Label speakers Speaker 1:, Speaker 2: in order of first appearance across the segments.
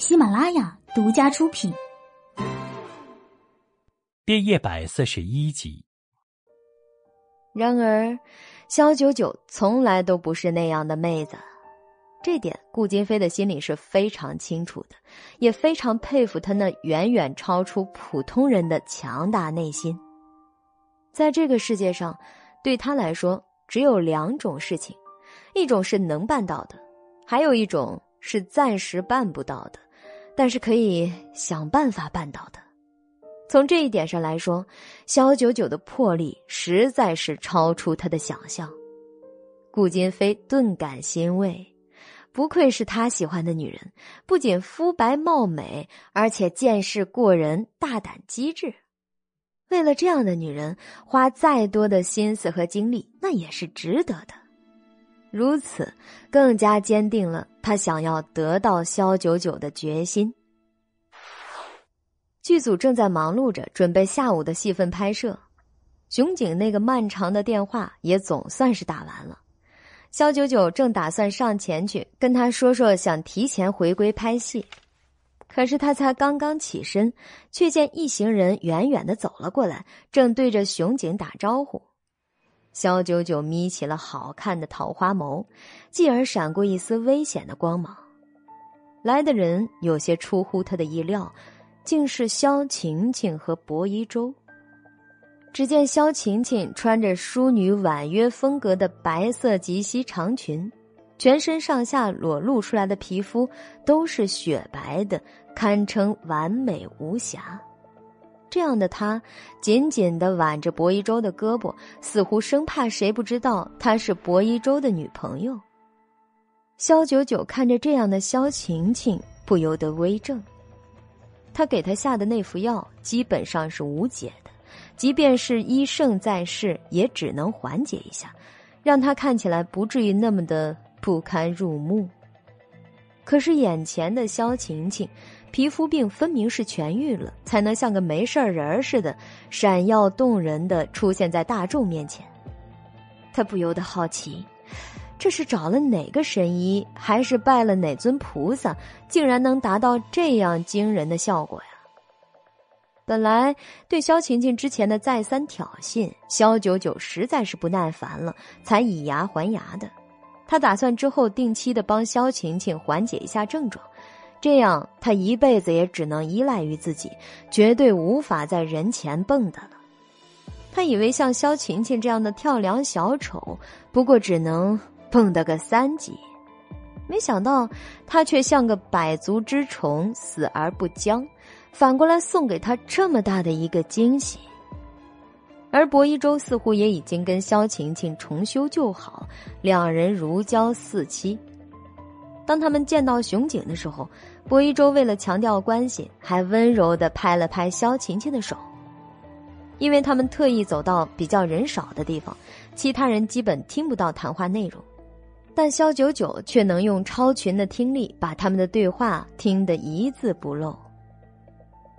Speaker 1: 喜马拉雅独家出品，
Speaker 2: 第一百四十一集。
Speaker 3: 然而，萧九九从来都不是那样的妹子，这点顾金飞的心里是非常清楚的，也非常佩服她那远远超出普通人的强大内心。在这个世界上，对他来说只有两种事情，一种是能办到的，还有一种是暂时办不到的。但是可以想办法办到的。从这一点上来说，萧九九的魄力实在是超出他的想象。顾金飞顿感欣慰，不愧是他喜欢的女人，不仅肤白貌美，而且见识过人，大胆机智。为了这样的女人，花再多的心思和精力，那也是值得的。如此，更加坚定了他想要得到萧九九的决心。剧组正在忙碌着准备下午的戏份拍摄，熊景那个漫长的电话也总算是打完了。萧九九正打算上前去跟他说说想提前回归拍戏，可是他才刚刚起身，却见一行人远远的走了过来，正对着熊景打招呼。萧九九眯起了好看的桃花眸，继而闪过一丝危险的光芒。来的人有些出乎他的意料，竟是萧晴晴和薄一舟。只见萧晴晴穿着淑女婉约风格的白色及膝长裙，全身上下裸露出来的皮肤都是雪白的，堪称完美无瑕。这样的他，紧紧的挽着薄一舟的胳膊，似乎生怕谁不知道她是薄一舟的女朋友。萧九九看着这样的萧晴晴，不由得微怔。他给她下的那副药基本上是无解的，即便是医圣在世，也只能缓解一下，让她看起来不至于那么的不堪入目。可是眼前的萧晴晴。皮肤病分明是痊愈了，才能像个没事人似的，闪耀动人的出现在大众面前。他不由得好奇，这是找了哪个神医，还是拜了哪尊菩萨，竟然能达到这样惊人的效果呀？本来对萧晴晴之前的再三挑衅，萧九九实在是不耐烦了，才以牙还牙的。他打算之后定期的帮萧晴晴缓解一下症状。这样，他一辈子也只能依赖于自己，绝对无法在人前蹦跶了。他以为像萧晴晴这样的跳梁小丑，不过只能蹦跶个三级，没想到他却像个百足之虫，死而不僵，反过来送给他这么大的一个惊喜。而薄一舟似乎也已经跟萧晴晴重修旧好，两人如胶似漆。当他们见到熊景的时候，薄一舟为了强调关系，还温柔的拍了拍萧晴晴的手。因为他们特意走到比较人少的地方，其他人基本听不到谈话内容，但萧九九却能用超群的听力把他们的对话听得一字不漏。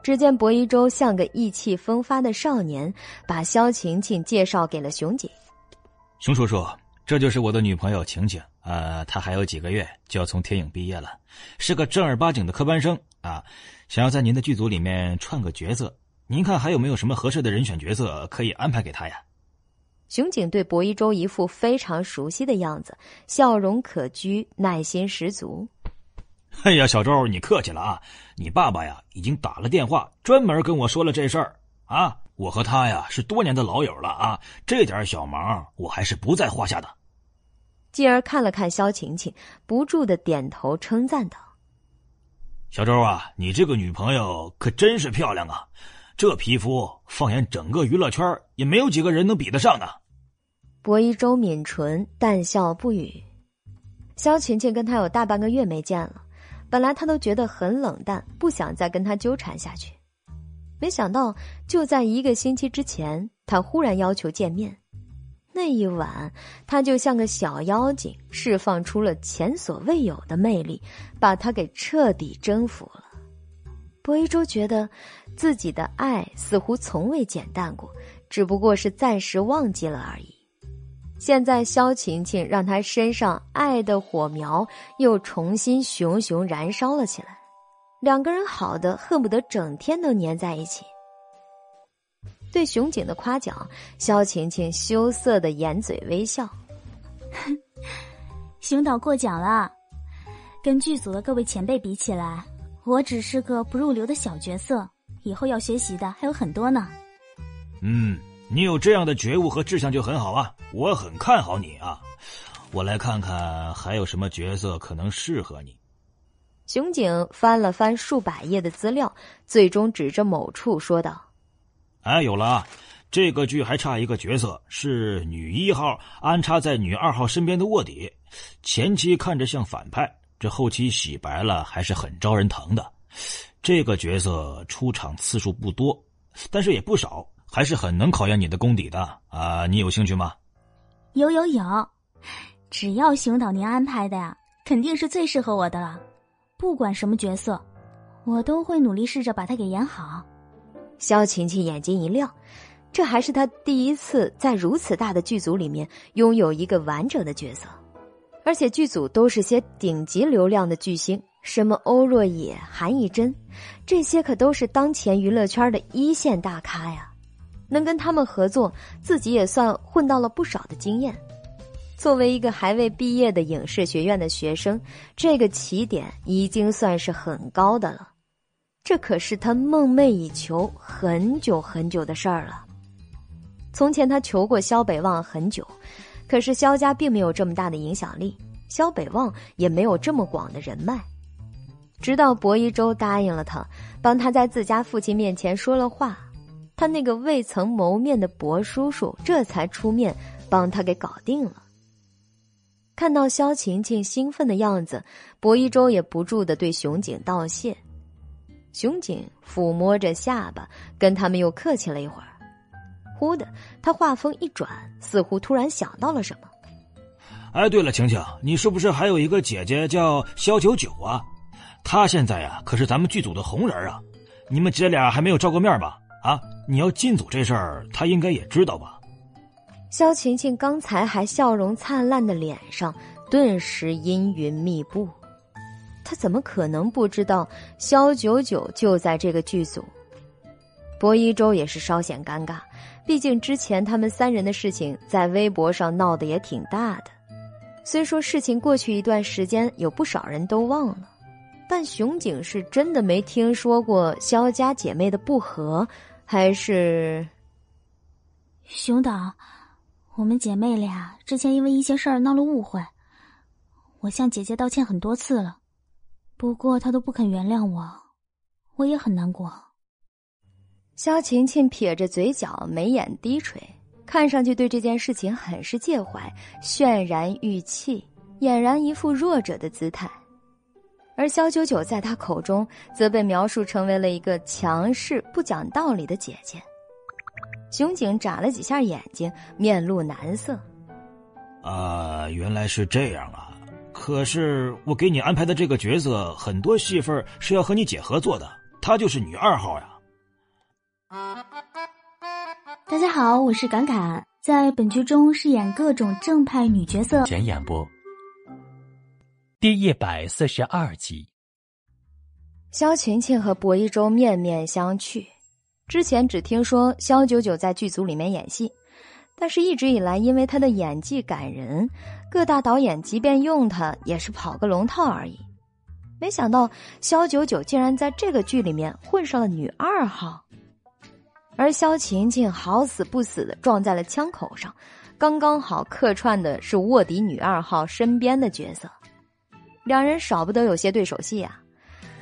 Speaker 3: 只见薄一舟像个意气风发的少年，把萧晴晴介绍给了熊姐。
Speaker 4: 熊叔叔，这就是我的女朋友晴晴。呃，她还有几个月就要从天影毕业了，是个正儿八经的科班生啊！想要在您的剧组里面串个角色，您看还有没有什么合适的人选角色可以安排给她呀？
Speaker 3: 熊景对薄一舟一副非常熟悉的样子，笑容可掬，耐心十足。
Speaker 4: 哎呀，小周，你客气了啊！你爸爸呀，已经打了电话，专门跟我说了这事儿啊！我和他呀是多年的老友了啊，这点小忙我还是不在话下的。
Speaker 3: 继而看了看萧晴晴，不住的点头称赞道：“
Speaker 4: 小周啊，你这个女朋友可真是漂亮啊！这皮肤放眼整个娱乐圈，也没有几个人能比得上的。”
Speaker 3: 薄一周抿唇，淡笑不语。萧晴晴跟他有大半个月没见了，本来他都觉得很冷淡，不想再跟他纠缠下去。没想到就在一个星期之前，他忽然要求见面。那一晚，他就像个小妖精，释放出了前所未有的魅力，把他给彻底征服了。博一舟觉得自己的爱似乎从未减淡过，只不过是暂时忘记了而已。现在萧晴晴让他身上爱的火苗又重新熊熊燃烧了起来，两个人好的恨不得整天都粘在一起。对熊景的夸奖，萧晴晴羞涩的掩嘴微笑。
Speaker 1: 熊导过奖了，跟剧组的各位前辈比起来，我只是个不入流的小角色，以后要学习的还有很多呢。
Speaker 4: 嗯，你有这样的觉悟和志向就很好啊，我很看好你啊。我来看看还有什么角色可能适合你。
Speaker 3: 熊景翻了翻数百页的资料，最终指着某处说道。
Speaker 4: 哎，有了啊！这个剧还差一个角色，是女一号安插在女二号身边的卧底。前期看着像反派，这后期洗白了，还是很招人疼的。这个角色出场次数不多，但是也不少，还是很能考验你的功底的啊！你有兴趣吗？
Speaker 1: 有有有，只要熊导您安排的呀，肯定是最适合我的了。不管什么角色，我都会努力试着把它给演好。
Speaker 3: 萧晴晴眼睛一亮，这还是她第一次在如此大的剧组里面拥有一个完整的角色，而且剧组都是些顶级流量的巨星，什么欧若野、韩艺珍，这些可都是当前娱乐圈的一线大咖呀。能跟他们合作，自己也算混到了不少的经验。作为一个还未毕业的影视学院的学生，这个起点已经算是很高的了。这可是他梦寐以求很久很久的事儿了。从前他求过萧北望很久，可是萧家并没有这么大的影响力，萧北望也没有这么广的人脉。直到薄一舟答应了他，帮他在自家父亲面前说了话，他那个未曾谋面的薄叔叔这才出面帮他给搞定了。看到萧晴晴兴奋的样子，薄一舟也不住的对熊景道谢。熊景抚摸着下巴，跟他们又客气了一会儿。忽的，他话锋一转，似乎突然想到了什么。
Speaker 4: 哎，对了，晴晴，你是不是还有一个姐姐叫肖九九啊？她现在呀，可是咱们剧组的红人啊。你们姐俩还没有照过面吧？啊，你要进组这事儿，她应该也知道吧？
Speaker 3: 萧晴晴刚才还笑容灿烂的脸上，顿时阴云密布。他怎么可能不知道萧九九就在这个剧组？薄一舟也是稍显尴尬，毕竟之前他们三人的事情在微博上闹得也挺大的。虽说事情过去一段时间，有不少人都忘了，但熊景是真的没听说过肖家姐妹的不和，还是？
Speaker 1: 熊导，我们姐妹俩之前因为一些事儿闹了误会，我向姐姐道歉很多次了。不过她都不肯原谅我，我也很难过。
Speaker 3: 萧晴晴撇着嘴角，眉眼低垂，看上去对这件事情很是介怀，泫然欲泣，俨然一副弱者的姿态。而萧九九在他口中则被描述成为了一个强势、不讲道理的姐姐。熊警眨了几下眼睛，面露难色。
Speaker 4: 啊，原来是这样啊！可是我给你安排的这个角色，很多戏份是要和你姐合作的，她就是女二号呀。
Speaker 1: 大家好，我是侃侃，在本剧中饰演各种正派女角色。
Speaker 2: 全演播，第一百四十二集。
Speaker 3: 萧晴晴和薄一舟面面相觑，之前只听说萧九九在剧组里面演戏。但是，一直以来，因为他的演技感人，各大导演即便用他，也是跑个龙套而已。没想到肖九九竟然在这个剧里面混上了女二号，而肖晴晴好死不死的撞在了枪口上，刚刚好客串的是卧底女二号身边的角色，两人少不得有些对手戏啊。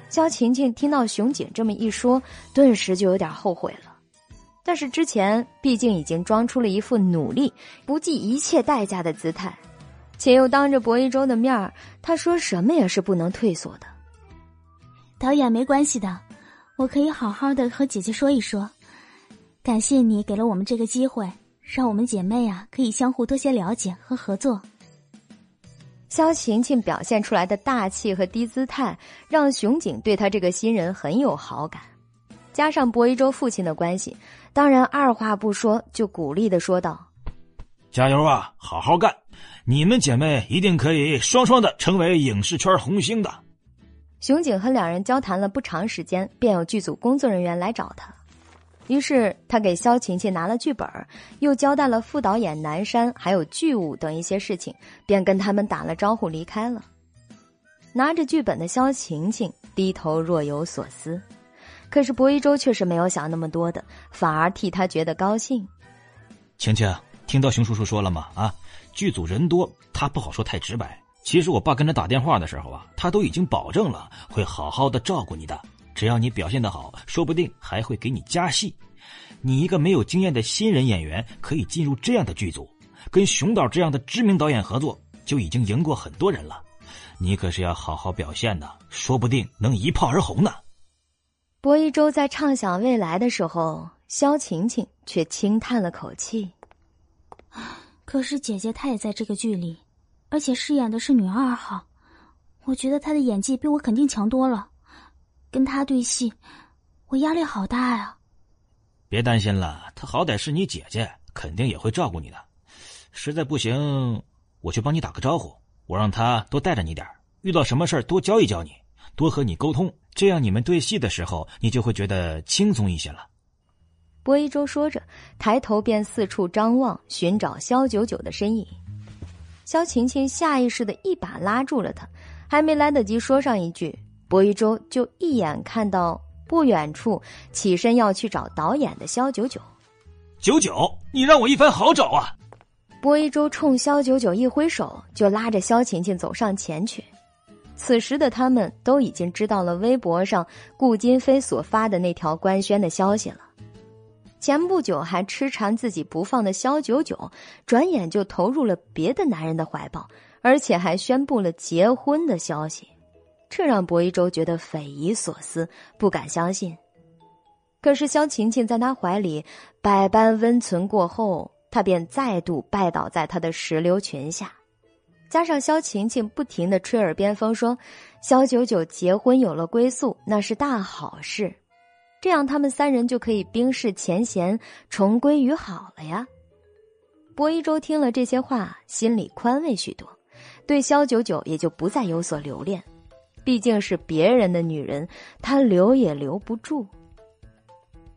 Speaker 3: 肖晴晴听到熊姐这么一说，顿时就有点后悔了。但是之前毕竟已经装出了一副努力、不计一切代价的姿态，且又当着薄一舟的面儿，他说什么也是不能退缩的。
Speaker 1: 导演没关系的，我可以好好的和姐姐说一说。感谢你给了我们这个机会，让我们姐妹啊可以相互多些了解和合作。
Speaker 3: 肖晴晴表现出来的大气和低姿态，让熊景对他这个新人很有好感。加上薄一舟父亲的关系，当然二话不说就鼓励的说道：“
Speaker 4: 加油啊，好好干！你们姐妹一定可以双双的成为影视圈红星的。”
Speaker 3: 熊景和两人交谈了不长时间，便有剧组工作人员来找他。于是他给萧晴晴拿了剧本，又交代了副导演南山还有剧务等一些事情，便跟他们打了招呼离开了。拿着剧本的萧晴晴低头若有所思，可是薄一舟却是没有想那么多的，反而替他觉得高兴。
Speaker 4: 晴晴，听到熊叔叔说了吗？啊，剧组人多，他不好说太直白。其实我爸跟他打电话的时候啊，他都已经保证了会好好的照顾你的。只要你表现的好，说不定还会给你加戏。你一个没有经验的新人演员，可以进入这样的剧组，跟熊导这样的知名导演合作，就已经赢过很多人了。你可是要好好表现的，说不定能一炮而红呢。
Speaker 3: 薄一舟在畅想未来的时候，萧晴晴却轻叹了口气。
Speaker 1: 可是姐姐她也在这个剧里。而且饰演的是女二号，我觉得她的演技比我肯定强多了。跟他对戏，我压力好大呀。
Speaker 4: 别担心了，她好歹是你姐姐，肯定也会照顾你的。实在不行，我去帮你打个招呼，我让她多带着你点遇到什么事儿多教一教你，多和你沟通，这样你们对戏的时候，你就会觉得轻松一些了。
Speaker 3: 薄一舟说着，抬头便四处张望，寻找萧九九的身影。萧晴晴下意识的一把拉住了他，还没来得及说上一句，薄一舟就一眼看到不远处起身要去找导演的萧九九。
Speaker 4: 九九，你让我一番好找啊！
Speaker 3: 薄一舟冲萧九九一挥手，就拉着萧晴晴走上前去。此时的他们都已经知道了微博上顾金飞所发的那条官宣的消息了。前不久还痴缠自己不放的萧九九，转眼就投入了别的男人的怀抱，而且还宣布了结婚的消息，这让薄一舟觉得匪夷所思，不敢相信。可是萧晴晴在他怀里百般温存过后，他便再度拜倒在他的石榴裙下，加上萧晴晴不停的吹耳边风，说萧九九结婚有了归宿，那是大好事。这样，他们三人就可以冰释前嫌，重归于好了呀。薄一舟听了这些话，心里宽慰许多，对萧九九也就不再有所留恋。毕竟是别人的女人，他留也留不住。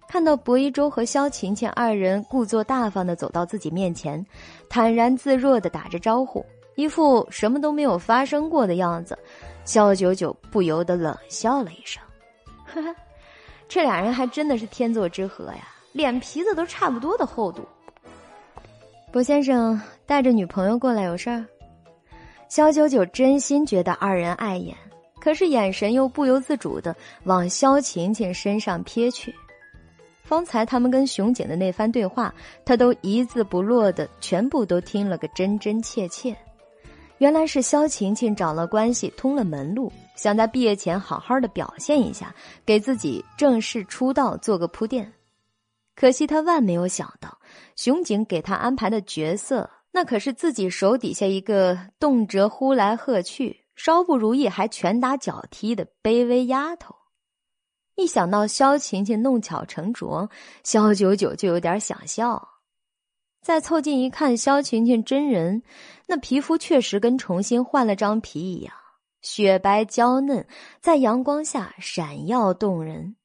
Speaker 3: 看到薄一舟和萧晴晴二人故作大方的走到自己面前，坦然自若的打着招呼，一副什么都没有发生过的样子，萧九九不由得冷笑了一声，呵呵。这俩人还真的是天作之合呀，脸皮子都差不多的厚度。薄先生带着女朋友过来有事儿？萧九九真心觉得二人碍眼，可是眼神又不由自主的往萧晴晴身上瞥去。方才他们跟熊景的那番对话，他都一字不落的全部都听了个真真切切。原来是萧晴晴找了关系，通了门路。想在毕业前好好的表现一下，给自己正式出道做个铺垫。可惜他万没有想到，熊景给他安排的角色，那可是自己手底下一个动辄呼来喝去、稍不如意还拳打脚踢的卑微丫头。一想到萧晴晴弄巧成拙，萧九九就有点想笑。再凑近一看，萧晴晴真人，那皮肤确实跟重新换了张皮一样。雪白娇嫩，在阳光下闪耀动人，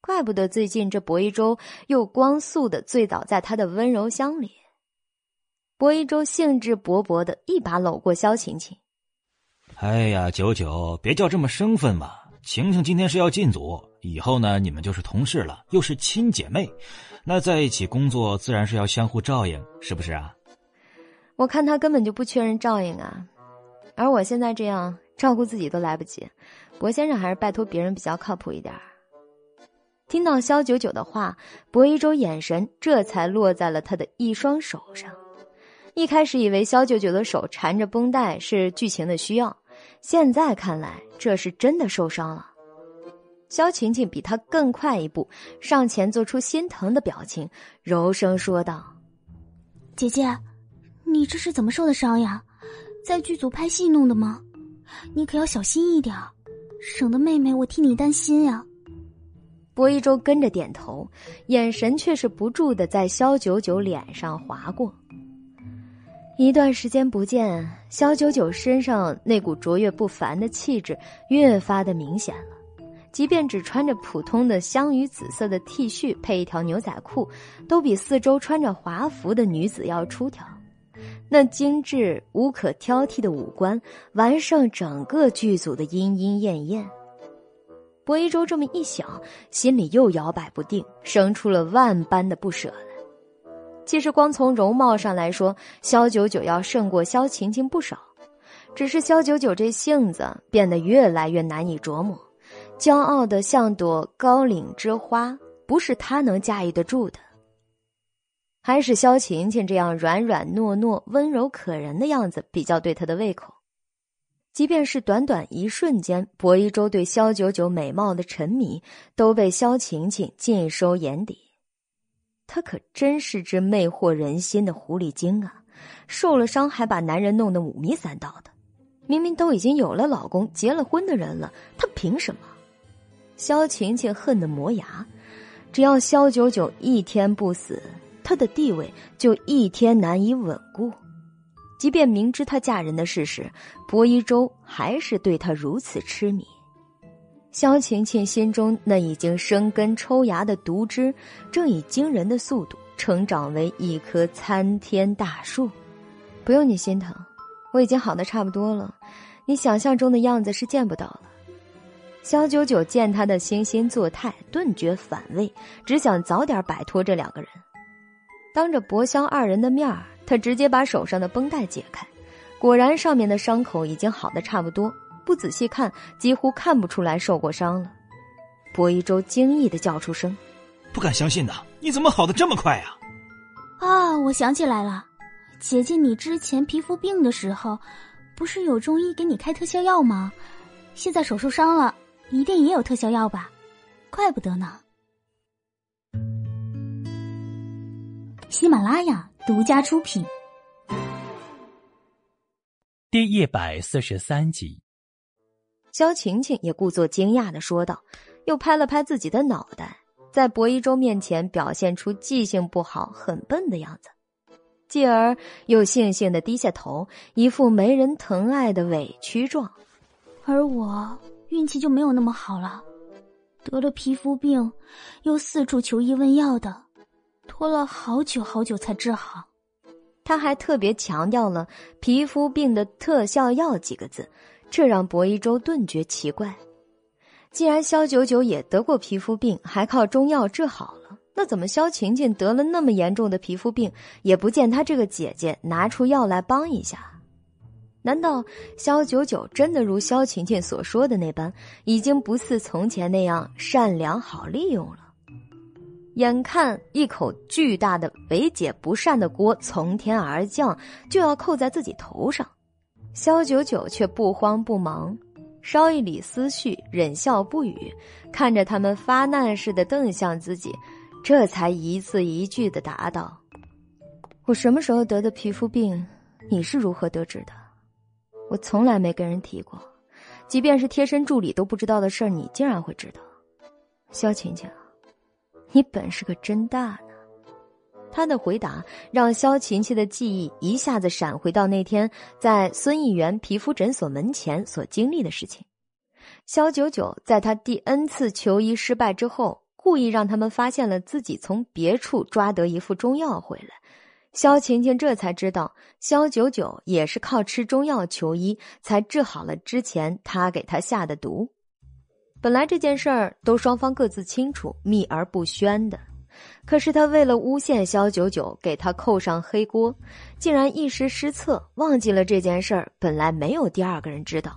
Speaker 3: 怪不得最近这薄一舟又光速的醉倒在他的温柔乡里。薄一舟兴致勃勃的一把搂过萧晴晴。
Speaker 4: 哎呀，九九，别叫这么生分嘛！晴晴今天是要进组，以后呢，你们就是同事了，又是亲姐妹，那在一起工作自然是要相互照应，是不是啊？
Speaker 3: 我看他根本就不缺人照应啊，而我现在这样。照顾自己都来不及，薄先生还是拜托别人比较靠谱一点。听到萧九九的话，薄一周眼神这才落在了他的一双手上。一开始以为萧九九的手缠着绷带是剧情的需要，现在看来这是真的受伤了。萧晴晴比他更快一步上前，做出心疼的表情，柔声说道：“
Speaker 1: 姐姐，你这是怎么受的伤呀？在剧组拍戏弄的吗？”你可要小心一点，省得妹妹我替你担心呀。
Speaker 3: 薄一舟跟着点头，眼神却是不住的在萧九九脸上划过。一段时间不见，肖九九身上那股卓越不凡的气质越发的明显了。即便只穿着普通的香芋紫色的 T 恤，配一条牛仔裤，都比四周穿着华服的女子要出挑。那精致无可挑剔的五官，完胜整个剧组的莺莺燕燕。薄一舟这么一想，心里又摇摆不定，生出了万般的不舍。其实光从容貌上来说，萧九九要胜过萧晴晴不少，只是萧九九这性子变得越来越难以琢磨。骄傲的像朵高岭之花，不是他能驾驭得住的。还是萧晴晴这样软软糯糯、温柔可人的样子比较对他的胃口。即便是短短一瞬间，薄一舟对萧九九美貌的沉迷都被萧晴晴尽收眼底。她可真是只魅惑人心的狐狸精啊！受了伤还把男人弄得五迷三道的，明明都已经有了老公、结了婚的人了，她凭什么？萧晴晴恨得磨牙，只要萧九九一天不死，她的地位就一天难以稳固。即便明知她嫁人的事实，薄一舟还是对她如此痴迷。萧晴晴心中那已经生根抽芽的毒枝，正以惊人的速度成长为一棵参天大树。不用你心疼，我已经好的差不多了，你想象中的样子是见不到了。萧九九见他的惺惺作态，顿觉反胃，只想早点摆脱这两个人。当着薄萧二人的面儿，他直接把手上的绷带解开，果然上面的伤口已经好的差不多，不仔细看几乎看不出来受过伤了。薄一舟惊异的叫出声：“
Speaker 4: 不敢相信呐！你怎么好的这么快呀？”
Speaker 1: 啊，我想起来了，姐姐，你之前皮肤病的时候，不是有中医给你开特效药吗？现在手受伤了。一定也有特效药吧，怪不得呢。喜马拉雅独家出品，
Speaker 2: 第一百四十三集。
Speaker 3: 萧晴晴也故作惊讶的说道，又拍了拍自己的脑袋，在薄一舟面前表现出记性不好、很笨的样子，继而又悻悻的低下头，一副没人疼爱的委屈状，
Speaker 1: 而我。运气就没有那么好了，得了皮肤病，又四处求医问药的，拖了好久好久才治好。
Speaker 3: 他还特别强调了“皮肤病的特效药”几个字，这让薄一舟顿觉奇怪。既然萧九九也得过皮肤病，还靠中药治好了，那怎么萧晴晴得了那么严重的皮肤病，也不见她这个姐姐拿出药来帮一下？难道萧九九真的如萧晴晴所说的那般，已经不似从前那样善良好利用了？眼看一口巨大的为姐不善的锅从天而降，就要扣在自己头上，萧九九却不慌不忙，稍一理思绪，忍笑不语，看着他们发难似的瞪向自己，这才一字一句的答道：“我什么时候得的皮肤病？你是如何得知的？”我从来没跟人提过，即便是贴身助理都不知道的事儿，你竟然会知道，萧晴晴，你本事可真大。他的回答让萧晴晴的记忆一下子闪回到那天在孙议员皮肤诊所门前所经历的事情。萧九九在他第 N 次求医失败之后，故意让他们发现了自己从别处抓得一副中药回来。萧晴晴这才知道，萧九九也是靠吃中药求医才治好了之前他给他下的毒。本来这件事儿都双方各自清楚、秘而不宣的，可是他为了诬陷萧九九，给他扣上黑锅，竟然一时失策，忘记了这件事儿本来没有第二个人知道。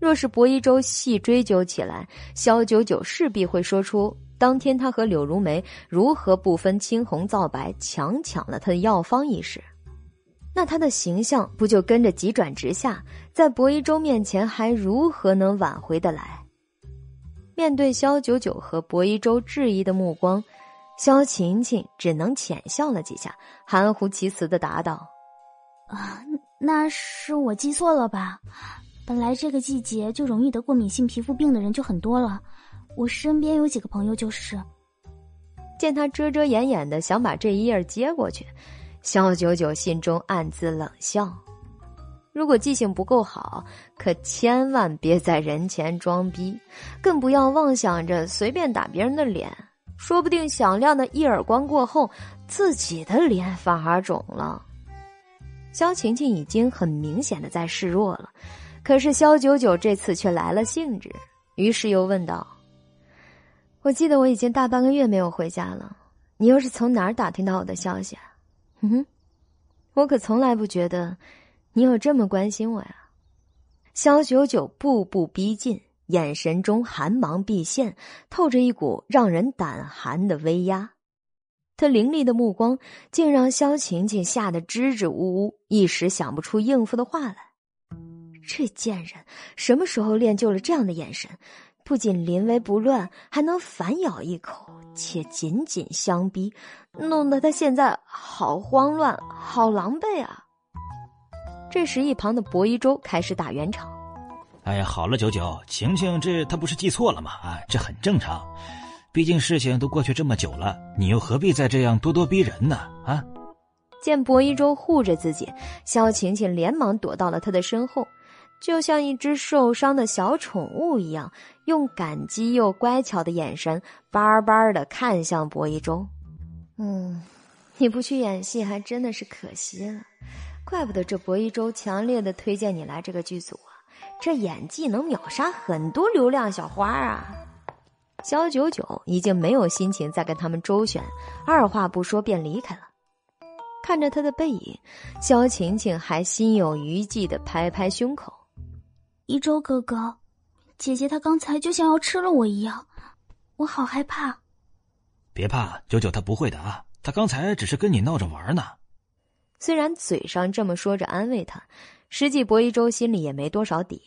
Speaker 3: 若是薄一舟细追究起来，萧九九势必会说出。当天，他和柳如梅如何不分青红皂白强抢了他的药方一事，那他的形象不就跟着急转直下？在薄一舟面前，还如何能挽回得来？面对萧九九和薄一舟质疑的目光，萧晴晴只能浅笑了几下，含糊其辞的答道：“
Speaker 1: 啊，那是我记错了吧？本来这个季节就容易得过敏性皮肤病的人就很多了。”我身边有几个朋友就是，
Speaker 3: 见他遮遮掩掩的想把这一页接过去，肖九九心中暗自冷笑。如果记性不够好，可千万别在人前装逼，更不要妄想着随便打别人的脸，说不定响亮的一耳光过后，自己的脸反而肿了。肖晴晴已经很明显的在示弱了，可是肖九九这次却来了兴致，于是又问道：“我记得我已经大半个月没有回家了，你又是从哪儿打听到我的消息啊？”“嗯哼，我可从来不觉得。”你有这么关心我呀？肖九九步步逼近，眼神中寒芒毕现，透着一股让人胆寒的威压。他凌厉的目光竟让肖晴晴吓得支支吾吾，一时想不出应付的话来。这贱人什么时候练就了这样的眼神？不仅临危不乱，还能反咬一口，且紧紧相逼，弄得他现在好慌乱，好狼狈啊！这时，一旁的薄一舟开始打圆场。
Speaker 4: 哎呀，好了，九九，晴晴这她不是记错了吗？啊，这很正常，毕竟事情都过去这么久了，你又何必再这样咄咄逼人呢？啊！
Speaker 3: 见薄一舟护着自己，肖晴晴连忙躲到了他的身后，就像一只受伤的小宠物一样，用感激又乖巧的眼神巴巴的看向薄一舟。嗯，你不去演戏，还真的是可惜了。怪不得这博一舟强烈的推荐你来这个剧组！这演技能秒杀很多流量小花啊！肖九九已经没有心情再跟他们周旋，二话不说便离开了。看着他的背影，肖晴晴还心有余悸的拍拍胸口：“
Speaker 1: 一舟哥哥，姐姐她刚才就像要吃了我一样，我好害怕。”
Speaker 4: 别怕，九九他不会的啊，他刚才只是跟你闹着玩呢。
Speaker 3: 虽然嘴上这么说着安慰他，实际薄一舟心里也没多少底。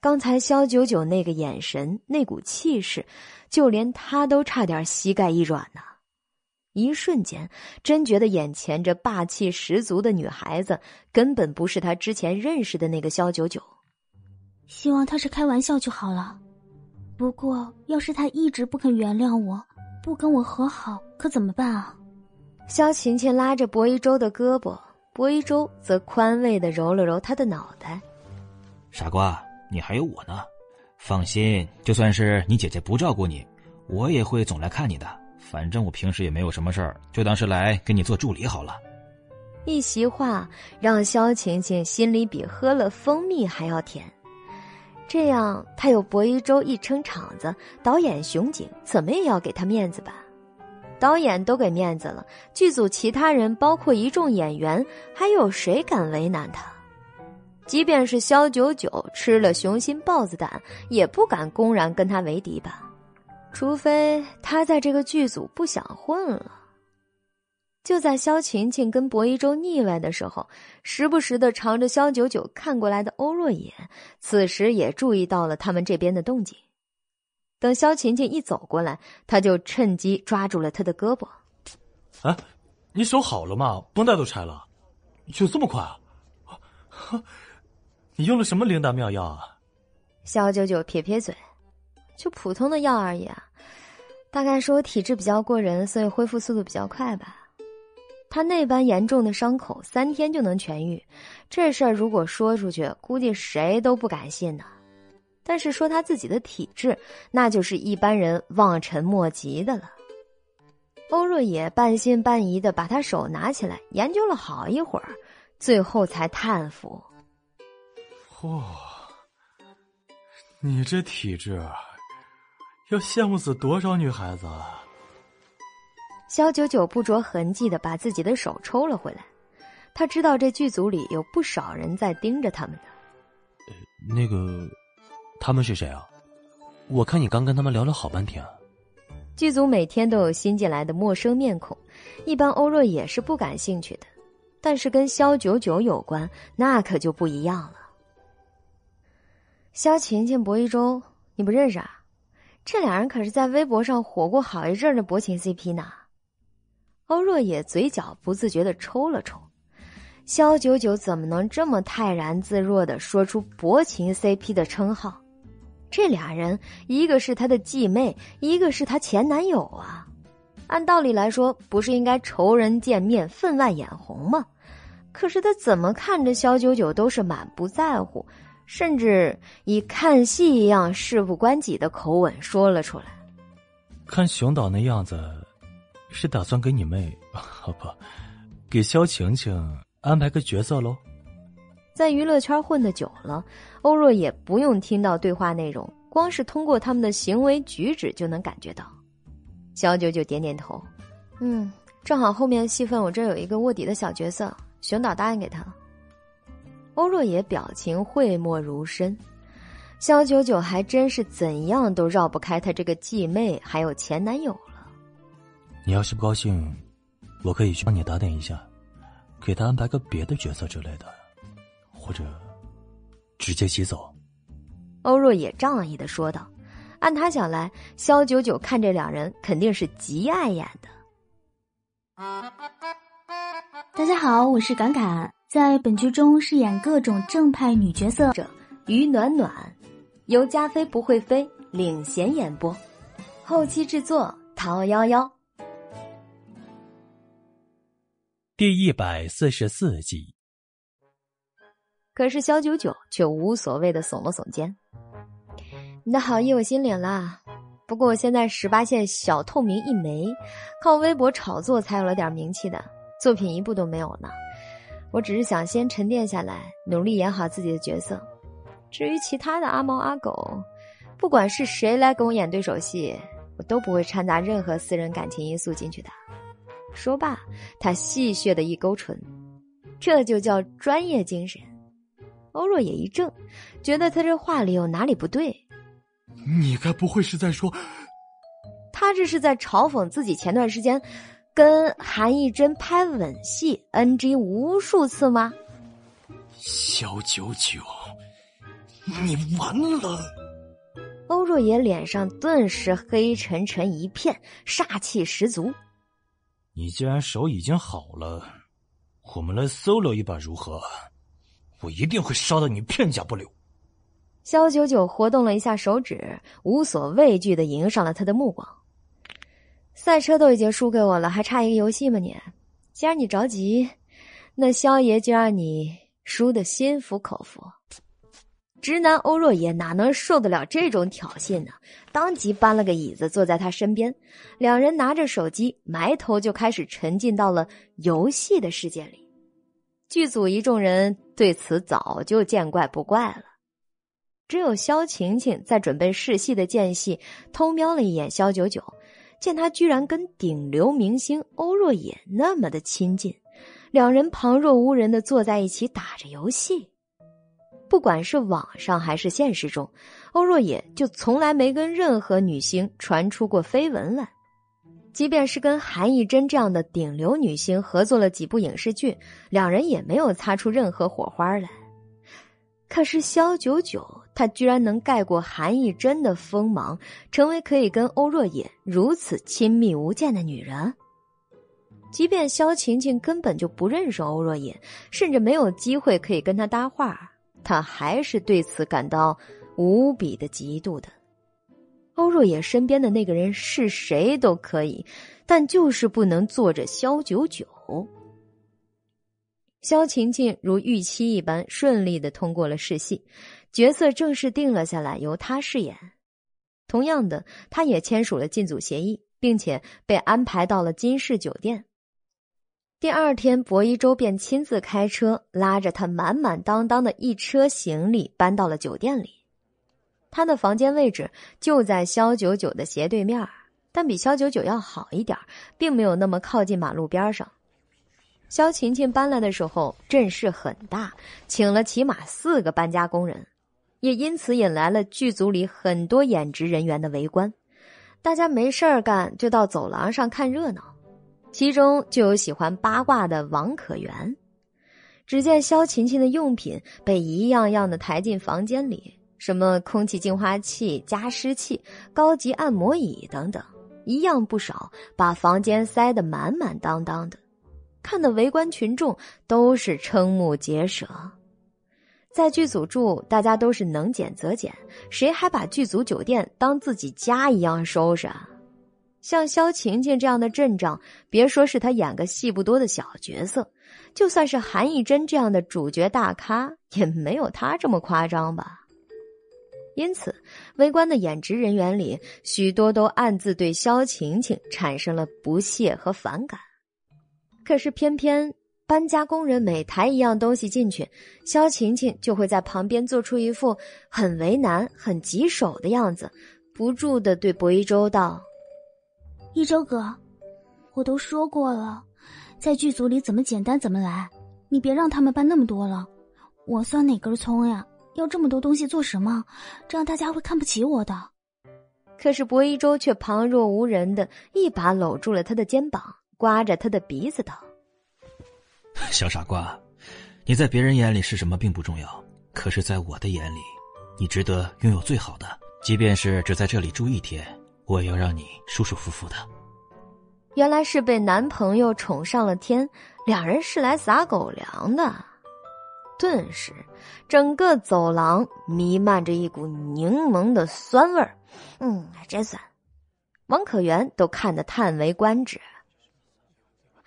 Speaker 3: 刚才萧九九那个眼神、那股气势，就连他都差点膝盖一软呢。一瞬间，真觉得眼前这霸气十足的女孩子根本不是他之前认识的那个萧九九。
Speaker 1: 希望他是开玩笑就好了。不过，要是他一直不肯原谅我，不跟我和好，可怎么办啊？
Speaker 3: 萧琴琴拉着薄一舟的胳膊，薄一舟则宽慰的揉了揉他的脑袋。
Speaker 4: 傻瓜，你还有我呢，放心，就算是你姐姐不照顾你，我也会总来看你的。反正我平时也没有什么事儿，就当是来给你做助理好了。
Speaker 3: 一席话让肖晴晴心里比喝了蜂蜜还要甜。这样，他有薄一舟一撑场子，导演熊景怎么也要给他面子吧。导演都给面子了，剧组其他人，包括一众演员，还有谁敢为难他？即便是肖九九吃了雄心豹子胆，也不敢公然跟他为敌吧？除非他在这个剧组不想混了。就在肖晴晴跟薄一舟腻歪的时候，时不时的朝着肖九九看过来的欧若野，此时也注意到了他们这边的动静。等萧琴琴一走过来，他就趁机抓住了他的胳膊。
Speaker 5: 哎，你手好了吗？绷带都拆了，就这么快啊？你用了什么灵丹妙药啊？
Speaker 3: 萧九九撇撇嘴，就普通的药而已啊。大概是我体质比较过人，所以恢复速度比较快吧。他那般严重的伤口，三天就能痊愈。这事儿如果说出去，估计谁都不敢信呢。但是说他自己的体质，那就是一般人望尘莫及的了。欧若野半信半疑的把他手拿起来研究了好一会儿，最后才叹服：“
Speaker 5: 嚯，你这体质，要羡慕死多少女孩子啊！”
Speaker 3: 肖九九不着痕迹的把自己的手抽了回来，他知道这剧组里有不少人在盯着他们呢。
Speaker 5: 那个。他们是谁啊？我看你刚跟他们聊了好半天。
Speaker 3: 剧组每天都有新进来的陌生面孔，一般欧若也是不感兴趣的，但是跟肖九九有关，那可就不一样了。肖晴晴、薄一舟，你不认识啊？这俩人可是在微博上火过好一阵的薄情 CP 呢。欧若也嘴角不自觉的抽了抽，肖九九怎么能这么泰然自若的说出薄情 CP 的称号？这俩人，一个是她的继妹，一个是她前男友啊！按道理来说，不是应该仇人见面分外眼红吗？可是他怎么看着肖九九都是满不在乎，甚至以看戏一样事不关己的口吻说了出来。
Speaker 5: 看熊导那样子，是打算给你妹，好不，给肖晴晴安排个角色喽？
Speaker 3: 在娱乐圈混的久了，欧若也不用听到对话内容，光是通过他们的行为举止就能感觉到。小九九点点头，嗯，正好后面戏份我这有一个卧底的小角色，熊导答应给他了。欧若也表情讳莫如深，肖九九还真是怎样都绕不开他这个继妹还有前男友了。
Speaker 5: 你要是不高兴，我可以去帮你打点一下，给他安排个别的角色之类的，或者直接挤走。
Speaker 3: 欧若也仗义的说道。按他想来，肖九九看这两人肯定是极爱演的。
Speaker 1: 大家好，我是侃侃，在本剧中饰演各种正派女角色者。
Speaker 3: 于暖暖，由加菲不会飞领衔演播，后期制作陶幺幺。
Speaker 2: 第一百四十四集。
Speaker 3: 可是肖九九却无所谓的耸了耸肩。你的好意我心领了，不过我现在十八线小透明一枚，靠微博炒作才有了点名气的作品一部都没有呢。我只是想先沉淀下来，努力演好自己的角色。至于其他的阿猫阿狗，不管是谁来跟我演对手戏，我都不会掺杂任何私人感情因素进去的。说罢，他戏谑的一勾唇，这就叫专业精神。欧若也一怔，觉得他这话里有哪里不对。
Speaker 5: 你该不会是在说，
Speaker 3: 他这是在嘲讽自己前段时间跟韩艺珍拍吻戏 NG 无数次吗？
Speaker 5: 肖九九，你完了！
Speaker 3: 欧若野脸上顿时黑沉沉一片，煞气十足。
Speaker 5: 你既然手已经好了，我们来 solo 一把如何？我一定会烧到你片甲不留。
Speaker 3: 肖九九活动了一下手指，无所畏惧的迎上了他的目光。赛车都已经输给我了，还差一个游戏吗？你，既然你着急，那肖爷就让你输的心服口服。直男欧若野哪能受得了这种挑衅呢？当即搬了个椅子坐在他身边，两人拿着手机，埋头就开始沉浸到了游戏的世界里。剧组一众人对此早就见怪不怪了。只有萧晴晴在准备试戏的间隙，偷瞄了一眼萧九九，见他居然跟顶流明星欧若野那么的亲近，两人旁若无人的坐在一起打着游戏。不管是网上还是现实中，欧若野就从来没跟任何女星传出过绯闻来。即便是跟韩艺珍这样的顶流女星合作了几部影视剧，两人也没有擦出任何火花来。可是萧九九。她居然能盖过韩艺珍的锋芒，成为可以跟欧若野如此亲密无间的女人。即便萧晴晴根本就不认识欧若野，甚至没有机会可以跟他搭话，她还是对此感到无比的嫉妒的。欧若野身边的那个人是谁都可以，但就是不能坐着萧九九。萧晴晴如预期一般顺利的通过了试戏。角色正式定了下来，由他饰演。同样的，他也签署了进组协议，并且被安排到了金氏酒店。第二天，薄一舟便亲自开车，拉着他满满当当的一车行李搬到了酒店里。他的房间位置就在肖九九的斜对面，但比肖九九要好一点，并没有那么靠近马路边上。肖晴晴搬来的时候，阵势很大，请了起码四个搬家工人。也因此引来了剧组里很多演职人员的围观，大家没事儿干就到走廊上看热闹，其中就有喜欢八卦的王可媛。只见萧晴晴的用品被一样样的抬进房间里，什么空气净化器、加湿器、高级按摩椅等等，一样不少，把房间塞得满满当当的，看的围观群众都是瞠目结舌。在剧组住，大家都是能减则减，谁还把剧组酒店当自己家一样收拾啊？像萧晴晴这样的阵仗，别说是他演个戏不多的小角色，就算是韩艺珍这样的主角大咖，也没有他这么夸张吧。因此，围观的演职人员里，许多都暗自对萧晴晴产生了不屑和反感。可是，偏偏搬家工人每抬一样东西进去，萧晴晴就会在旁边做出一副很为难、很棘手的样子，不住的对薄一舟道。
Speaker 1: 一周哥，我都说过了，在剧组里怎么简单怎么来，你别让他们搬那么多了。我算哪根葱呀？要这么多东西做什么？这样大家会看不起我的。
Speaker 3: 可是薄一舟却旁若无人的一把搂住了他的肩膀，刮着他的鼻子道：“
Speaker 4: 小傻瓜，你在别人眼里是什么并不重要，可是在我的眼里，你值得拥有最好的，即便是只在这里住一天。”我也要让你舒舒服服的。
Speaker 3: 原来是被男朋友宠上了天，两人是来撒狗粮的。顿时，整个走廊弥漫着一股柠檬的酸味儿。嗯，真酸。王可元都看得叹为观止。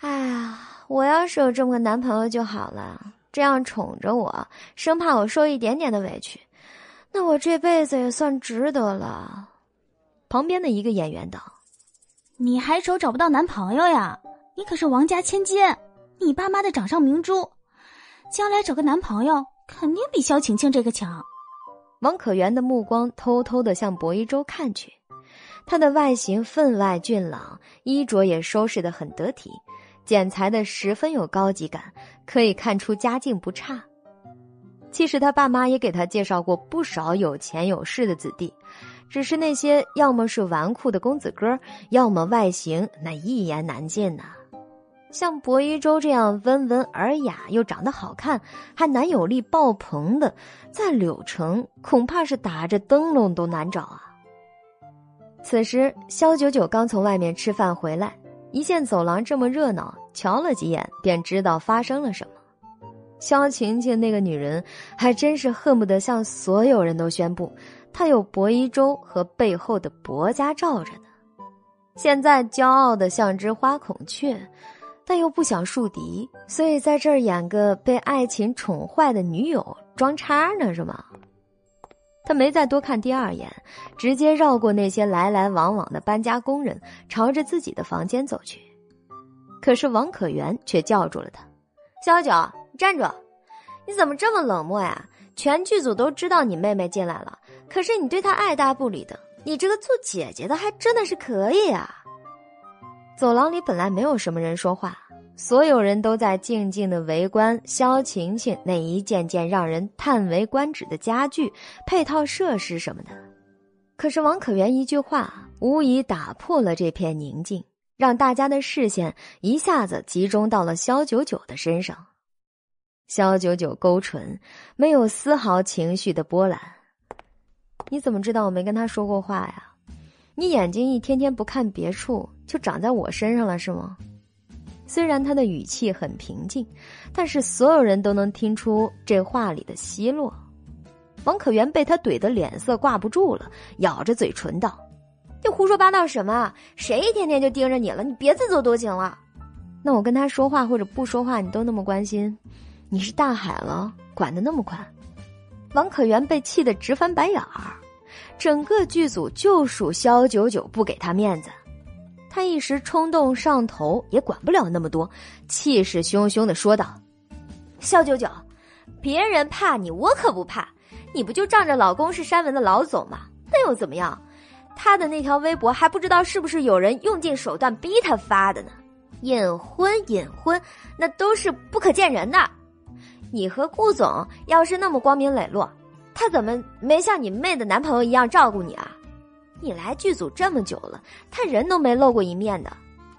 Speaker 3: 哎呀，我要是有这么个男朋友就好了，这样宠着我，生怕我受一点点的委屈，那我这辈子也算值得了。旁边的一个演员道：“
Speaker 1: 你还愁找不到男朋友呀？你可是王家千金，你爸妈的掌上明珠，将来找个男朋友肯定比萧晴晴这个强。”
Speaker 3: 王可元的目光偷偷的向薄一舟看去，他的外形分外俊朗，衣着也收拾的很得体，剪裁的十分有高级感，可以看出家境不差。其实他爸妈也给他介绍过不少有钱有势的子弟。只是那些要么是纨绔的公子哥，要么外形那一言难尽呐。像薄一舟这样温文尔雅又长得好看，还男友力爆棚的，在柳城恐怕是打着灯笼都难找啊。此时，萧九九刚从外面吃饭回来，一见走廊这么热闹，瞧了几眼便知道发生了什么。萧晴晴那个女人，还真是恨不得向所有人都宣布。她有薄一舟和背后的薄家罩着呢，现在骄傲的像只花孔雀，但又不想树敌，所以在这儿演个被爱情宠坏的女友装叉呢，是吗？他没再多看第二眼，直接绕过那些来来往往的搬家工人，朝着自己的房间走去。可是王可元却叫住了他：“萧九，站住！你怎么这么冷漠呀？全剧组都知道你妹妹进来了。”可是你对她爱答不理的，你这个做姐姐的还真的是可以啊！走廊里本来没有什么人说话，所有人都在静静的围观肖晴晴那一件件让人叹为观止的家具、配套设施什么的。可是王可元一句话，无疑打破了这片宁静，让大家的视线一下子集中到了肖九九的身上。肖九九勾唇，没有丝毫情绪的波澜。你怎么知道我没跟他说过话呀？你眼睛一天天不看别处，就长在我身上了是吗？虽然他的语气很平静，但是所有人都能听出这话里的奚落。王可元被他怼得脸色挂不住了，咬着嘴唇道：“你胡说八道什么？谁一天天就盯着你了？你别自作多情了。那我跟他说话或者不说话，你都那么关心，你是大海了，管得那么宽？”王可元被气得直翻白眼儿，整个剧组就属萧九九不给他面子，他一时冲动上头也管不了那么多，气势汹汹的说道：“萧九九，别人怕你，我可不怕。你不就仗着老公是山文的老总吗？那又怎么样？他的那条微博还不知道是不是有人用尽手段逼他发的呢？隐婚隐婚，那都是不可见人的。”你和顾总要是那么光明磊落，他怎么没像你妹的男朋友一样照顾你啊？你来剧组这么久了，他人都没露过一面的。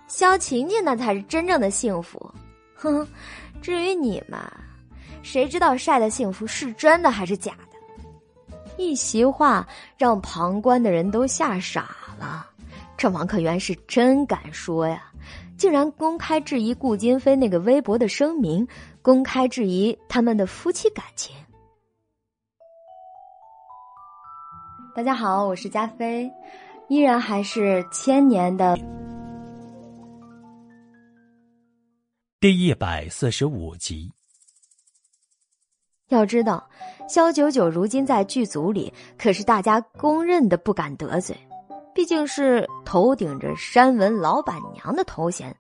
Speaker 3: 萧晴晴那才是真正的幸福，哼。至于你嘛，谁知道晒的幸福是真的还是假的？一席话让旁观的人都吓傻了。这王可元是真敢说呀，竟然公开质疑顾金飞那个微博的声明。公开质疑他们的夫妻感情。大家好，我是加菲。依然还是千年的。
Speaker 2: 第一百四十五集。
Speaker 3: 要知道，肖九九如今在剧组里可是大家公认的不敢得罪，毕竟是头顶着山文老板娘的头衔，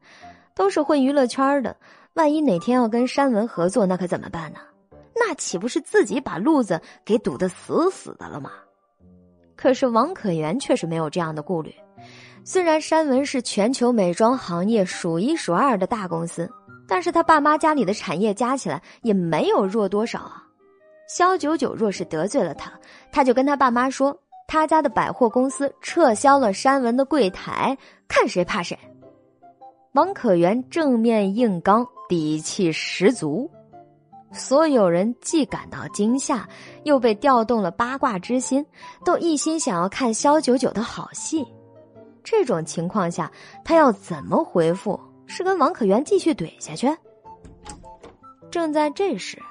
Speaker 3: 都是混娱乐圈的。万一哪天要跟山文合作，那可怎么办呢？那岂不是自己把路子给堵得死死的了吗？可是王可元却是没有这样的顾虑。虽然山文是全球美妆行业数一数二的大公司。但是他爸妈家里的产业加起来也没有弱多少啊！肖九九若是得罪了他，他就跟他爸妈说，他家的百货公司撤销了山文的柜台，看谁怕谁。王可元正面硬刚，底气十足，所有人既感到惊吓，又被调动了八卦之心，都一心想要看肖九九的好戏。这种情况下，他要怎么回复？是跟王可元继续怼下去。正在这时，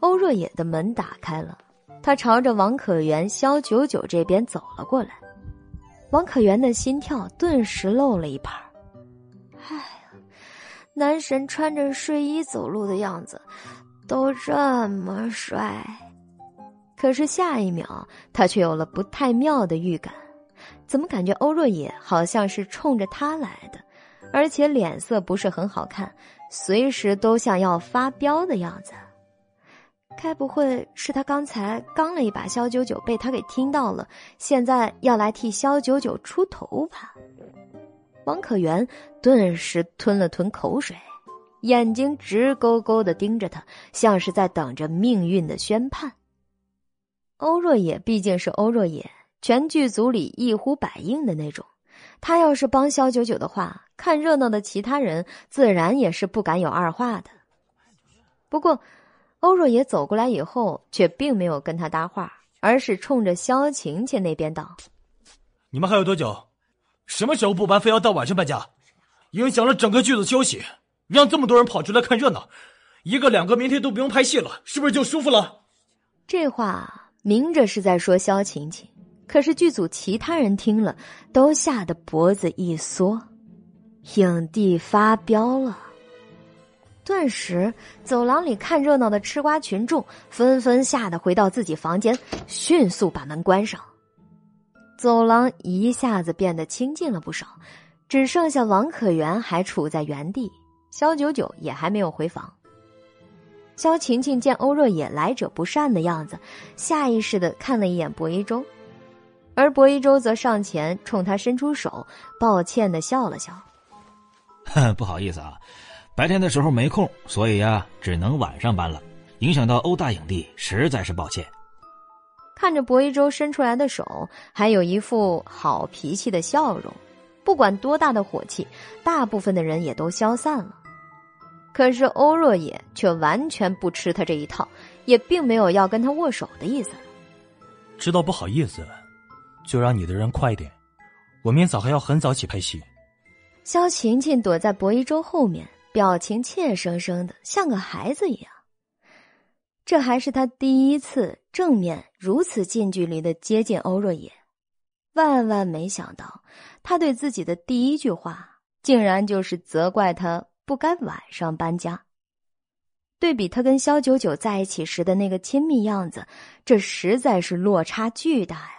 Speaker 3: 欧若野的门打开了，他朝着王可元、肖九九这边走了过来。王可元的心跳顿时漏了一拍。哎呀，男神穿着睡衣走路的样子，都这么帅。可是下一秒，他却有了不太妙的预感，怎么感觉欧若野好像是冲着他来的？而且脸色不是很好看，随时都像要发飙的样子。该不会是他刚才刚了一把肖九九，被他给听到了，现在要来替肖九九出头吧？王可元顿时吞了吞口水，眼睛直勾勾的盯着他，像是在等着命运的宣判。欧若野毕竟是欧若野，全剧组里一呼百应的那种。他要是帮肖九九的话，看热闹的其他人自然也是不敢有二话的。不过，欧若野走过来以后，却并没有跟他搭话，而是冲着肖晴晴那边道：“
Speaker 5: 你们还有多久？什么时候不搬，非要到晚上搬家，影响了整个剧组休息，让这么多人跑出来看热闹，一个两个明天都不用拍戏了，是不是就舒服了？”
Speaker 3: 这话明着是在说肖晴晴。可是剧组其他人听了，都吓得脖子一缩。影帝发飙了。顿时，走廊里看热闹的吃瓜群众纷纷吓得回到自己房间，迅速把门关上。走廊一下子变得清静了不少，只剩下王可元还处在原地，肖九九也还没有回房。肖晴晴见欧若野来者不善的样子，下意识的看了一眼薄一舟。而薄一舟则上前冲他伸出手，抱歉的笑了笑：“
Speaker 4: 不好意思啊，白天的时候没空，所以呀，只能晚上搬了，影响到欧大影帝，实在是抱歉。”
Speaker 3: 看着薄一舟伸出来的手，还有一副好脾气的笑容，不管多大的火气，大部分的人也都消散了。可是欧若野却完全不吃他这一套，也并没有要跟他握手的意思。
Speaker 5: 知道不好意思。就让你的人快点，我明早还要很早起拍戏。
Speaker 3: 肖晴晴躲在薄一舟后面，表情怯生生的，像个孩子一样。这还是他第一次正面如此近距离的接近欧若野，万万没想到，他对自己的第一句话，竟然就是责怪他不该晚上搬家。对比他跟肖九九在一起时的那个亲密样子，这实在是落差巨大呀。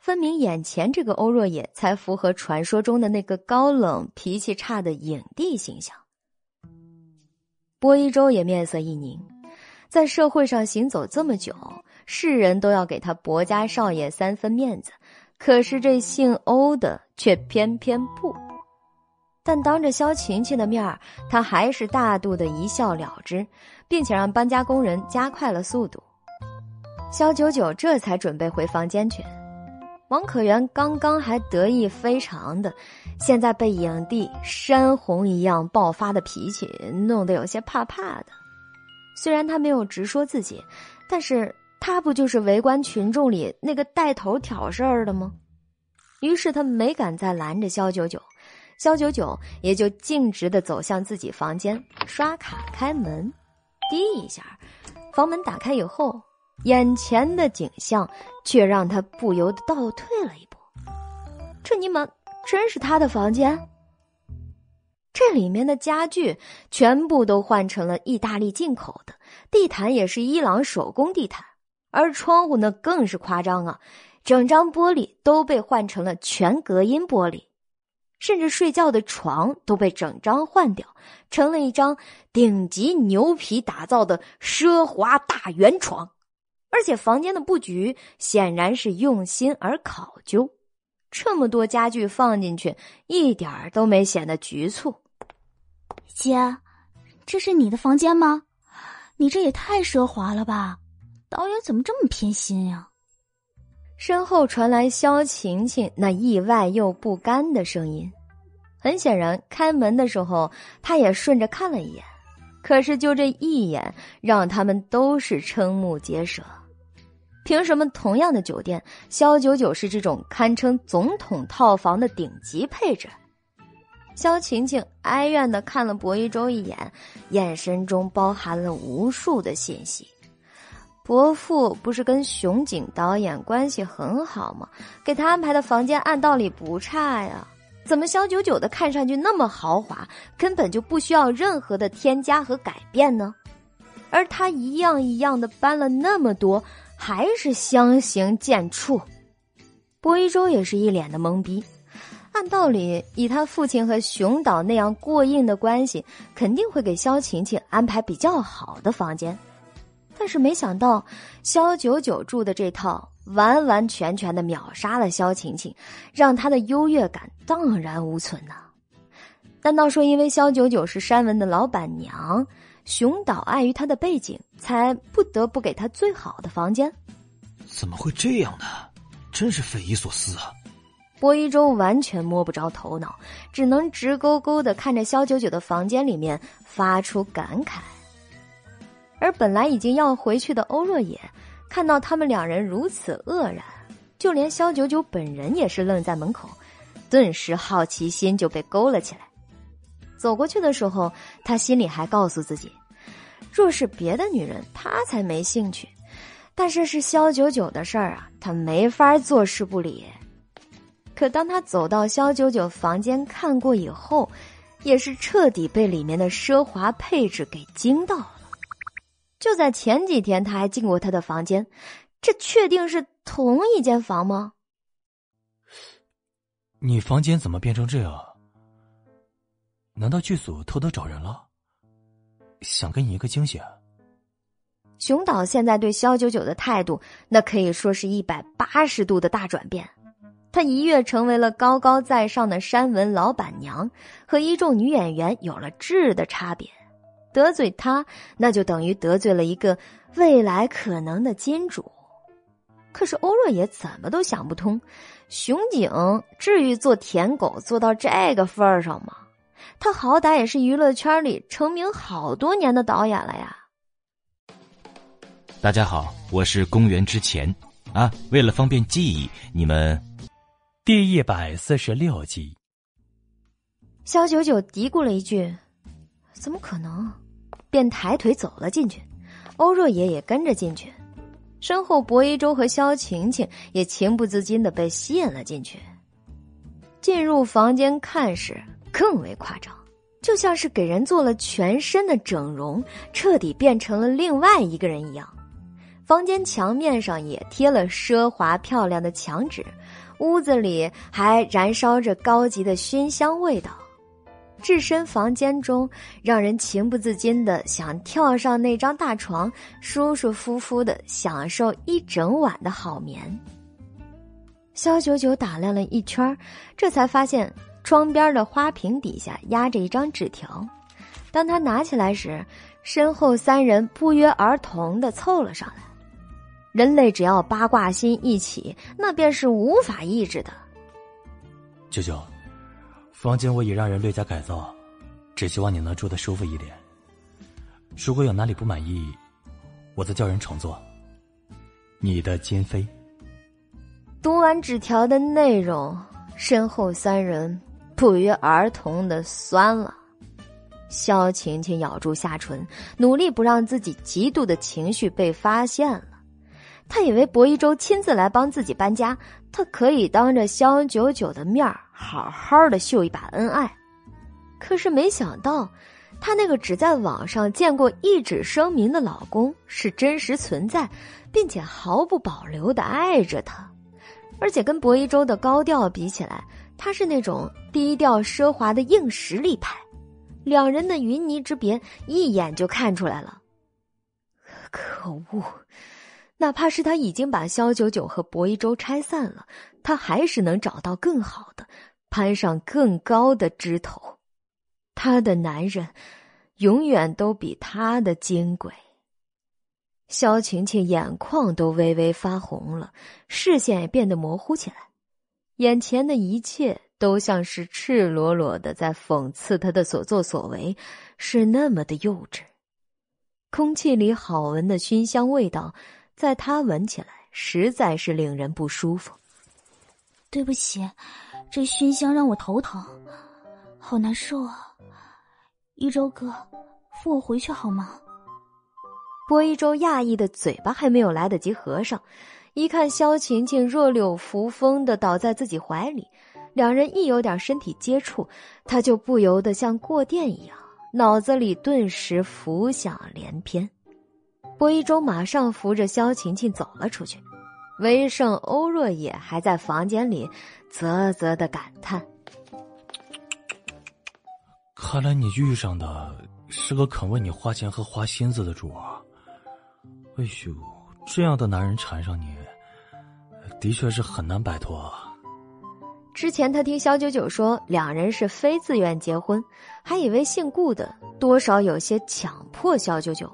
Speaker 3: 分明眼前这个欧若野才符合传说中的那个高冷、脾气差的影帝形象。波一周也面色一凝，在社会上行走这么久，世人都要给他薄家少爷三分面子，可是这姓欧的却偏偏不。但当着肖晴晴的面儿他还是大度的一笑了之，并且让搬家工人加快了速度。肖九九这才准备回房间去。王可元刚刚还得意非常的，现在被影帝山洪一样爆发的脾气弄得有些怕怕的。虽然他没有直说自己，但是他不就是围观群众里那个带头挑事儿的吗？于是他没敢再拦着肖九九，肖九九也就径直的走向自己房间，刷卡开门，滴一下，房门打开以后。眼前的景象却让他不由得倒退了一步。这尼玛真是他的房间？这里面的家具全部都换成了意大利进口的，地毯也是伊朗手工地毯，而窗户呢更是夸张啊，整张玻璃都被换成了全隔音玻璃，甚至睡觉的床都被整张换掉，成了一张顶级牛皮打造的奢华大圆床，而且房间的布局显然是用心而考究，这么多家具放进去，一点儿都没显得局促。
Speaker 1: 姐，这是你的房间吗？你这也太奢华了吧！导演怎么这么偏心呀？
Speaker 3: 身后传来萧晴晴那意外又不甘的声音。很显然，开门的时候他也顺着看了一眼，可是就这一眼，让他们都是瞠目结舌。凭什么同样的酒店，萧九九是这种堪称总统套房的顶级配置？萧晴晴哀怨的看了薄一舟一眼，眼神中包含了无数的信息。伯父不是跟熊景导演关系很好吗？给他安排的房间按道理不差呀，怎么萧九九的看上去那么豪华，根本就不需要任何的添加和改变呢？而他一样一样的搬了那么多，还是相形见绌。薄一舟也是一脸的懵逼。按道理，以他父亲和熊导那样过硬的关系，肯定会给萧晴晴安排比较好的房间。但是没想到，萧九九住的这套完完全全的秒杀了萧晴晴，让她的优越感荡然无存呢。难道说，因为萧九九是山文的老板娘，熊岛碍于她的背景，才不得不给她最好的房间？
Speaker 4: 怎么会这样呢？真是匪夷所思啊！
Speaker 3: 薄一舟完全摸不着头脑，只能直勾勾的看着萧九九的房间里面，发出感慨。而本来已经要回去的欧若野，看到他们两人如此愕然，就连萧九九本人也是愣在门口，顿时好奇心就被勾了起来。走过去的时候，他心里还告诉自己，若是别的女人，他才没兴趣；但是是萧九九的事儿啊，他没法坐视不理。可当他走到萧九九房间看过以后，也是彻底被里面的奢华配置给惊到了。就在前几天，他还进过他的房间，这确定是同一间房吗？
Speaker 5: 你房间怎么变成这样？难道剧组偷偷找人了？想给你一个惊喜？
Speaker 3: 熊导现在对肖九九的态度，那可以说是一百八十度的大转变。他一跃成为了高高在上的山文老板娘，和一众女演员有了质的差别。得罪他，那就等于得罪了一个未来可能的金主。可是欧若野怎么都想不通，熊景至于做舔狗做到这个份儿上吗？他好歹也是娱乐圈里成名好多年的导演了呀。
Speaker 4: 大家好，我是公元之前啊，为了方便记忆，你们。
Speaker 2: 第一百四十六集，
Speaker 3: 肖九九嘀咕了一句：“怎么可能？”便抬腿走了进去。欧若野也跟着进去，身后薄一舟和萧晴晴也情不自禁的被吸引了进去。进入房间看时，更为夸张，就像是给人做了全身的整容，彻底变成了另外一个人一样。房间墙面上也贴了奢华漂亮的墙纸。屋子里还燃烧着高级的熏香味道，置身房间中，让人情不自禁的想跳上那张大床，舒舒服服的享受一整晚的好眠。肖九九打量了一圈，这才发现窗边的花瓶底下压着一张纸条。当他拿起来时，身后三人不约而同的凑了上来。人类只要八卦心一起，那便是无法抑制的。
Speaker 5: 舅舅，房间我已让人略加改造，只希望你能住的舒服一点。如果有哪里不满意，我再叫人重做。你的金飞。
Speaker 3: 读完纸条的内容，身后三人不约而同的酸了。萧晴晴咬住下唇，努力不让自己嫉妒的情绪被发现了。他以为薄一舟亲自来帮自己搬家，他可以当着肖九九的面好好的秀一把恩爱。可是没想到，他那个只在网上见过一纸声明的老公是真实存在，并且毫不保留的爱着她，而且跟薄一舟的高调比起来，他是那种低调奢华的硬实力派。两人的云泥之别一眼就看出来了。可恶！哪怕是他已经把萧九九和薄一舟拆散了，他还是能找到更好的，攀上更高的枝头。他的男人，永远都比他的金贵。萧晴晴眼眶都微微发红了，视线也变得模糊起来，眼前的一切都像是赤裸裸的在讽刺他的所作所为，是那么的幼稚。空气里好闻的熏香味道。在他闻起来实在是令人不舒服。
Speaker 1: 对不起，这熏香让我头疼，好难受啊！一周哥，扶我回去好吗？
Speaker 3: 波一周讶异的嘴巴还没有来得及合上，一看萧晴晴弱柳扶风的倒在自己怀里，两人一有点身体接触，他就不由得像过电一样，脑子里顿时浮想联翩。薄一舟马上扶着萧晴晴走了出去，威胜、欧若野还在房间里啧啧的感叹：“
Speaker 5: 看来你遇上的是个肯为你花钱和花心思的主啊！哎呦，这样的男人缠上你，的确是很难摆脱。”
Speaker 3: 之前他听萧九九说两人是非自愿结婚，还以为姓顾的多少有些强迫萧九九。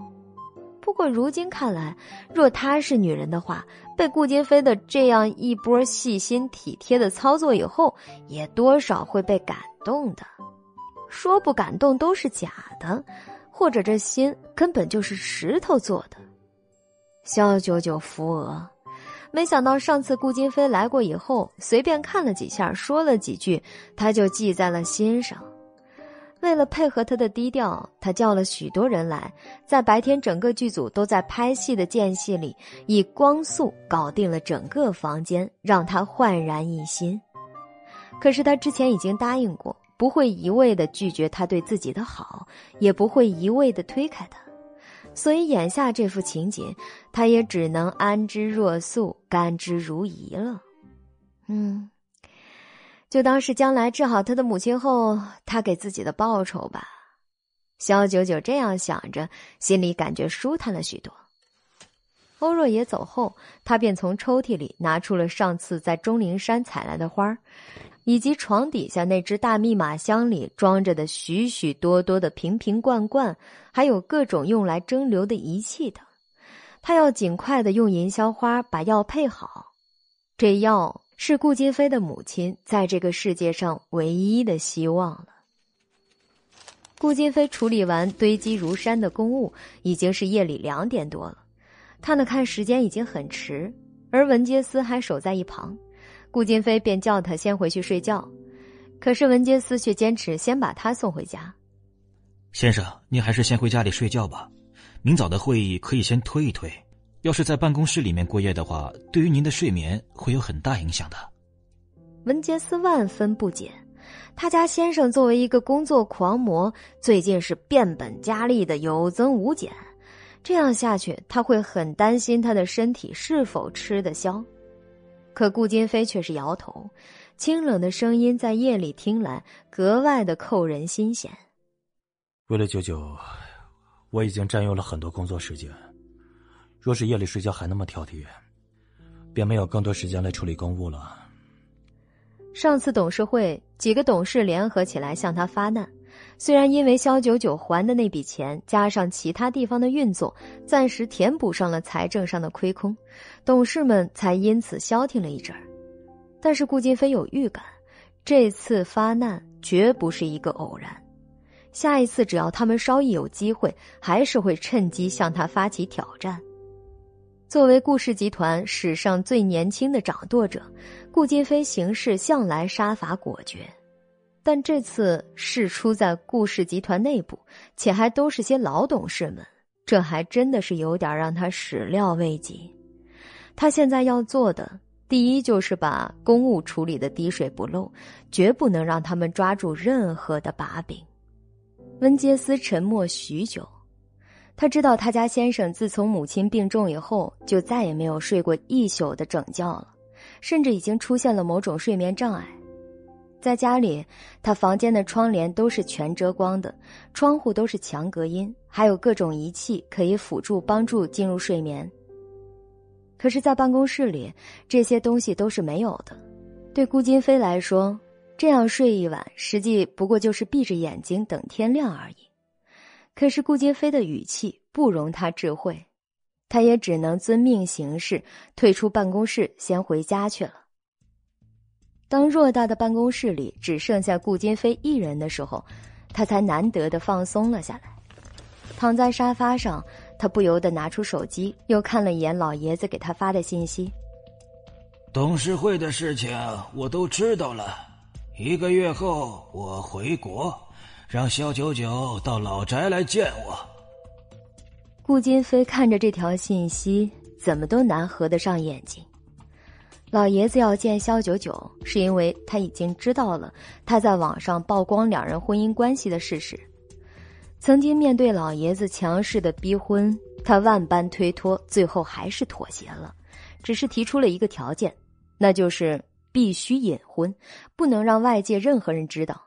Speaker 3: 不过如今看来，若她是女人的话，被顾金飞的这样一波细心体贴的操作以后，也多少会被感动的。说不感动都是假的，或者这心根本就是石头做的。肖九九扶额，没想到上次顾金飞来过以后，随便看了几下，说了几句，他就记在了心上。为了配合他的低调，他叫了许多人来，在白天整个剧组都在拍戏的间隙里，以光速搞定了整个房间，让他焕然一新。可是他之前已经答应过，不会一味的拒绝他对自己的好，也不会一味的推开他，所以眼下这副情景，他也只能安之若素，甘之如饴了。嗯。就当是将来治好他的母亲后，他给自己的报酬吧。肖九九这样想着，心里感觉舒坦了许多。欧若野走后，他便从抽屉里拿出了上次在钟灵山采来的花以及床底下那只大密码箱里装着的许许多多的瓶瓶罐罐，还有各种用来蒸馏的仪器等。他要尽快的用银销花把药配好，这药。是顾金飞的母亲在这个世界上唯一的希望了。顾金飞处理完堆积如山的公务，已经是夜里两点多了。他呢看时间已经很迟，而文杰斯还守在一旁，顾金飞便叫他先回去睡觉。可是文杰斯却坚持先把他送回家。
Speaker 4: 先生，您还是先回家里睡觉吧，明早的会议可以先推一推。要是在办公室里面过夜的话，对于您的睡眠会有很大影响的。
Speaker 3: 文杰斯万分不解，他家先生作为一个工作狂魔，最近是变本加厉的有增无减，这样下去他会很担心他的身体是否吃得消。可顾金飞却是摇头，清冷的声音在夜里听来格外的扣人心弦。
Speaker 5: 为了九九，我已经占用了很多工作时间。若是夜里睡觉还那么挑剔，便没有更多时间来处理公务了。
Speaker 3: 上次董事会几个董事联合起来向他发难，虽然因为肖九九还的那笔钱，加上其他地方的运作，暂时填补上了财政上的亏空，董事们才因此消停了一阵儿。但是顾金飞有预感，这次发难绝不是一个偶然，下一次只要他们稍一有机会，还是会趁机向他发起挑战。作为顾氏集团史上最年轻的掌舵者，顾金飞行事向来杀伐果决，但这次事出在顾氏集团内部，且还都是些老董事们，这还真的是有点让他始料未及。他现在要做的，第一就是把公务处理的滴水不漏，绝不能让他们抓住任何的把柄。温杰斯沉默许久，他知道他家先生自从母亲病重以后，就再也没有睡过一宿的整觉了，甚至已经出现了某种睡眠障碍。在家里，他房间的窗帘都是全遮光的，窗户都是强隔音，还有各种仪器可以辅助帮助进入睡眠。可是，在办公室里，这些东西都是没有的。对顾金飞来说，这样睡一晚，实际不过就是闭着眼睛等天亮而已。可是顾金飞的语气不容他智慧，他也只能遵命行事，退出办公室，先回家去了。当偌大的办公室里只剩下顾金飞一人的时候，他才难得的放松了下来。躺在沙发上，他不由得拿出手机，又看了一眼老爷子给他发的信息。
Speaker 4: 董事会的事情我都知道了，一个月后我回国，让肖九九到老宅来见我。
Speaker 3: 顾金飞看着这条信息，怎么都难合得上眼睛。老爷子要见肖九九，是因为他已经知道了他在网上曝光两人婚姻关系的事实。曾经面对老爷子强势的逼婚，他万般推脱，最后还是妥协了，只是提出了一个条件，那就是必须隐婚，不能让外界任何人知道。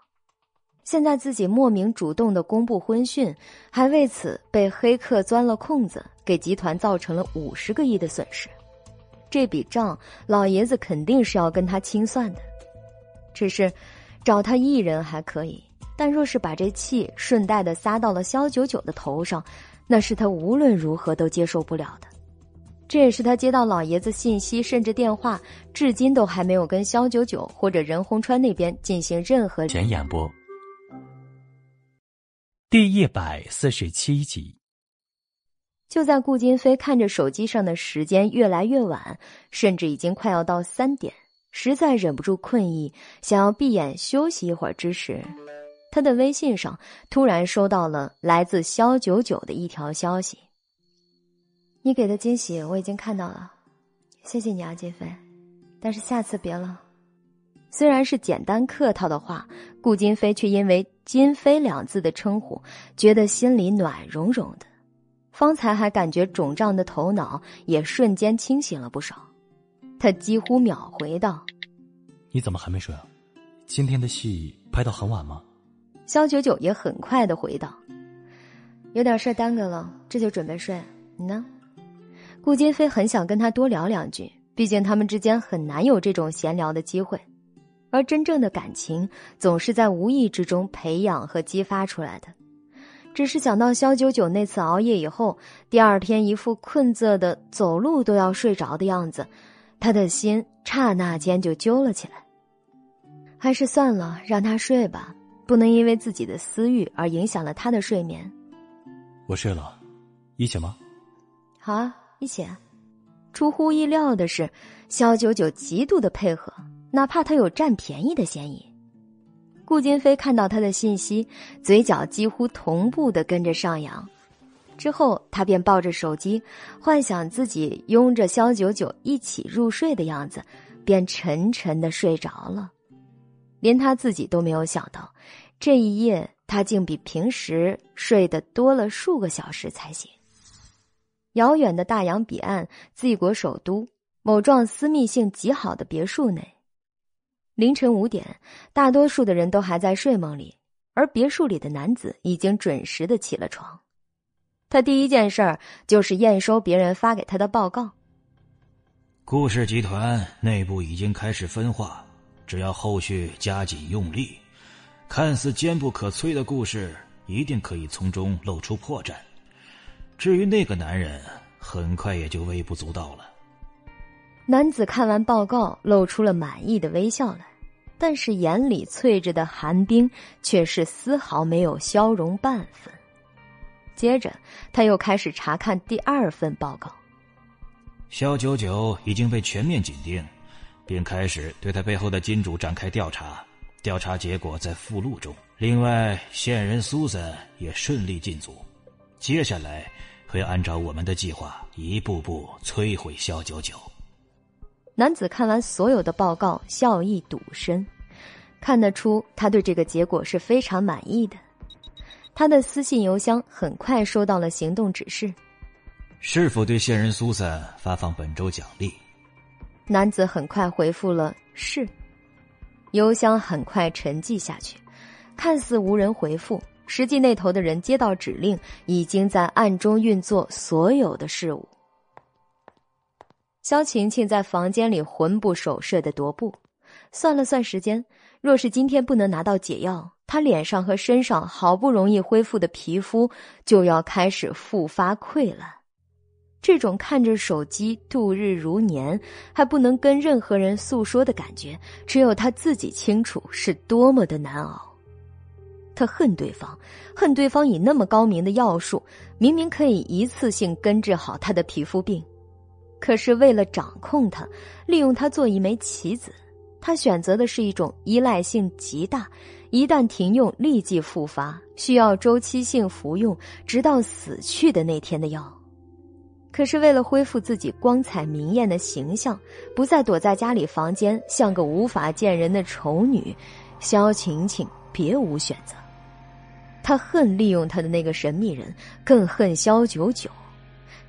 Speaker 3: 现在自己莫名主动的公布婚讯，还为此被黑客钻了空子，给集团造成了五十个亿的损失。这笔账，老爷子肯定是要跟他清算的。只是，找他一人还可以，但若是把这气顺带的撒到了肖九九的头上，那是他无论如何都接受不了的。这也是他接到老爷子信息甚至电话，至今都还没有跟肖九九或者任洪川那边进行任何
Speaker 5: 前演播。
Speaker 2: 第一百四十七集。
Speaker 3: 就在顾金飞看着手机上的时间越来越晚，甚至已经快要到三点，实在忍不住困意，想要闭眼休息一会儿之时，他的微信上突然收到了来自肖九九的一条消息：“你给的惊喜我已经看到了，谢谢你啊，金飞，但是下次别了。”虽然是简单客套的话，顾金飞却因为“金飞”两字的称呼，觉得心里暖融融的。方才还感觉肿胀的头脑也瞬间清醒了不少，他几乎秒回道：“
Speaker 5: 你怎么还没睡啊？今天的戏拍到很晚吗？”
Speaker 3: 肖九九也很快的回道：“有点事耽搁了，这就准备睡。你呢？”顾金飞很想跟他多聊两句，毕竟他们之间很难有这种闲聊的机会，而真正的感情总是在无意之中培养和激发出来的。只是想到肖九九那次熬夜以后，第二天一副困涩的走路都要睡着的样子，他的心刹那间就揪了起来。还是算了，让他睡吧，不能因为自己的私欲而影响了他的睡眠。
Speaker 5: 我睡了，一起吗？
Speaker 3: 好啊，一起。出乎意料的是，肖九九极度的配合，哪怕他有占便宜的嫌疑。顾金飞看到他的信息，嘴角几乎同步的跟着上扬，之后他便抱着手机，幻想自己拥着肖九九一起入睡的样子，便沉沉的睡着了。连他自己都没有想到，这一夜他竟比平时睡得多了数个小时才行。遥远的大洋彼岸，Z 国首都某幢私密性极好的别墅内。凌晨五点，大多数的人都还在睡梦里，而别墅里的男子已经准时的起了床。他第一件事儿就是验收别人发给他的报告。
Speaker 4: 顾氏集团内部已经开始分化，只要后续加紧用力，看似坚不可摧的故事一定可以从中露出破绽。至于那个男人，很快也就微不足道了。
Speaker 3: 男子看完报告，露出了满意的微笑来。但是眼里淬着的寒冰却是丝毫没有消融半分。接着，他又开始查看第二份报告。
Speaker 4: 肖九九已经被全面紧盯，并开始对他背后的金主展开调查。调查结果在附录中。另外，线人苏森也顺利进组。接下来会按照我们的计划，一步步摧毁肖九九。
Speaker 3: 男子看完所有的报告，笑意笃深，看得出他对这个结果是非常满意的。他的私信邮箱很快收到了行动指示。
Speaker 4: 是否对线人苏珊发放本周奖励？
Speaker 3: 男子很快回复了是。邮箱很快沉寂下去，看似无人回复，实际那头的人接到指令，已经在暗中运作所有的事物。萧晴晴在房间里魂不守舍的踱步，算了算时间，若是今天不能拿到解药，她脸上和身上好不容易恢复的皮肤就要开始复发溃烂。这种看着手机度日如年，还不能跟任何人诉说的感觉，只有他自己清楚是多么的难熬。他恨对方，恨对方以那么高明的药术，明明可以一次性根治好他的皮肤病。可是为了掌控他，利用他做一枚棋子，他选择的是一种依赖性极大，一旦停用立即复发，需要周期性服用，直到死去的那天的药。可是为了恢复自己光彩明艳的形象，不再躲在家里房间像个无法见人的丑女，萧晴晴别无选择。他恨利用他的那个神秘人，更恨萧九九。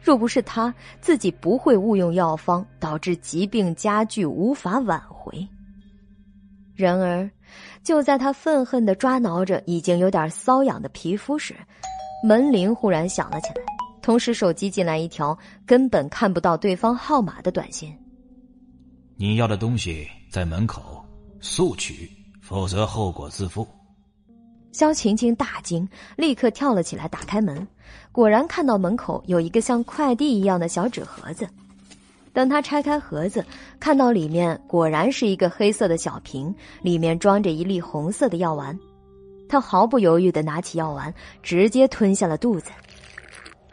Speaker 3: 若不是他自己不会误用药方，导致疾病加剧无法挽回。然而，就在他愤恨的抓挠着已经有点瘙痒的皮肤时，门铃忽然响了起来，同时手机进来一条根本看不到对方号码的短信：“
Speaker 4: 你要的东西在门口，速取，否则后果自负。”
Speaker 3: 萧晴晴大惊，立刻跳了起来，打开门。果然看到门口有一个像快递一样的小纸盒子，等他拆开盒子，看到里面果然是一个黑色的小瓶，里面装着一粒红色的药丸。他毫不犹豫的拿起药丸，直接吞下了肚子。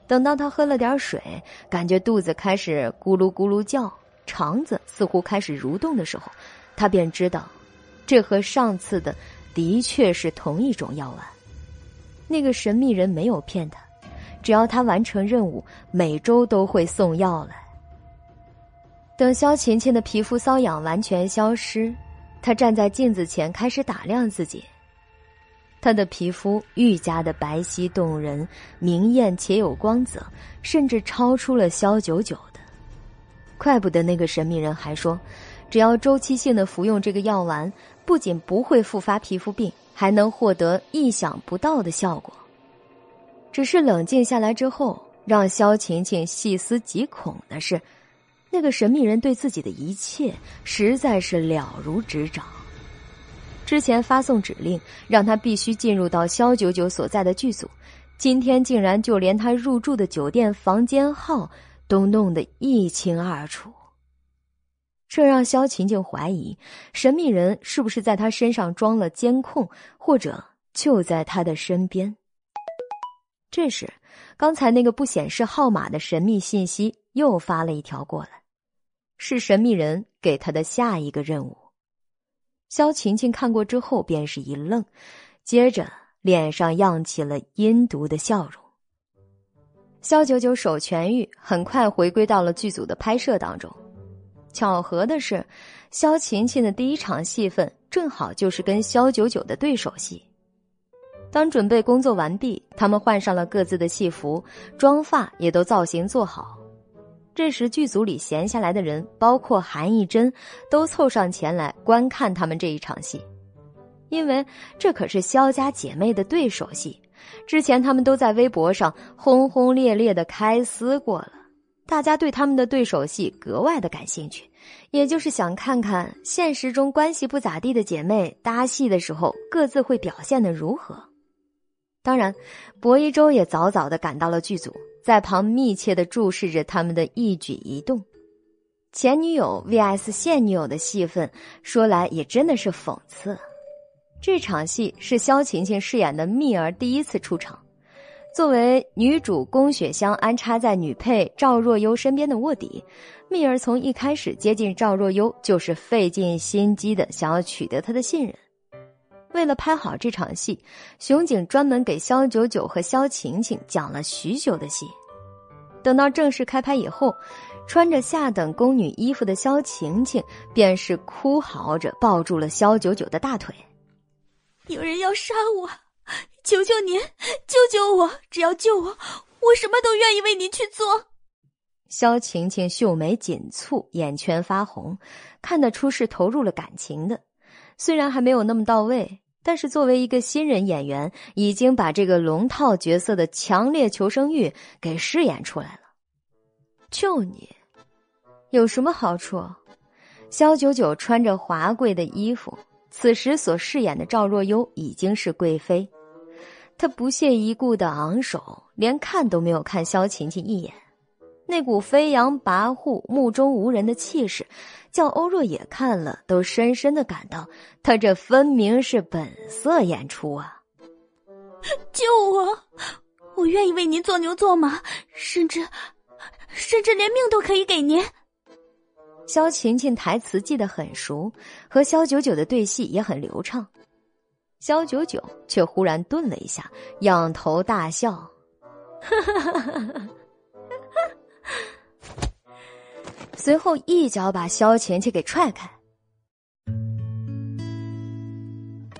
Speaker 3: 等到他喝了点水，感觉肚子开始咕噜咕噜叫，肠子似乎开始蠕动的时候，他便知道，这和上次的的确是同一种药丸。那个神秘人没有骗他。只要他完成任务，每周都会送药来。等萧晴晴的皮肤瘙痒完全消失，她站在镜子前开始打量自己。她的皮肤愈加的白皙动人，明艳且有光泽，甚至超出了萧九九的。怪不得那个神秘人还说，只要周期性的服用这个药丸，不仅不会复发皮肤病，还能获得意想不到的效果。只是冷静下来之后，让萧晴晴细思极恐的是，那个神秘人对自己的一切实在是了如指掌。之前发送指令让他必须进入到萧九九所在的剧组，今天竟然就连他入住的酒店房间号都弄得一清二楚。这让萧晴晴怀疑，神秘人是不是在他身上装了监控，或者就在他的身边。这时，刚才那个不显示号码的神秘信息又发了一条过来，是神秘人给他的下一个任务。萧晴晴看过之后便是一愣，接着脸上漾起了阴毒的笑容。萧九九手痊愈，很快回归到了剧组的拍摄当中。巧合的是，萧晴晴的第一场戏份正好就是跟萧九九的对手戏。当准备工作完毕，他们换上了各自的戏服，妆发也都造型做好。这时，剧组里闲下来的人，包括韩艺珍，都凑上前来观看他们这一场戏，因为这可是萧家姐妹的对手戏。之前他们都在微博上轰轰烈烈的开撕过了，大家对他们的对手戏格外的感兴趣，也就是想看看现实中关系不咋地的姐妹搭戏的时候，各自会表现的如何。当然，薄一舟也早早的赶到了剧组，在旁密切的注视着他们的一举一动。前女友 vs 现女友的戏份，说来也真的是讽刺。这场戏是萧晴晴饰演的蜜儿第一次出场，作为女主宫雪香安插在女配赵若幽身边的卧底，蜜儿从一开始接近赵若幽就是费尽心机的想要取得她的信任。为了拍好这场戏，熊景专门给肖九九和肖晴晴讲了许久的戏。等到正式开拍以后，穿着下等宫女衣服的肖晴晴便是哭嚎着抱住了肖九九的大腿。
Speaker 1: 有人要杀我，求求您救救我！只要救我，我什么都愿意为您去做。
Speaker 3: 萧晴晴秀眉紧蹙，眼圈发红，看得出是投入了感情的。虽然还没有那么到位，但是作为一个新人演员，已经把这个龙套角色的强烈求生欲给饰演出来了。救你，有什么好处？萧九九穿着华贵的衣服，此时所饰演的赵若幽已经是贵妃，她不屑一顾的昂首，连看都没有看萧琴琴一眼。那股飞扬跋扈、目中无人的气势，叫欧若野看了都深深的感到，他这分明是本色演出啊！
Speaker 1: 救我！我愿意为您做牛做马，甚至，甚至连命都可以给您。
Speaker 3: 萧琴琴台词记得很熟，和萧九九的对戏也很流畅。萧九九却忽然顿了一下，仰头大笑，哈哈哈哈哈。随后一脚把萧晴晴给踹开。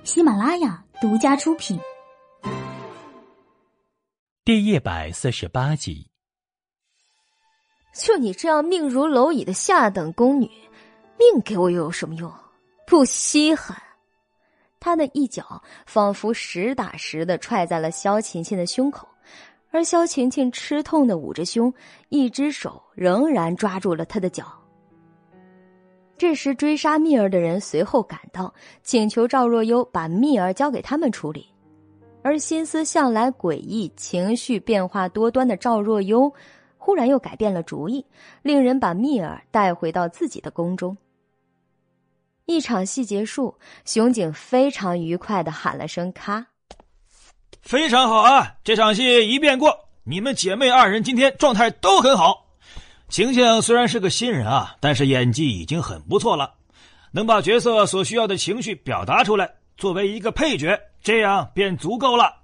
Speaker 1: 喜马拉雅独家出品，
Speaker 2: 第一百四十八集。
Speaker 3: 就你这样命如蝼蚁的下等宫女，命给我又有什么用？不稀罕。他的一脚仿佛实打实的踹在了萧晴晴的胸口。而萧晴晴吃痛的捂着胸，一只手仍然抓住了他的脚。这时，追杀蜜儿的人随后赶到，请求赵若幽把蜜儿交给他们处理。而心思向来诡异、情绪变化多端的赵若幽，忽然又改变了主意，令人把蜜儿带回到自己的宫中。一场戏结束，熊景非常愉快的喊了声“咔”。
Speaker 4: 非常好啊！这场戏一遍过，你们姐妹二人今天状态都很好。晴晴虽然是个新人啊，但是演技已经很不错了，能把角色所需要的情绪表达出来。作为一个配角，这样便足够了。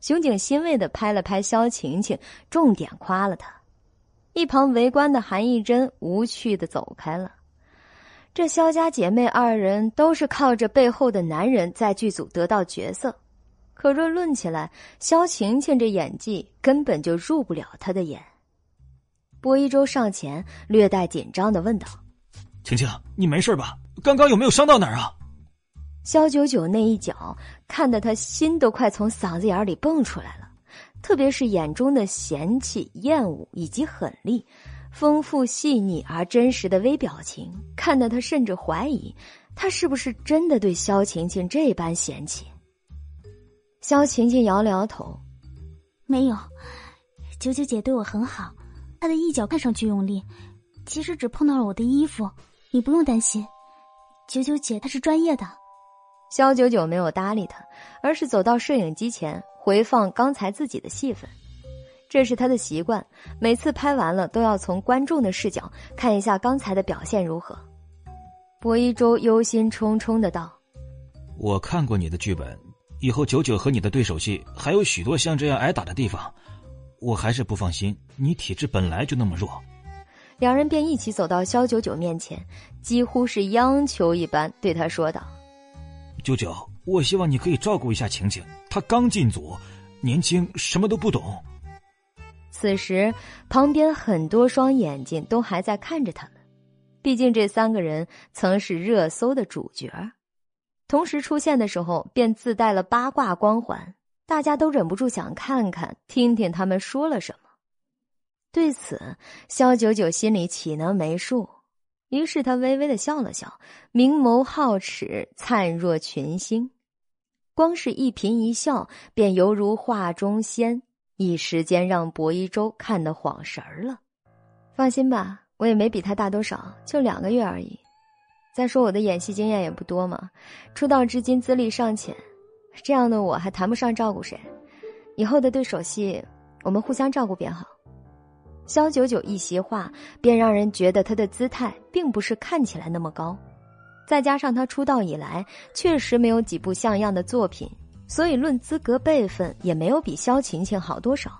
Speaker 3: 熊景欣慰的拍了拍萧晴晴，重点夸了她。一旁围观的韩艺珍无趣的走开了。这萧家姐妹二人都是靠着背后的男人在剧组得到角色。可若论起来，萧晴晴这演技根本就入不了她的眼。薄一舟上前，略带紧张的问道：“
Speaker 4: 晴晴，你没事吧？刚刚有没有伤到哪儿啊？”
Speaker 3: 萧九九那一脚，看得他心都快从嗓子眼里蹦出来了。特别是眼中的嫌弃、厌恶以及狠厉，丰富细腻而真实的微表情，看得他甚至怀疑，他是不是真的对萧晴晴这般嫌弃。萧晴晴摇了摇头，
Speaker 1: 没有。九九姐对我很好，她的一脚看上去用力，其实只碰到了我的衣服。你不用担心，九九姐她是专业的。
Speaker 3: 萧九九没有搭理他，而是走到摄影机前回放刚才自己的戏份。这是他的习惯，每次拍完了都要从观众的视角看一下刚才的表现如何。薄一舟忧心忡忡的道：“
Speaker 4: 我看过你的剧本。”以后九九和你的对手戏还有许多像这样挨打的地方，我还是不放心。你体质本来就那么弱，
Speaker 3: 两人便一起走到肖九九面前，几乎是央求一般对他说道：“
Speaker 4: 九九，我希望你可以照顾一下晴晴，她刚进组，年轻，什么都不懂。”
Speaker 3: 此时，旁边很多双眼睛都还在看着他们，毕竟这三个人曾是热搜的主角。同时出现的时候，便自带了八卦光环，大家都忍不住想看看、听听他们说了什么。对此，萧九九心里岂能没数？于是他微微的笑了笑，明眸皓齿，灿若群星。光是一颦一笑，便犹如画中仙，一时间让薄一舟看得晃神儿了。放心吧，我也没比他大多少，就两个月而已。再说我的演戏经验也不多嘛，出道至今资历尚浅，这样的我还谈不上照顾谁。以后的对手戏，我们互相照顾便好。萧九九一席话，便让人觉得他的姿态并不是看起来那么高，再加上他出道以来确实没有几部像样的作品，所以论资格辈分也没有比萧晴晴好多少。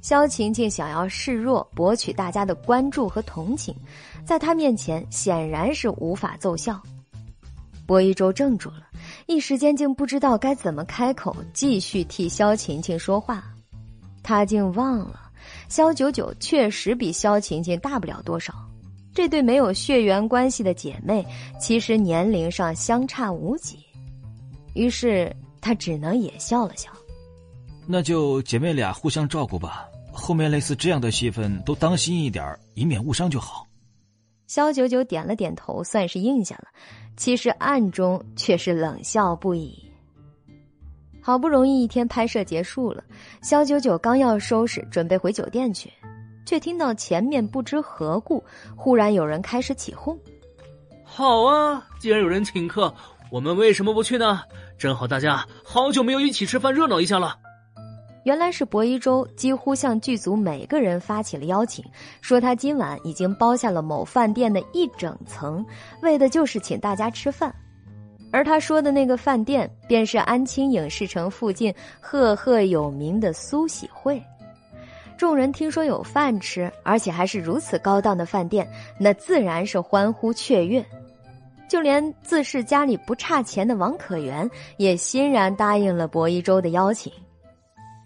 Speaker 3: 萧晴晴想要示弱，博取大家的关注和同情，在他面前显然是无法奏效。薄一舟怔住了，一时间竟不知道该怎么开口继续替萧晴晴说话。他竟忘了，萧九九确实比萧晴晴大不了多少。这对没有血缘关系的姐妹，其实年龄上相差无几。于是他只能也笑了笑。
Speaker 4: 那就姐妹俩互相照顾吧。后面类似这样的戏份都当心一点，以免误伤就好。
Speaker 3: 萧九九点了点头，算是应下了。其实暗中却是冷笑不已。好不容易一天拍摄结束了，萧九九刚要收拾准备回酒店去，却听到前面不知何故，忽然有人开始起哄：“
Speaker 6: 好啊，既然有人请客，我们为什么不去呢？正好大家好久没有一起吃饭，热闹一下了。”
Speaker 3: 原来是薄一舟几乎向剧组每个人发起了邀请，说他今晚已经包下了某饭店的一整层，为的就是请大家吃饭。而他说的那个饭店，便是安清影视城附近赫赫有名的苏喜会。众人听说有饭吃，而且还是如此高档的饭店，那自然是欢呼雀跃。就连自恃家里不差钱的王可元，也欣然答应了薄一舟的邀请。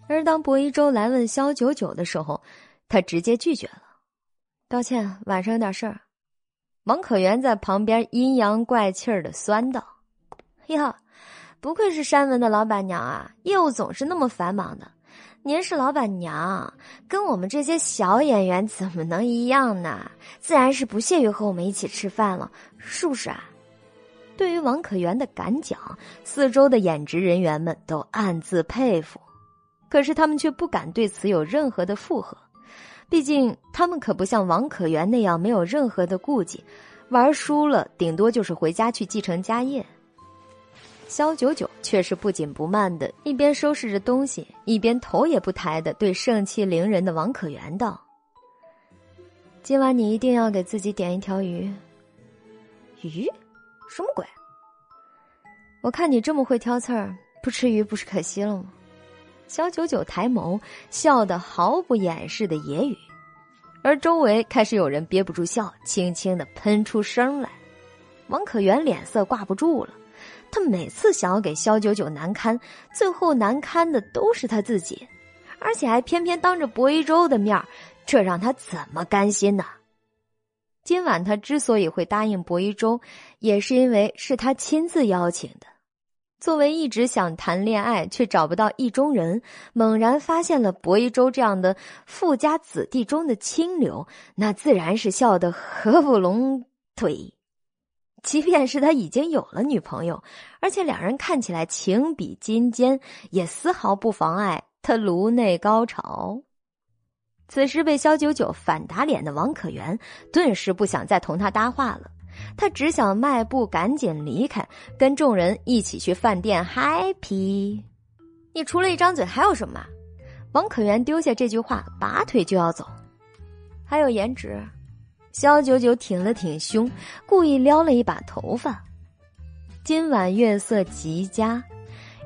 Speaker 3: 而当薄一舟来问萧九九的时候，他直接拒绝了。抱歉，晚上有点事儿。王可元在旁边阴阳怪气儿的酸道：“哟，不愧是山文的老板娘啊，业务总是那么繁忙的。您是老板娘，跟我们这些小演员怎么能一样呢？自然是不屑于和我们一起吃饭了，是不是啊？”对于王可元的敢讲，四周的演职人员们都暗自佩服。可是他们却不敢对此有任何的附和，毕竟他们可不像王可元那样没有任何的顾忌，玩输了顶多就是回家去继承家业。萧九九却是不紧不慢的，一边收拾着东西，一边头也不抬的对盛气凌人的王可元道：“今晚你一定要给自己点一条鱼。鱼，什么鬼？我看你这么会挑刺儿，不吃鱼不是可惜了吗？”小九九抬眸，笑得毫不掩饰的揶揄，而周围开始有人憋不住笑，轻轻的喷出声来。王可元脸色挂不住了，他每次想要给萧九九难堪，最后难堪的都是他自己，而且还偏偏当着薄一舟的面这让他怎么甘心呢？今晚他之所以会答应薄一舟，也是因为是他亲自邀请的。作为一直想谈恋爱却找不到意中人，猛然发现了薄一舟这样的富家子弟中的清流，那自然是笑得合不拢腿。即便是他已经有了女朋友，而且两人看起来情比金坚，也丝毫不妨碍他颅内高潮。此时被肖九九反打脸的王可元，顿时不想再同他搭话了。他只想迈步赶紧离开，跟众人一起去饭店 happy。你除了一张嘴还有什么？王可元丢下这句话，拔腿就要走。还有颜值。肖九九挺了挺胸，故意撩了一把头发。今晚月色极佳，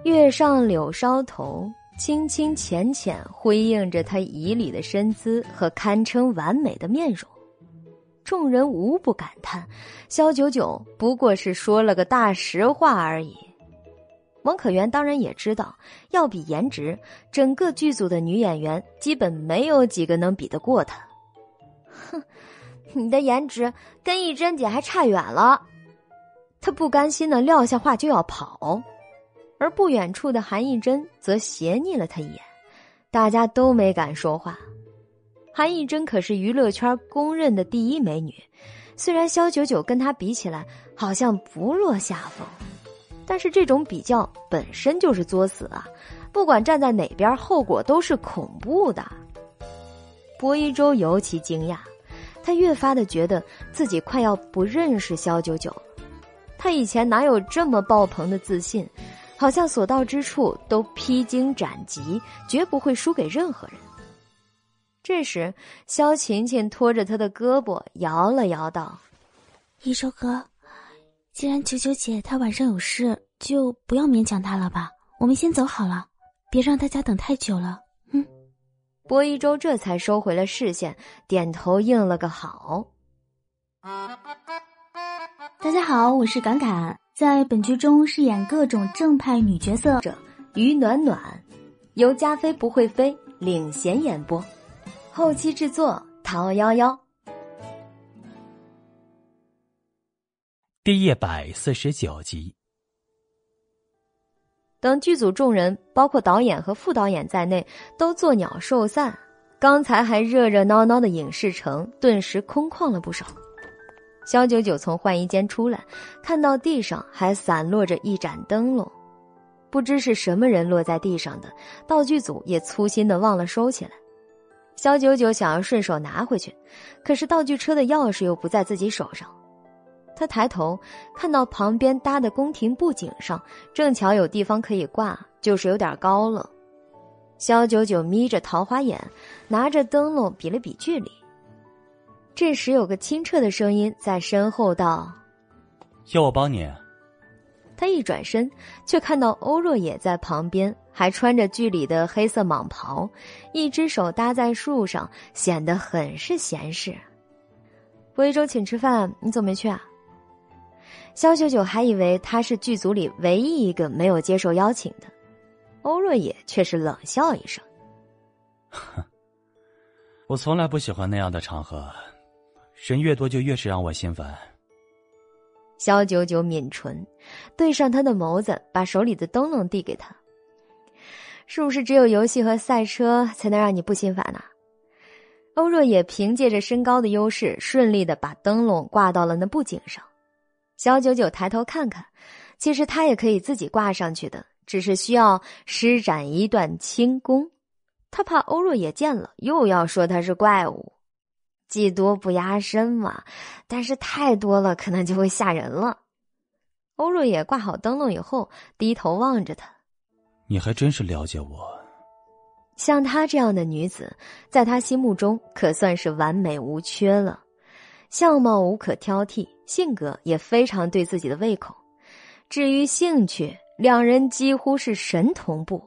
Speaker 3: 月上柳梢头，清清浅浅辉映着他旖旎的身姿和堪称完美的面容。众人无不感叹，萧九九不过是说了个大实话而已。王可元当然也知道，要比颜值，整个剧组的女演员基本没有几个能比得过他。哼，你的颜值跟一贞姐还差远了。他不甘心的撂下话就要跑，而不远处的韩艺珍则斜睨了他一眼，大家都没敢说话。韩艺珍可是娱乐圈公认的第一美女，虽然萧九九跟她比起来好像不落下风，但是这种比较本身就是作死啊！不管站在哪边，后果都是恐怖的。薄一舟尤其惊讶，他越发的觉得自己快要不认识萧九九了。他以前哪有这么爆棚的自信，好像所到之处都披荆斩棘，绝不会输给任何人。这时，萧琴琴拖着他的胳膊摇了摇，道：“
Speaker 1: 一周哥，既然九九姐她晚上有事，就不要勉强她了吧。我们先走好了，别让大家等太久了。”嗯。
Speaker 3: 薄一周这才收回了视线，点头应了个好。
Speaker 1: 大家好，我是敢敢，在本剧中饰演各种正派女角色
Speaker 3: 者于暖暖，由加菲不会飞领衔演播，后期制作陶幺幺。
Speaker 2: 第一百四十九集。
Speaker 3: 等剧组众人，包括导演和副导演在内，都作鸟兽散，刚才还热热闹闹的影视城顿时空旷了不少。肖九九从换衣间出来，看到地上还散落着一盏灯笼，不知是什么人落在地上的，道具组也粗心的忘了收起来。肖九九想要顺手拿回去，可是道具车的钥匙又不在自己手上。他抬头看到旁边搭的宫廷布景上，正巧有地方可以挂，就是有点高了。肖九九眯着桃花眼，拿着灯笼比了比距离。这时有个清澈的声音在身后道：“
Speaker 5: 要我帮你？”
Speaker 3: 他一转身，却看到欧若野在旁边，还穿着剧里的黑色蟒袍，一只手搭在树上，显得很是闲适。维州请吃饭，你怎么没去啊？肖九九还以为他是剧组里唯一一个没有接受邀请的，欧若野却是冷笑一声：“哼
Speaker 5: 我从来不喜欢那样的场合，人越多就越是让我心烦。”
Speaker 3: 肖九九抿唇，对上他的眸子，把手里的灯笼递给他：“是不是只有游戏和赛车才能让你不心烦呢？”欧若也凭借着身高的优势，顺利的把灯笼挂到了那布景上。小九九抬头看看，其实他也可以自己挂上去的，只是需要施展一段轻功。他怕欧若也见了又要说他是怪物，技多不压身嘛。但是太多了，可能就会吓人了。欧若野挂好灯笼以后，低头望着他：“
Speaker 5: 你还真是了解我。
Speaker 3: 像她这样的女子，在他心目中可算是完美无缺了。”相貌无可挑剔，性格也非常对自己的胃口。至于兴趣，两人几乎是神同步。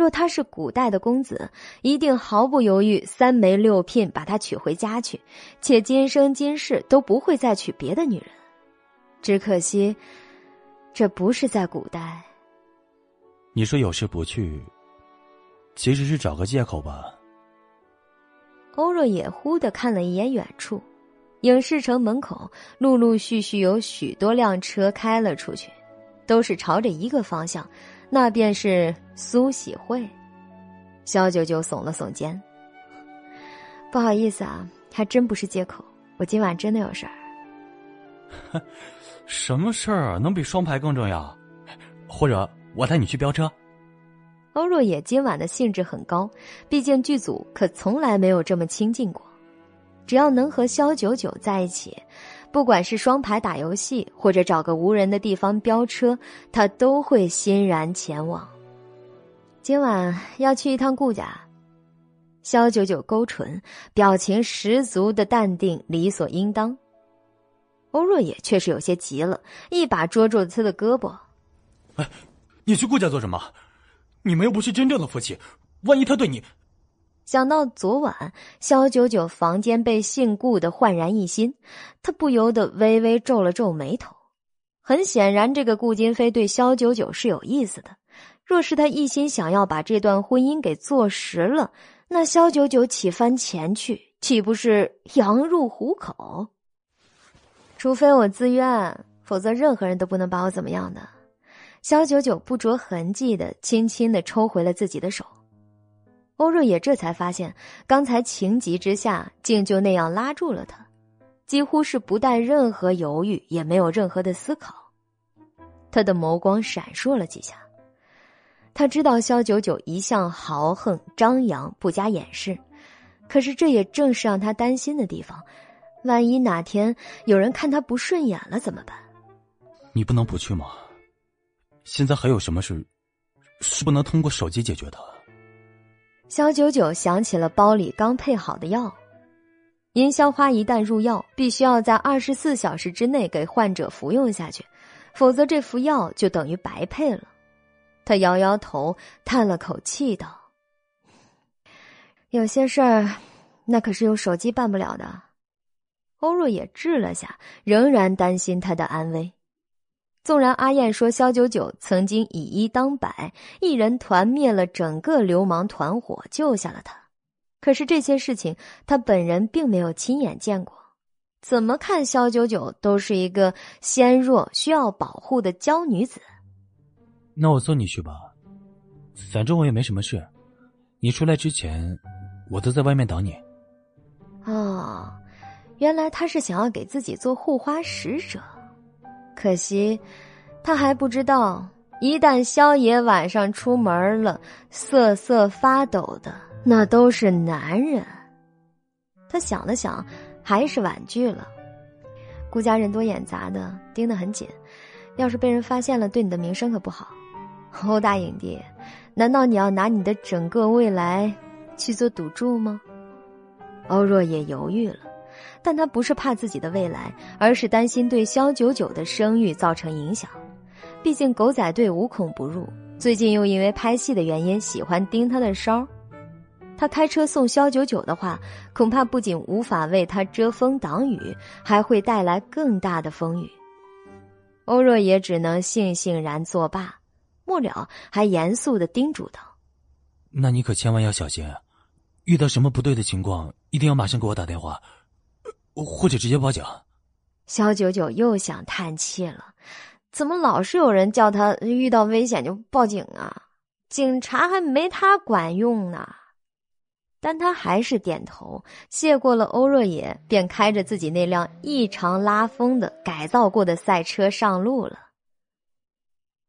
Speaker 3: 若他是古代的公子，一定毫不犹豫、三媒六聘把他娶回家去，且今生今世都不会再娶别的女人。只可惜，这不是在古代。
Speaker 5: 你说有事不去，其实是找个借口吧？
Speaker 3: 欧若野忽的看了一眼远处。影视城门口陆陆续续有许多辆车开了出去，都是朝着一个方向，那便是苏喜慧。肖九九耸了耸肩：“不好意思啊，还真不是借口，我今晚真的有事儿。”“
Speaker 5: 什么事儿能比双排更重要？或者我带你去飙车？”
Speaker 3: 欧若野今晚的兴致很高，毕竟剧组可从来没有这么亲近过。只要能和肖九九在一起，不管是双排打游戏，或者找个无人的地方飙车，他都会欣然前往。今晚要去一趟顾家，肖九九勾唇，表情十足的淡定，理所应当。欧若野却是有些急了，一把捉住了他的胳膊：“
Speaker 5: 哎，你去顾家做什么？你们又不是真正的夫妻，万一他对你……”
Speaker 3: 想到昨晚肖九九房间被姓顾的焕然一新，他不由得微微皱了皱眉头。很显然，这个顾金飞对肖九九是有意思的。若是他一心想要把这段婚姻给坐实了，那肖九九起翻前去，岂不是羊入虎口？除非我自愿，否则任何人都不能把我怎么样的。肖九九不着痕迹的轻轻的抽回了自己的手。欧若野这才发现，刚才情急之下竟就那样拉住了他，几乎是不带任何犹豫，也没有任何的思考。他的眸光闪烁了几下，他知道萧九九一向豪横张扬，不加掩饰，可是这也正是让他担心的地方。万一哪天有人看他不顺眼了怎么办？
Speaker 5: 你不能不去吗？现在还有什么事是不能通过手机解决的？
Speaker 3: 肖九九想起了包里刚配好的药，银霄花一旦入药，必须要在二十四小时之内给患者服用下去，否则这副药就等于白配了。他摇摇头，叹了口气道：“有些事儿，那可是用手机办不了的。欧若也滞了下，仍然担心他的安危。纵然阿燕说萧九九曾经以一当百，一人团灭了整个流氓团伙，救下了他，可是这些事情他本人并没有亲眼见过，怎么看萧九九都是一个纤弱需要保护的娇女子。
Speaker 5: 那我送你去吧，反正我也没什么事。你出来之前，我都在外面等你。
Speaker 3: 哦，原来他是想要给自己做护花使者。可惜，他还不知道，一旦萧爷晚上出门了，瑟瑟发抖的那都是男人。他想了想，还是婉拒了。顾家人多眼杂的，盯得很紧，要是被人发现了，对你的名声可不好。欧大影帝，难道你要拿你的整个未来去做赌注吗？欧若也犹豫了。但他不是怕自己的未来，而是担心对萧九九的声誉造成影响。毕竟狗仔队无孔不入，最近又因为拍戏的原因喜欢盯他的梢。他开车送萧九九的话，恐怕不仅无法为他遮风挡雨，还会带来更大的风雨。欧若也只能悻悻然作罢，末了还严肃的叮嘱道：“
Speaker 5: 那你可千万要小心，遇到什么不对的情况，一定要马上给我打电话。”或者直接报警。
Speaker 3: 肖九九又想叹气了，怎么老是有人叫他遇到危险就报警啊？警察还没他管用呢。但他还是点头，谢过了欧若野，便开着自己那辆异常拉风的改造过的赛车上路了。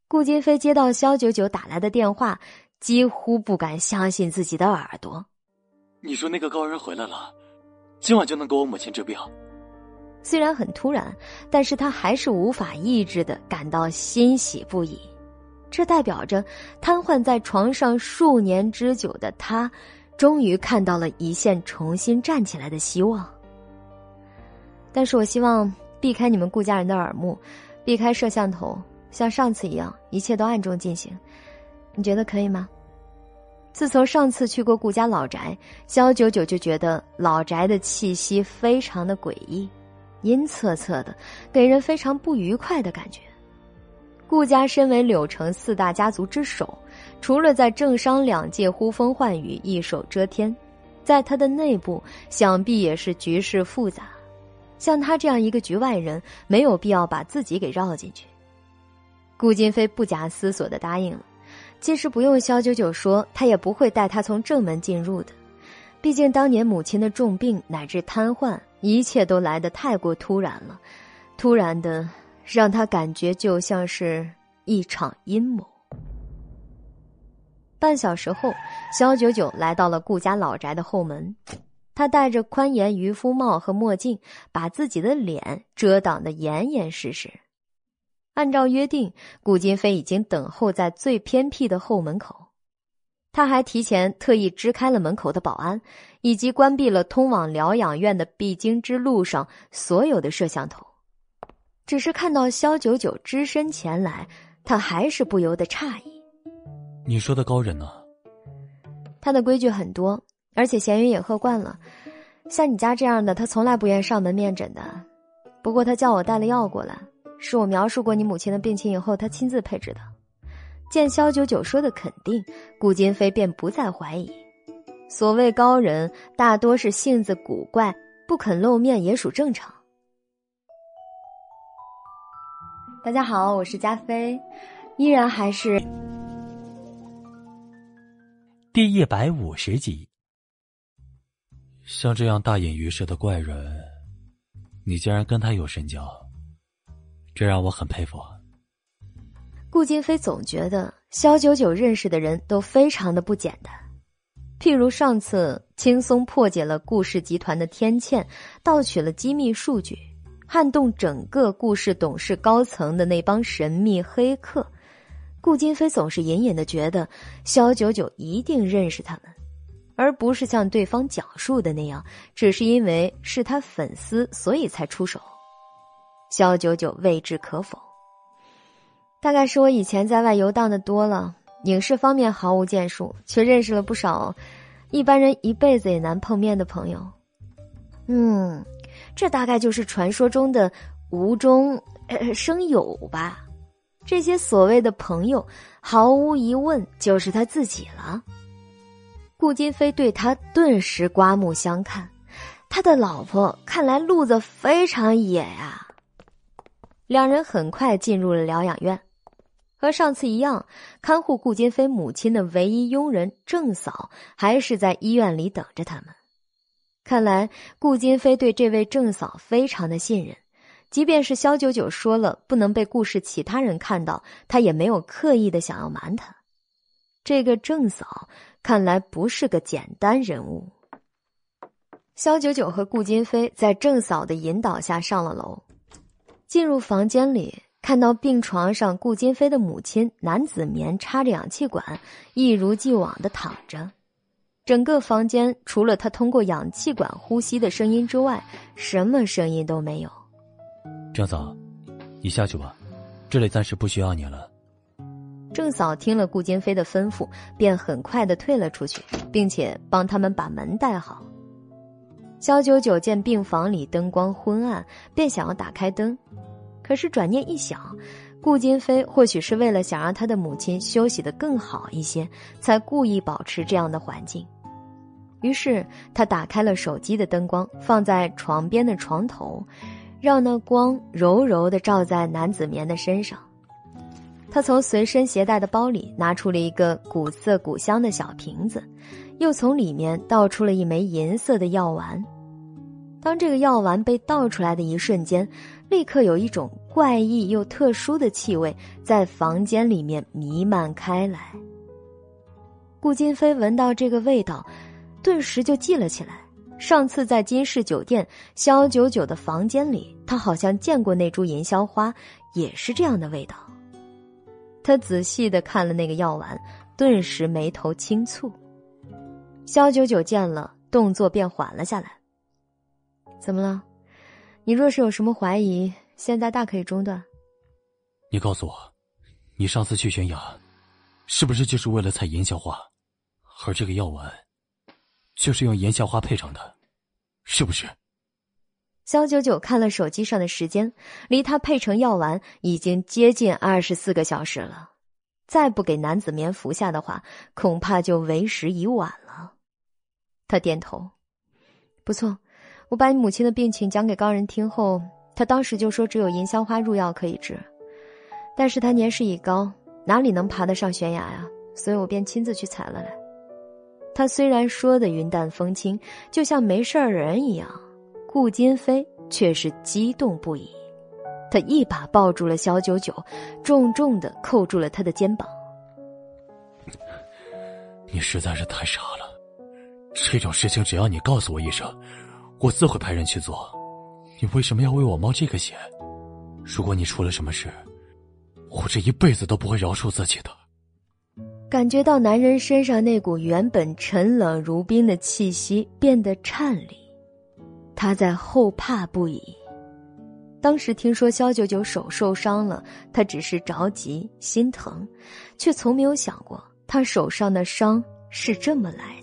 Speaker 3: 顾金飞接到肖九九打来的电话，几乎不敢相信自己的耳朵。
Speaker 5: 你说那个高人回来了？今晚就能给我母亲治病。
Speaker 3: 虽然很突然，但是他还是无法抑制的感到欣喜不已。这代表着瘫痪在床上数年之久的他，终于看到了一线重新站起来的希望。但是我希望避开你们顾家人的耳目，避开摄像头，像上次一样，一切都暗中进行。你觉得可以吗？自从上次去过顾家老宅，萧九九就觉得老宅的气息非常的诡异，阴恻恻的，给人非常不愉快的感觉。顾家身为柳城四大家族之首，除了在政商两界呼风唤雨、一手遮天，在他的内部想必也是局势复杂。像他这样一个局外人，没有必要把自己给绕进去。顾金飞不假思索的答应了。即使不用萧九九说，他也不会带他从正门进入的。毕竟当年母亲的重病乃至瘫痪，一切都来得太过突然了，突然的让他感觉就像是一场阴谋。半小时后，萧九九来到了顾家老宅的后门，他戴着宽檐渔夫帽和墨镜，把自己的脸遮挡得严严实实。按照约定，顾金飞已经等候在最偏僻的后门口。他还提前特意支开了门口的保安，以及关闭了通往疗养院的必经之路上所有的摄像头。只是看到萧九九只身前来，他还是不由得诧异。
Speaker 5: 你说的高人呢？
Speaker 3: 他的规矩很多，而且闲云也喝惯了。像你家这样的，他从来不愿上门面诊的。不过他叫我带了药过来。是我描述过你母亲的病情以后，他亲自配置的。见萧九九说的肯定，顾金飞便不再怀疑。所谓高人，大多是性子古怪，不肯露面也属正常。大家好，我是加菲，依然还是
Speaker 2: 第一百五十集。
Speaker 5: 像这样大隐于世的怪人，你竟然跟他有深交？这让我很佩服。
Speaker 3: 顾金飞总觉得萧九九认识的人都非常的不简单，譬如上次轻松破解了顾氏集团的天堑，盗取了机密数据，撼动整个顾氏董事高层的那帮神秘黑客，顾金飞总是隐隐的觉得萧九九一定认识他们，而不是像对方讲述的那样，只是因为是他粉丝所以才出手。萧九九未置可否。大概是我以前在外游荡的多了，影视方面毫无建树，却认识了不少一般人一辈子也难碰面的朋友。嗯，这大概就是传说中的无中生有吧。这些所谓的朋友，毫无疑问就是他自己了。顾金飞对他顿时刮目相看，他的老婆看来路子非常野呀。两人很快进入了疗养院，和上次一样，看护顾金飞母亲的唯一佣人郑嫂还是在医院里等着他们。看来顾金飞对这位郑嫂非常的信任。即便是肖九九说了不能被顾氏其他人看到，他也没有刻意的想要瞒他。这个郑嫂看来不是个简单人物。肖九九和顾金飞在郑嫂的引导下上了楼，进入房间里，看到病床上顾金飞的母亲南子棉插着氧气管，一如既往的躺着。整个房间除了他通过氧气管呼吸的声音之外，什么声音都没有。
Speaker 5: 郑嫂，你下去吧，这里暂时不需要你了。
Speaker 3: 郑嫂听了顾金飞的吩咐，便很快的退了出去，并且帮他们把门带好。肖九九见病房里灯光昏暗，便想要打开灯，可是转念一想，顾金飞或许是为了想让他的母亲休息的更好一些，才故意保持这样的环境。于是他打开了手机的灯光，放在床边的床头。让那光柔柔的照在男子棉的身上。他从随身携带的包里拿出了一个古色古香的小瓶子，又从里面倒出了一枚银色的药丸。当这个药丸被倒出来的一瞬间，立刻有一种怪异又特殊的气味在房间里面弥漫开来。顾金飞闻到这个味道，顿时就记了起来。上次在金氏酒店肖九九的房间里，他好像见过那株银霄花，也是这样的味道。他仔细的看了那个药丸，顿时眉头轻蹙。肖九九见了，动作便缓了下来。怎么了？你若是有什么怀疑，现在大可以中断。
Speaker 5: 你告诉我，你上次去悬崖，是不是就是为了采银香花？而这个药丸？就是用银香花配成的，是不是？
Speaker 3: 肖九九看了手机上的时间，离他配成药丸已经接近二十四个小时了。再不给男子棉服下的话，恐怕就为时已晚了。他点头，不错。我把你母亲的病情讲给高人听后，他当时就说只有银香花入药可以治。但是他年事已高，哪里能爬得上悬崖呀？所以我便亲自去采了来。他虽然说的云淡风轻，就像没事人一样，顾金飞却是激动不已。他一把抱住了肖九九，重重的扣住了他的肩膀。
Speaker 5: 你实在是太傻了，这种事情只要你告诉我一声，我自会派人去做。你为什么要为我冒这个险？如果你出了什么事，我这一辈子都不会饶恕自己的。
Speaker 3: 感觉到男人身上那股原本沉冷如冰的气息变得颤栗，他在后怕不已。当时听说肖九九手受伤了，他只是着急心疼，却从没有想过他手上的伤是这么来。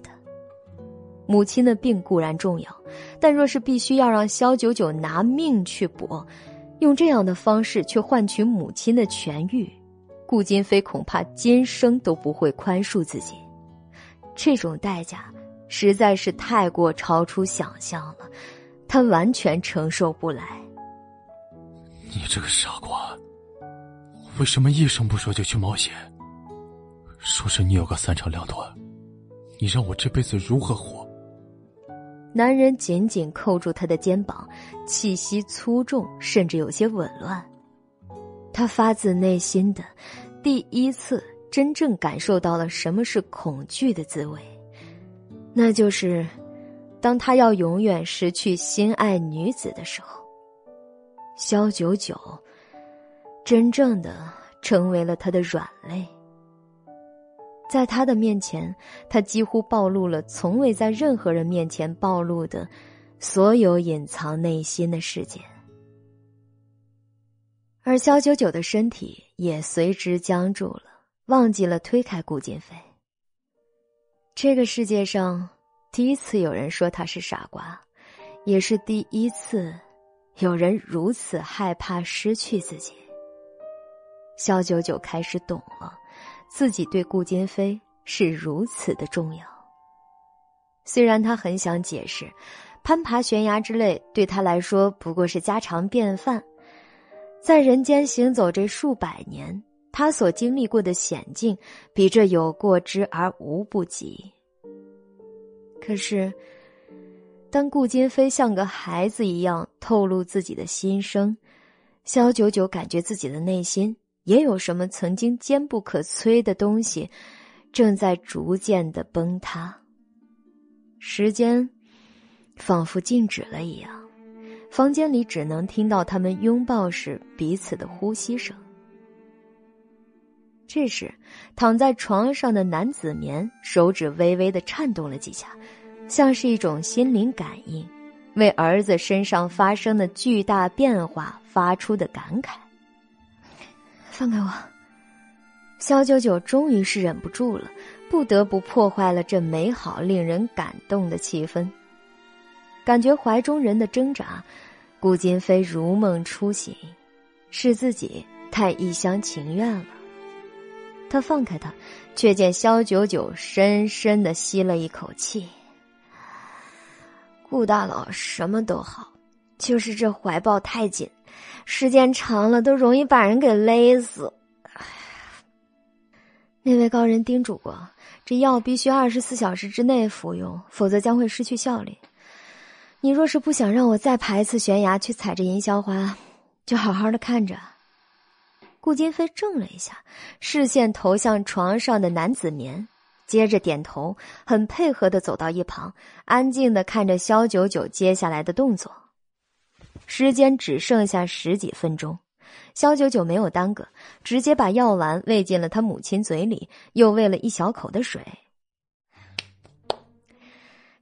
Speaker 3: 母亲的病固然重要，但若是必须要让肖九九拿命去搏，用这样的方式去换取母亲的痊愈。顾金飞恐怕今生都不会宽恕自己，这种代价实在是太过超出想象了，他完全承受不来。
Speaker 5: 你这个傻瓜，为什么一声不说就去冒险？说是你有个三长两短，你让我这辈子如何活？
Speaker 3: 男人紧紧扣住他的肩膀，气息粗重，甚至有些紊乱。他发自内心的，第一次真正感受到了什么是恐惧的滋味，那就是，当他要永远失去心爱女子的时候，萧九九，真正的成为了他的软肋。在他的面前，他几乎暴露了从未在任何人面前暴露的，所有隐藏内心的世界。而肖九九的身体也随之僵住了，忘记了推开顾金飞。这个世界上第一次有人说他是傻瓜，也是第一次有人如此害怕失去自己。肖九九开始懂了，自己对顾金飞是如此的重要。虽然他很想解释，攀爬悬崖之类对他来说不过是家常便饭，在人间行走这数百年，他所经历过的险境比这有过之而无不及。可是，当顾金飞像个孩子一样透露自己的心声，萧九九感觉自己的内心也有什么曾经坚不可摧的东西，正在逐渐的崩塌。时间仿佛静止了一样，房间里只能听到他们拥抱时彼此的呼吸声。这时，躺在床上的男子棉手指微微的颤动了几下。像是一种心灵感应，为儿子身上发生的巨大变化发出的感慨。放开我！肖九九终于是忍不住了，不得不破坏了这美好、令人感动的气氛。感觉怀中人的挣扎，顾金飞如梦初醒，是自己太一厢情愿了。他放开他，却见肖九九深深的吸了一口气。顾大佬什么都好，就是这怀抱太紧，时间长了都容易把人给勒死。那位高人叮嘱过，这药必须二十四小时之内服用，否则将会失去效力。你若是不想让我再爬一次悬崖去采这银霄花，就好好的看着。顾金飞怔了一下，视线投向床上的男子棉。接着点头，很配合的走到一旁，安静的看着肖九九接下来的动作。时间只剩下十几分钟，肖九九没有耽搁，直接把药丸喂进了他母亲嘴里，又喂了一小口的水。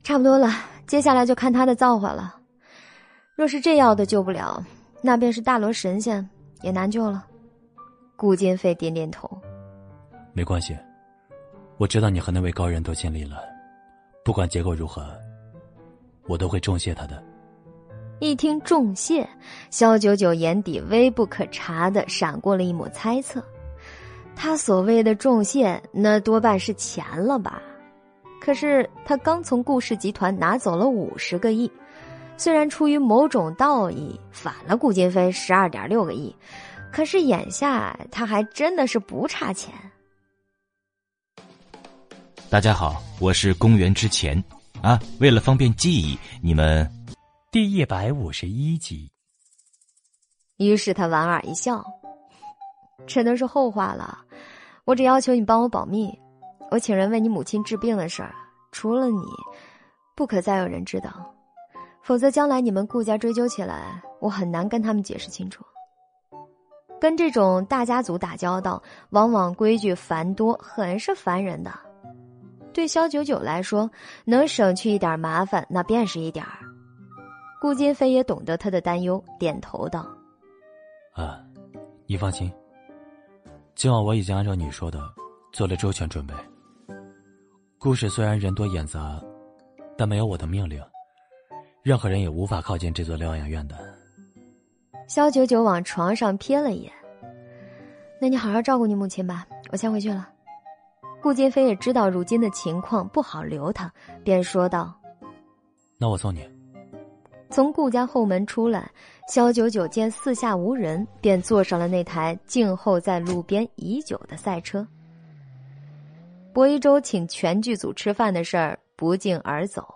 Speaker 3: 差不多了，接下来就看他的造化了。若是这药都救不了，那便是大罗神仙也难救了。顾金飞点点头，
Speaker 5: 没关系。我知道你和那位高人都尽力了，不管结果如何，我都会重谢他的。
Speaker 3: 一听重谢，肖九九眼底微不可察的闪过了一抹猜测。他所谓的重谢，那多半是钱了吧？可是他刚从顾氏集团拿走了五十个亿，虽然出于某种道义返了顾金飞十二点六个亿，可是眼下他还真的是不差钱。
Speaker 4: 大家好，我是公元之前，啊，为了方便记忆，你们
Speaker 2: 第一百五十一集。
Speaker 3: 于是他莞尔一笑，这都是后话了。我只要求你帮我保密，我请人为你母亲治病的事儿，除了你，不可再有人知道，否则将来你们顾家追究起来，我很难跟他们解释清楚。跟这种大家族打交道，往往规矩繁多，很是烦人的。对肖九九来说，能省去一点麻烦，那便是一点儿。顾金飞也懂得他的担忧，点头道：“
Speaker 5: 啊，你放心，今晚我已经按照你说的做了周全准备。故事虽然人多眼杂，但没有我的命令，任何人也无法靠近这座疗养院的。”
Speaker 3: 肖九九往床上瞥了一眼：“那你好好照顾你母亲吧，我先回去了。”顾金飞也知道如今的情况不好留他，便说道：“
Speaker 5: 那我送你。”
Speaker 3: 从顾家后门出来，肖九九见四下无人，便坐上了那台静候在路边已久的赛车。博一舟请全剧组吃饭的事儿不胫而走，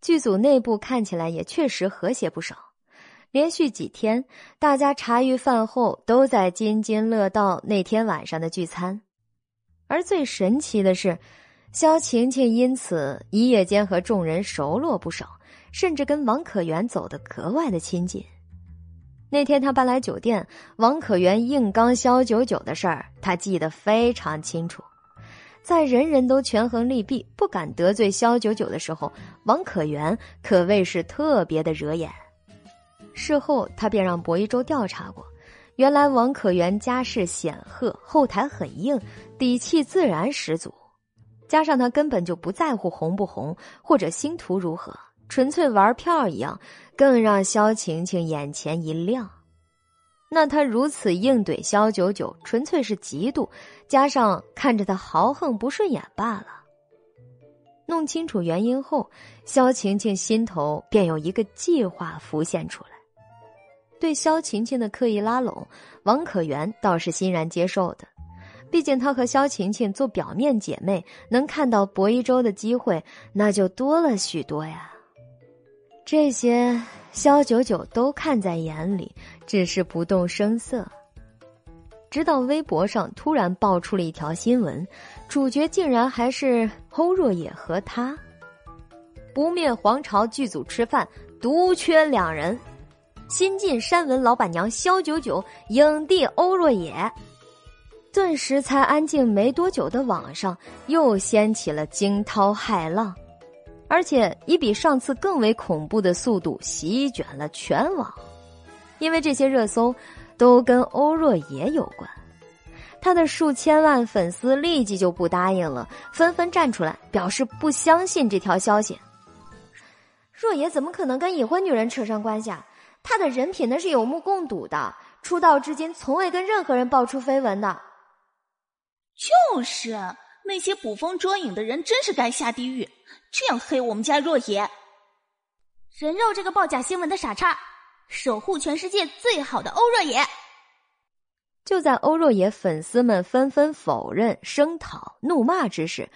Speaker 3: 剧组内部看起来也确实和谐不少。连续几天，大家茶余饭后都在津津乐道那天晚上的聚餐。而最神奇的是，肖晴晴因此一夜间和众人熟络不少，甚至跟王可元走得格外的亲近。那天他搬来酒店，王可元硬刚肖九九的事儿，他记得非常清楚。在人人都权衡利弊、不敢得罪肖九九的时候，王可元可谓是特别的惹眼。事后，他便让薄一舟调查过。原来王可元家世显赫，后台很硬，底气自然十足。加上他根本就不在乎红不红或者星途如何，纯粹玩票一样，更让萧晴晴眼前一亮。那他如此硬怼萧九九，纯粹是嫉妒，加上看着他豪横不顺眼罢了。弄清楚原因后，萧晴晴心头便有一个计划浮现出来。对萧晴晴的刻意拉拢，王可元倒是欣然接受的。毕竟他和萧晴晴做表面姐妹，能看到薄一舟的机会那就多了许多呀。这些萧九九都看在眼里，只是不动声色。直到微博上突然爆出了一条新闻，主角竟然还是欧若野和他。不灭皇朝剧组吃饭，独缺两人。新晋山文老板娘萧九九，影帝欧若野。顿时才安静没多久的网上又掀起了惊涛骇浪，而且以比上次更为恐怖的速度席卷了全网，因为这些热搜都跟欧若野有关。他的数千万粉丝立即就不答应了，纷纷站出来表示不相信这条消息。若野怎么可能跟已婚女人扯上关系啊？他的人品那是有目共睹的，出道至今从未跟任何人爆出绯闻的。
Speaker 7: 就是那些捕风捉影的人，真是该下地狱！这样黑我们家若野，
Speaker 1: 人肉这个报假新闻的傻叉，守护全世界最好的欧若野。
Speaker 3: 就在欧若野粉丝们纷纷否认、声讨、怒骂之时，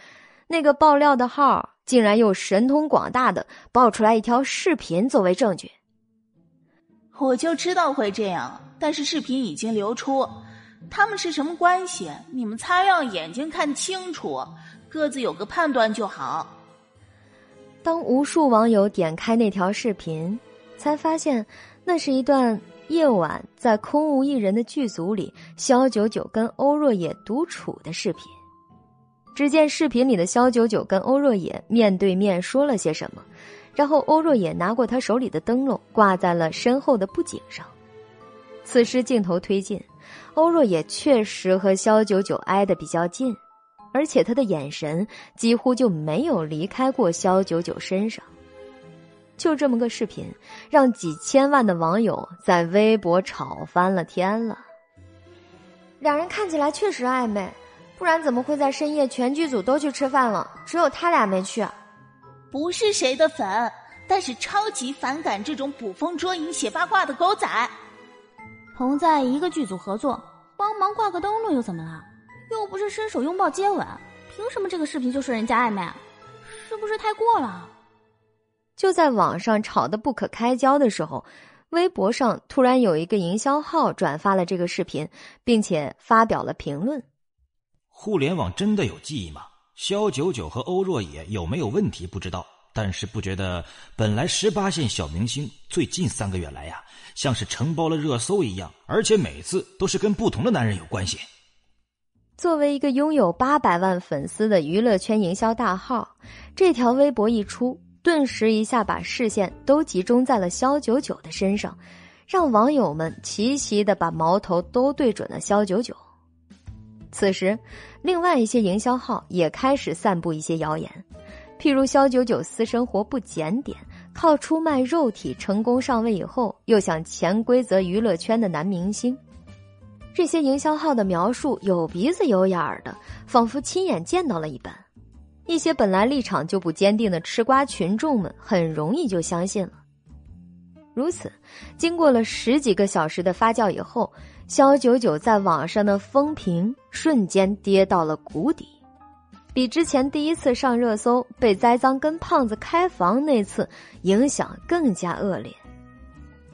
Speaker 3: 那个爆料的号竟然又神通广大的爆出来一条视频作为证据。
Speaker 7: 我就知道会这样，但是视频已经流出。他们是什么关系？你们擦亮眼睛看清楚，各自有个判断就好。
Speaker 3: 当无数网友点开那条视频，才发现那是一段夜晚在空无一人的剧组里，肖九九跟欧若野独处的视频。只见视频里的肖九九跟欧若野面对面说了些什么，然后欧若野拿过他手里的灯笼，挂在了身后的布景上。此时镜头推进。欧若野确实和肖九九挨得比较近，而且他的眼神几乎就没有离开过肖九九身上。就这么个视频，让几千万的网友在微博吵翻了天了。两人看起来确实暧昧，不然怎么会在深夜全剧组都去吃饭了，只有他俩没去？
Speaker 7: 不是谁的粉，但是超级反感这种捕风捉影、写八卦的狗仔。
Speaker 1: 同在一个剧组合作，帮忙挂个灯笼又怎么了？又不是伸手拥抱接吻，凭什么这个视频就说人家暧昧？是不是太过了？
Speaker 3: 就在网上吵得不可开交的时候，微博上突然有一个营销号转发了这个视频，并且发表了评论。
Speaker 4: 互联网真的有记忆吗？肖九九和欧若野有没有问题？不知道。但是不觉得，本来十八线小明星，最近三个月来呀，像是承包了热搜一样，而且每次都是跟不同的男人有关系。
Speaker 3: 作为一个拥有八百万粉丝的娱乐圈营销大号，这条微博一出，顿时一下把视线都集中在了肖九九的身上，让网友们齐齐的把矛头都对准了肖九九。此时，另外一些营销号也开始散布一些谣言。譬如肖九九私生活不检点，靠出卖肉体成功上位以后，又想潜规则娱乐圈的男明星，这些营销号的描述有鼻子有眼儿的，仿佛亲眼见到了一般。一些本来立场就不坚定的吃瓜群众们，很容易就相信了。如此，经过了十几个小时的发酵以后，肖九九在网上的风评瞬间跌到了谷底。比之前第一次上热搜被栽赃跟胖子开房那次影响更加恶劣，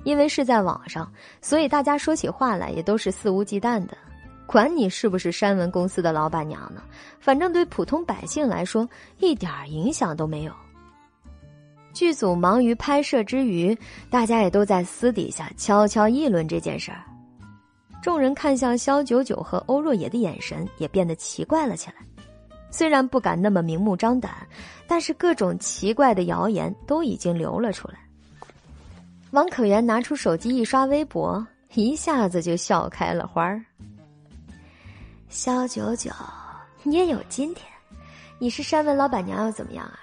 Speaker 3: 因为是在网上，所以大家说起话来也都是肆无忌惮的，管你是不是山文公司的老板娘呢，反正对普通百姓来说一点影响都没有。剧组忙于拍摄之余，大家也都在私底下悄悄议论这件事儿，众人看向肖九九和欧若野的眼神也变得奇怪了起来。虽然不敢那么明目张胆，但是各种奇怪的谣言都已经流了出来。王可元拿出手机一刷微博，一下子就笑开了花儿。肖九九，你也有今天，你是山文老板娘又怎么样啊？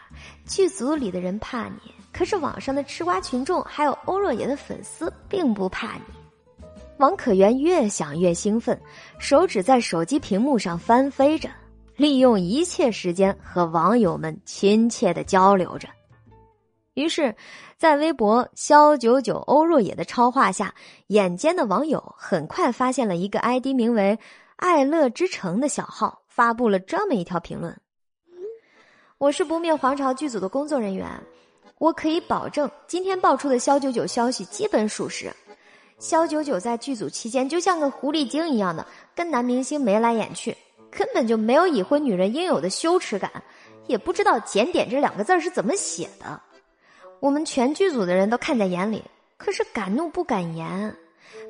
Speaker 3: 剧组里的人怕你，可是网上的吃瓜群众还有欧若野的粉丝并不怕你。王可元越想越兴奋，手指在手机屏幕上翻飞着，利用一切时间和网友们亲切的交流着。于是，在微博“肖九九欧若野”的超话下，眼尖的网友很快发现了一个 ID 名为“爱乐之城”的小号，发布了这么一条评论：“我是不灭皇朝剧组的工作人员，我可以保证今天爆出的肖九九消息基本属实。肖九九在剧组期间就像个狐狸精一样的跟男明星眉来眼去，根本就没有已婚女人应有的羞耻感，也不知道‘检点’这两个字是怎么写的。”我们全剧组的人都看在眼里，可是敢怒不敢言。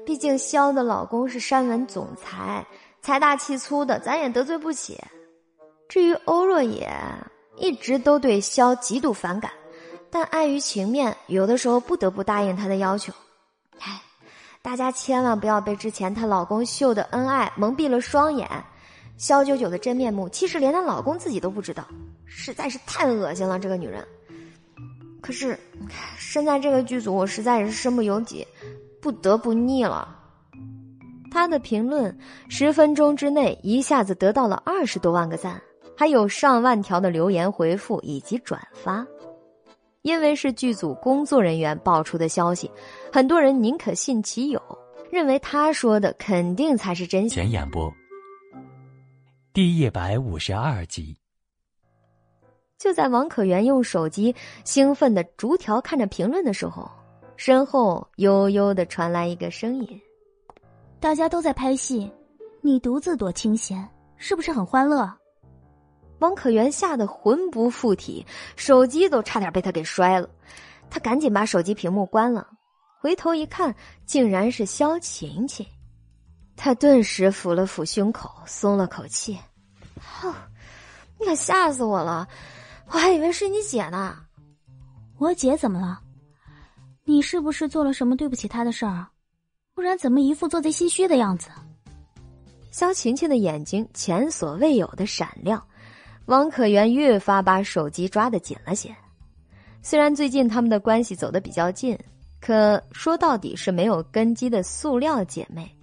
Speaker 3: 毕竟萧的老公是山文总裁，财大气粗的，咱也得罪不起。至于欧若野，一直都对萧极度反感，但碍于情面，有的时候不得不答应他的要求。唉，大家千万不要被之前她老公秀的恩爱蒙蔽了双眼。萧九九的真面目，其实连她老公自己都不知道，实在是太恶心了，这个女人。可是，身在这个剧组，我实在是身不由己，不得不腻了。他的评论十分钟之内一下子得到了二十多万个赞，还有上万条的留言回复以及转发。因为是剧组工作人员爆出的消息，很多人宁可信其有，认为他说的肯定才是真。
Speaker 2: 前演播，第一百五十二集。
Speaker 3: 就在王可元用手机兴奋的逐条看着评论的时候，身后悠悠的传来一个声音：“
Speaker 1: 大家都在拍戏，你独自躲清闲，是不是很欢乐？”
Speaker 3: 王可元吓得魂不附体，手机都差点被他给摔了。他赶紧把手机屏幕关了，回头一看，竟然是萧晴晴。他顿时抚了抚胸口，松了口气：“哼，你可吓死我了！”我还以为是你姐呢，
Speaker 1: 我姐怎么了？你是不是做了什么对不起她的事儿？不然怎么一副做贼心虚的样子？
Speaker 3: 肖晴晴的眼睛前所未有的闪亮，王可元越发把手机抓得紧了些。虽然最近他们的关系走得比较近，可说到底是没有根基的塑料姐妹。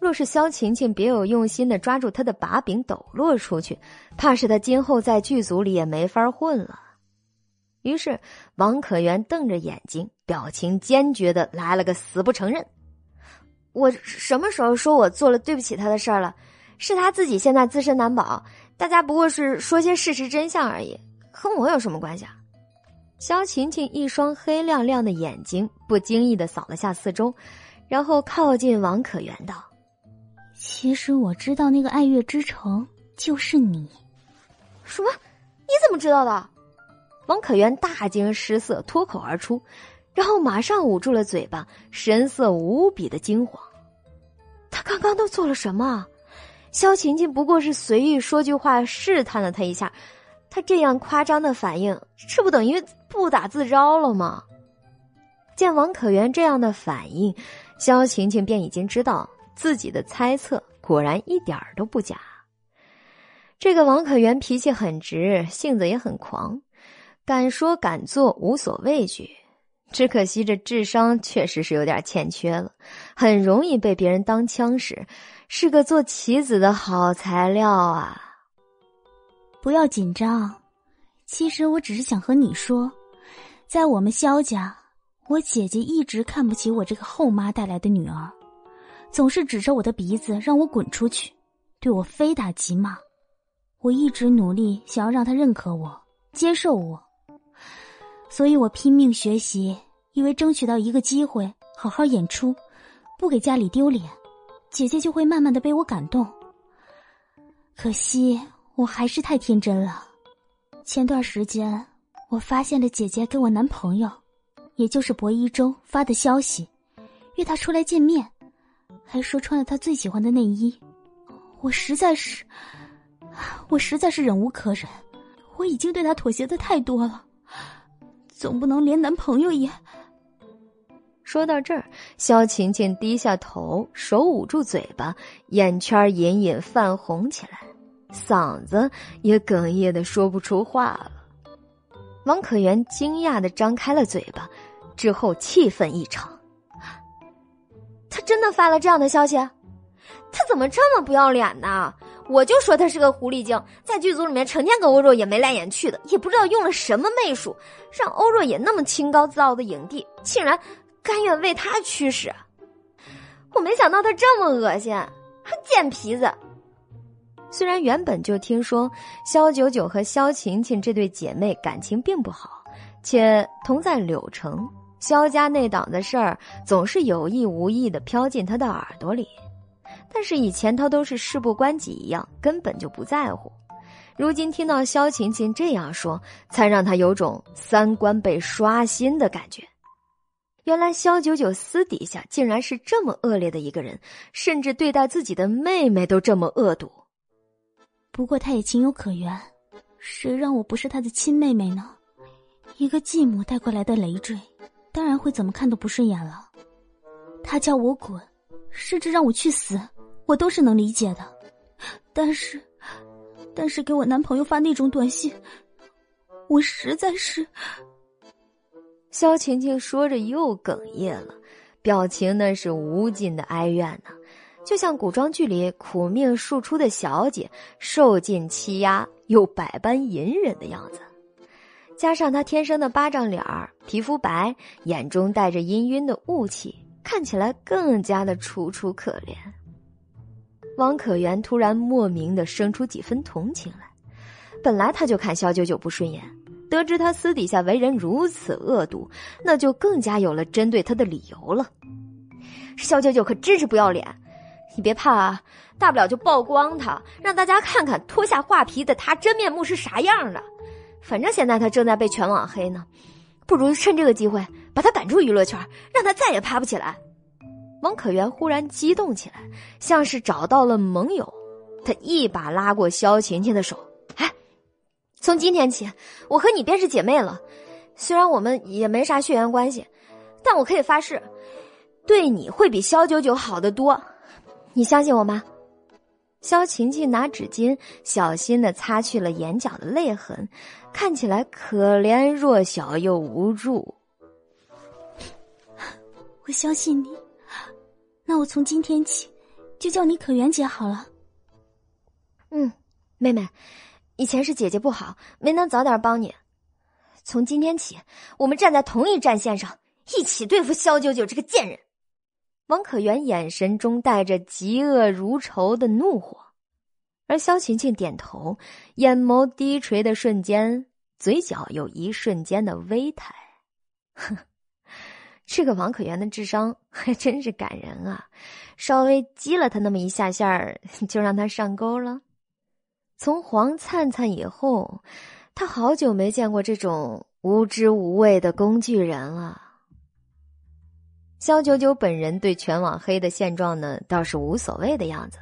Speaker 3: 若是萧晴晴别有用心的抓住他的把柄抖落出去，怕是他今后在剧组里也没法混了。于是王可元瞪着眼睛，表情坚决的来了个死不承认。我什么时候说我做了对不起他的事儿了？是他自己现在自身难保，大家不过是说些事实真相而已，和我有什么关系啊？萧晴晴一双黑亮亮的眼睛不经意的扫了下四周，然后靠近王可元道。
Speaker 1: 其实我知道那个爱乐之城就是你。
Speaker 3: 什么？你怎么知道的？王可元大惊失色，脱口而出，然后马上捂住了嘴巴，神色无比的惊慌。他刚刚都做了什么？萧晴晴不过是随意说句话试探了他一下，他这样夸张的反应，这不等于不打自招了吗？见王可元这样的反应，萧晴晴便已经知道。自己的猜测果然一点儿都不假。这个王可元脾气很直，性子也很狂，敢说敢做，无所畏惧。只可惜这智商确实是有点欠缺了，很容易被别人当枪使，是个做棋子的好材料啊！
Speaker 1: 不要紧张，其实我只是想和你说，在我们萧家，我姐姐一直看不起我这个后妈带来的女儿。总是指着我的鼻子让我滚出去，对我非打即骂。我一直努力想要让他认可我、接受我，所以我拼命学习，以为争取到一个机会好好演出，不给家里丢脸，姐姐就会慢慢的被我感动。可惜我还是太天真了。前段时间我发现了姐姐给我男朋友，也就是薄一舟发的消息，约他出来见面。还说穿了他最喜欢的内衣，我实在是，我实在是忍无可忍。我已经对他妥协的太多了，总不能连男朋友也……
Speaker 3: 说到这儿，萧晴晴低下头，手捂住嘴巴，眼圈隐隐泛红起来。嗓子也哽咽的说不出话了。王可元惊讶的张开了嘴巴，之后气愤异常。他真的发了这样的消息？他怎么这么不要脸呢？我就说他是个狐狸精，在剧组里面成天跟欧若野眉来眼去的，也不知道用了什么媚术，让欧若野那么清高自傲的影帝，竟然甘愿为他驱使。我没想到他这么恶心，还贱皮子。虽然原本就听说萧九九和萧晴晴这对姐妹感情并不好，且同在柳城，萧家那档子事儿总是有意无意的飘进他的耳朵里。但是以前他都是事不关己一样，根本就不在乎。如今听到萧晴晴这样说，才让他有种三观被刷新的感觉。原来萧九九私底下竟然是这么恶劣的一个人，甚至对待自己的妹妹都这么恶毒。
Speaker 1: 不过他也情有可原，谁让我不是他的亲妹妹呢？一个继母带过来的累赘，当然会怎么看都不顺眼了。他叫我滚，甚至让我去死。我都是能理解的，但是，但是给我男朋友发那种短信，我实在是……
Speaker 3: 萧晴晴说着又哽咽了，表情那是无尽的哀怨呢，就像古装剧里苦命庶出的小姐，受尽欺压又百般隐忍的样子。加上他天生的巴掌脸儿，皮肤白，眼中带着氤氲的雾气，看起来更加的楚楚可怜。王可元突然莫名的生出几分同情来，本来他就看萧九九不顺眼，得知他私底下为人如此恶毒，那就更加有了针对他的理由了。萧九九可真是不要脸，你别怕啊，大不了就曝光他，让大家看看脱下画皮的他真面目是啥样的。反正现在他正在被全网黑呢，不如趁这个机会把他赶出娱乐圈，让他再也爬不起来。王可元忽然激动起来，像是找到了盟友，他一把拉过萧晴晴的手：“哎，从今天起，我和你便是姐妹了。虽然我们也没啥血缘关系，但我可以发誓，对你会比萧九九好得多。你相信我吗？”萧晴晴拿纸巾小心的擦去了眼角的泪痕，看起来可怜弱小又无助。
Speaker 1: 我相信你。那我从今天起，就叫你可媛姐好了。
Speaker 3: 嗯，妹妹，以前是姐姐不好，没能早点帮你。从今天起，我们站在同一战线上，一起对付萧九九这个贱人。王可媛眼神中带着嫉恶如仇的怒火，而萧晴晴点头，眼眸低垂的瞬间，嘴角有一瞬间的微抬，哼。这个王可元的智商还真是感人啊！稍微激了他那么一下下儿，就让他上钩了。从黄灿灿以后，他好久没见过这种无知无畏的工具人了。肖九九本人对全网黑的现状呢，倒是无所谓的样子，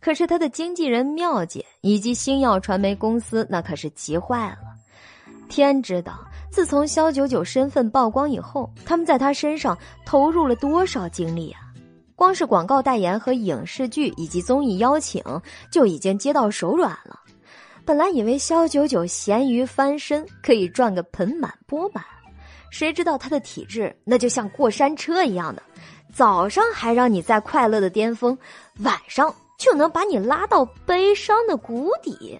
Speaker 3: 可是他的经纪人妙姐以及星耀传媒公司那可是急坏了。天知道。自从肖九九身份曝光以后，他们在他身上投入了多少精力啊！光是广告代言和影视剧以及综艺邀请就已经接到手软了。本来以为肖九九咸鱼翻身可以赚个盆满钵满，谁知道他的体质那就像过山车一样的，早上还让你在快乐的巅峰，晚上就能把你拉到悲伤的谷底。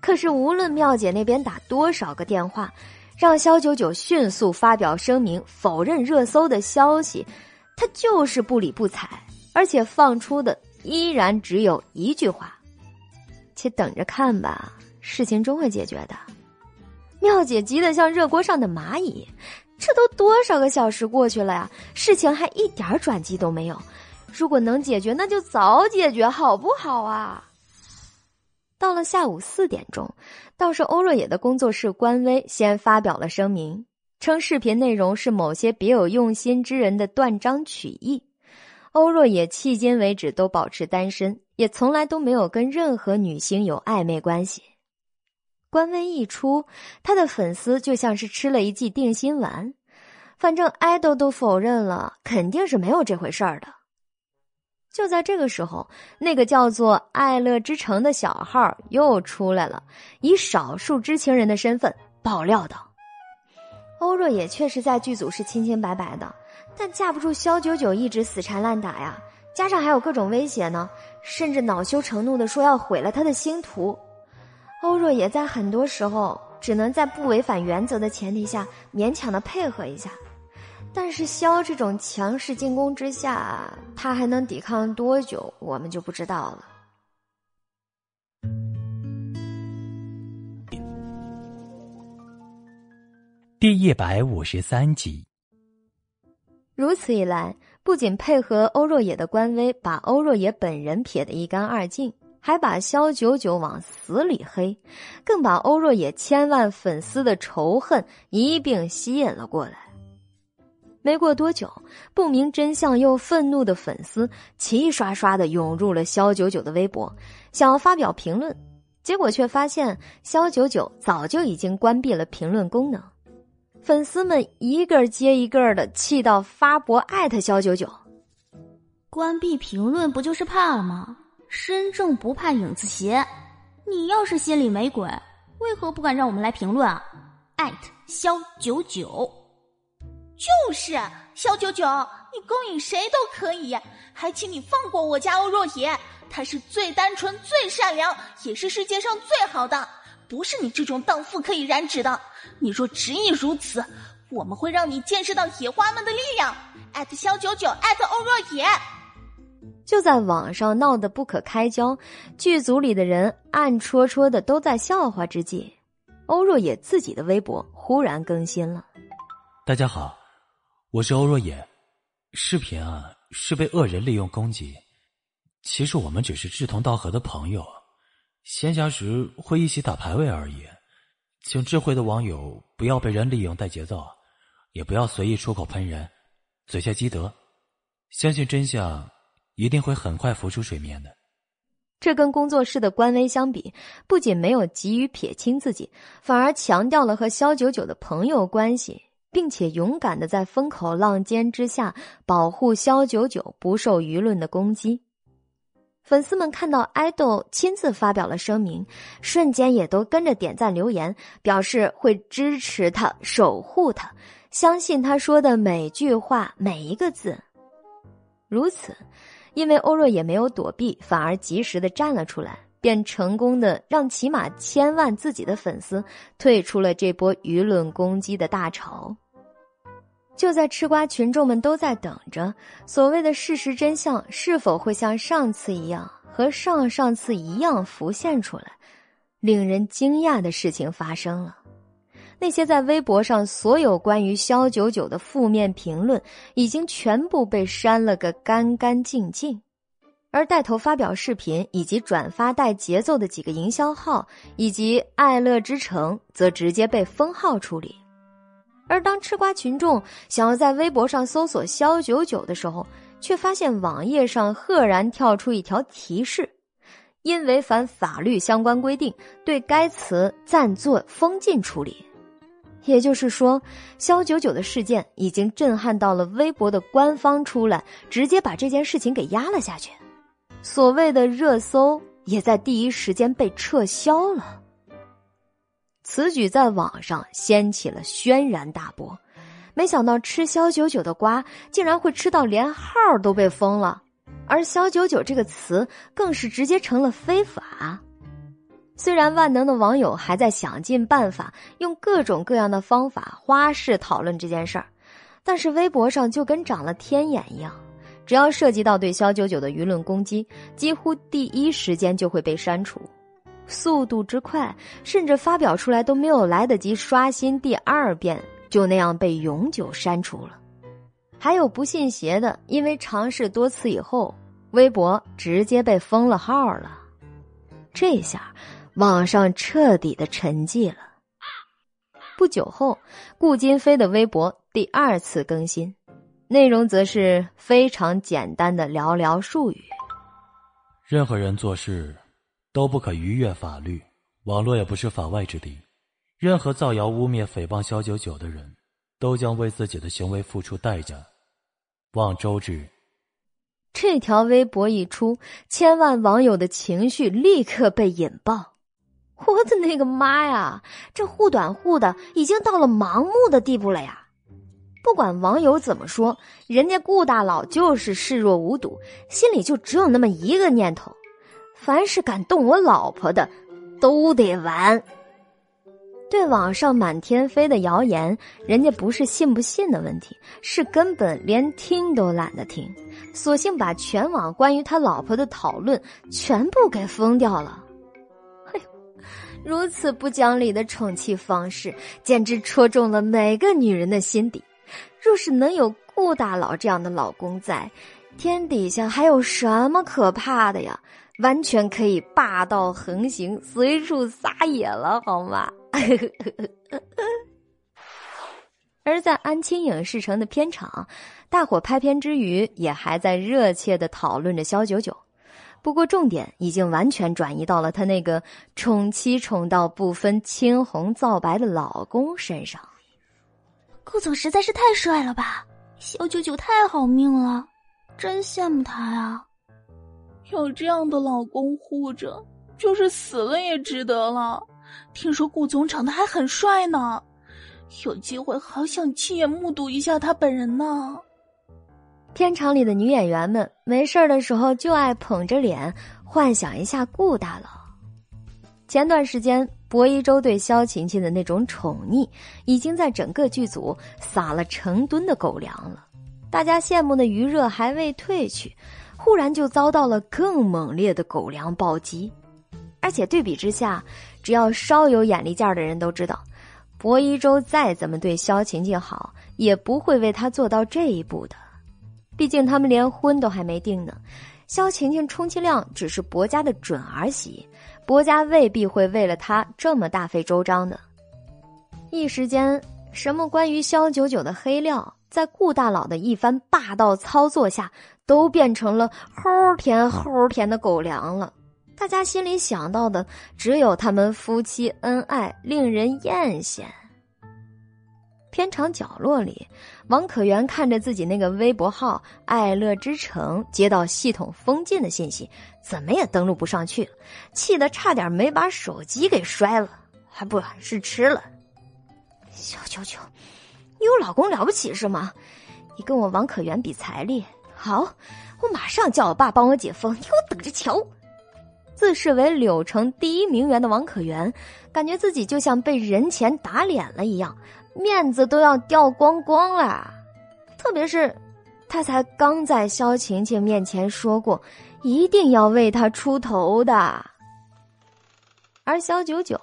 Speaker 3: 可是无论妙姐那边打多少个电话。让肖九九迅速发表声明否认热搜的消息，他就是不理不睬，而且放出的依然只有一句话：“且等着看吧，事情终会解决的。”妙姐急得像热锅上的蚂蚁，这都多少个小时过去了呀，事情还一点转机都没有。如果能解决，那就早解决，好不好啊？到了下午四点钟，倒是欧若野的工作室官微先发表了声明，称视频内容是某些别有用心之人的断章取义。欧若野迄今为止都保持单身，也从来都没有跟任何女星有暧昧关系。官微一出，他的粉丝就像是吃了一剂定心丸，反正爱豆都否认了，肯定是没有这回事儿的。就在这个时候，那个叫做“爱乐之城”的小号又出来了，以少数知情人的身份爆料道：“欧若野确实在剧组是清清白白的，但架不住萧九九一直死缠烂打呀，加上还有各种威胁呢，甚至恼羞成怒的说要毁了他的星途。欧若也在很多时候只能在不违反原则的前提下勉强的配合一下。”但是肖这种强势进攻之下，他还能抵抗多久，我们就不知道了。
Speaker 2: 第一百五十三集。
Speaker 3: 如此一来，不仅配合欧若野的官威把欧若野本人撇得一干二净，还把萧九九往死里黑，更把欧若野千万粉丝的仇恨一并吸引了过来。没过多久，不明真相又愤怒的粉丝齐刷刷的涌入了肖九九的微博，想要发表评论，结果却发现肖九九早就已经关闭了评论功能。粉丝们一个接一个的气到发博艾特肖九九，
Speaker 1: 关闭评论不就是怕了吗？身正不怕影子斜，你要是心里没鬼，为何不敢让我们来评论啊？艾特肖九九。
Speaker 7: 就是肖九九，你勾引谁都可以，还请你放过我家欧若野，他是最单纯、最善良，也是世界上最好的，不是你这种荡妇可以染指的。你若执意如此，我们会让你见识到野花们的力量。艾特肖九九，艾特欧若野。
Speaker 3: 就在网上闹得不可开交，剧组里的人暗戳戳的都在笑话之际，欧若野自己的微博忽然更新了。
Speaker 5: 大家好。我是欧若野，视频啊是被恶人利用攻击。其实我们只是志同道合的朋友，闲暇时会一起打排位而已。请智慧的网友不要被人利用带节奏，也不要随意出口喷人，嘴下积德。相信真相一定会很快浮出水面的。
Speaker 3: 这跟工作室的官微相比，不仅没有急于撇清自己，反而强调了和肖九九的朋友关系。并且勇敢的在风口浪尖之下保护肖九九不受舆论的攻击。粉丝们看到爱豆亲自发表了声明，瞬间也都跟着点赞留言，表示会支持他、守护他，相信他说的每句话、每一个字。如此，因为欧若也没有躲避，反而及时的站了出来，便成功的让起码千万自己的粉丝退出了这波舆论攻击的大潮。就在吃瓜群众们都在等着所谓的事实真相是否会像上次一样和上上次一样浮现出来，令人惊讶的事情发生了。那些在微博上所有关于肖九九的负面评论已经全部被删了个干干净净，而带头发表视频以及转发带节奏的几个营销号以及爱乐之城则直接被封号处理。而当吃瓜群众想要在微博上搜索“肖九九”的时候，却发现网页上赫然跳出一条提示：因违反法律相关规定，对该词暂做封禁处理。也就是说，肖九九的事件已经震撼到了微博的官方出来，直接把这件事情给压了下去。所谓的热搜也在第一时间被撤销了。此举在网上掀起了轩然大波，没想到吃肖九九的瓜竟然会吃到连号都被封了，而肖九九这个词更是直接成了非法。虽然万能的网友还在想尽办法用各种各样的方法花式讨论这件事儿，但是微博上就跟长了天眼一样，只要涉及到对肖九九的舆论攻击，几乎第一时间就会被删除。速度之快，甚至发表出来都没有来得及刷新第二遍，就那样被永久删除了。还有不信邪的，因为尝试多次以后，微博直接被封了号了。这下，网上彻底的沉寂了。不久后，顾金飞的微博第二次更新，内容则是非常简单的寥寥数语：
Speaker 5: 任何人做事。都不可逾越法律，网络也不是法外之地。任何造谣、污蔑、诽谤肖九九的人，都将为自己的行为付出代价。望周至。
Speaker 3: 这条微博一出，千万网友的情绪立刻被引爆。我的那个妈呀！这护短护的已经到了盲目的地步了呀！不管网友怎么说，人家顾大佬就是视若无睹，心里就只有那么一个念头：凡是敢动我老婆的，都得完。对网上满天飞的谣言，人家不是信不信的问题，是根本连听都懒得听，索性把全网关于他老婆的讨论全部给封掉了。如此不讲理的宠妻方式，简直戳中了每个女人的心底。若是能有顾大佬这样的老公在，天底下还有什么可怕的呀？完全可以霸道横行，随处撒野了，好吗？而在安青影视城的片场，大伙拍片之余，也还在热切的讨论着肖九九。不过，重点已经完全转移到了他那个宠妻宠到不分青红皂白的老公身上。
Speaker 1: 顾总实在是太帅了吧！肖九九太好命了，真羡慕他呀！
Speaker 7: 有这样的老公护着，就是死了也值得了。听说顾总长得还很帅呢，有机会好想亲眼目睹一下他本人呢。
Speaker 3: 片场里的女演员们没事的时候就爱捧着脸幻想一下顾大佬。前段时间，薄一舟对萧晴晴的那种宠溺，已经在整个剧组撒了成吨的狗粮了。大家羡慕的余热还未退去，忽然就遭到了更猛烈的狗粮暴击。而且对比之下，只要稍有眼力见的人都知道，薄一舟再怎么对萧晴晴好，也不会为他做到这一步的。毕竟他们连婚都还没定呢。萧晴晴充其量只是薄家的准儿媳，薄家未必会为了她这么大费周章的。一时间，什么关于萧九九的黑料，在顾大佬的一番霸道操作下，都变成了齁甜齁甜的狗粮了。大家心里想到的只有他们夫妻恩爱，令人艳羡。片场角落里，王可元看着自己那个微博号“爱乐之城”接到系统封禁的信息，怎么也登录不上去了，气得差点没把手机给摔了，还不是吃了。小九九，你有老公了不起是吗？你跟我王可元比财力，好，我马上叫我爸帮我解封，你给我等着瞧。自视为柳城第一名媛的王可元，感觉自己就像被人前打脸了一样，面子都要掉光光了。特别是，他才刚在萧晴晴面前说过，一定要为他出头的。而萧九九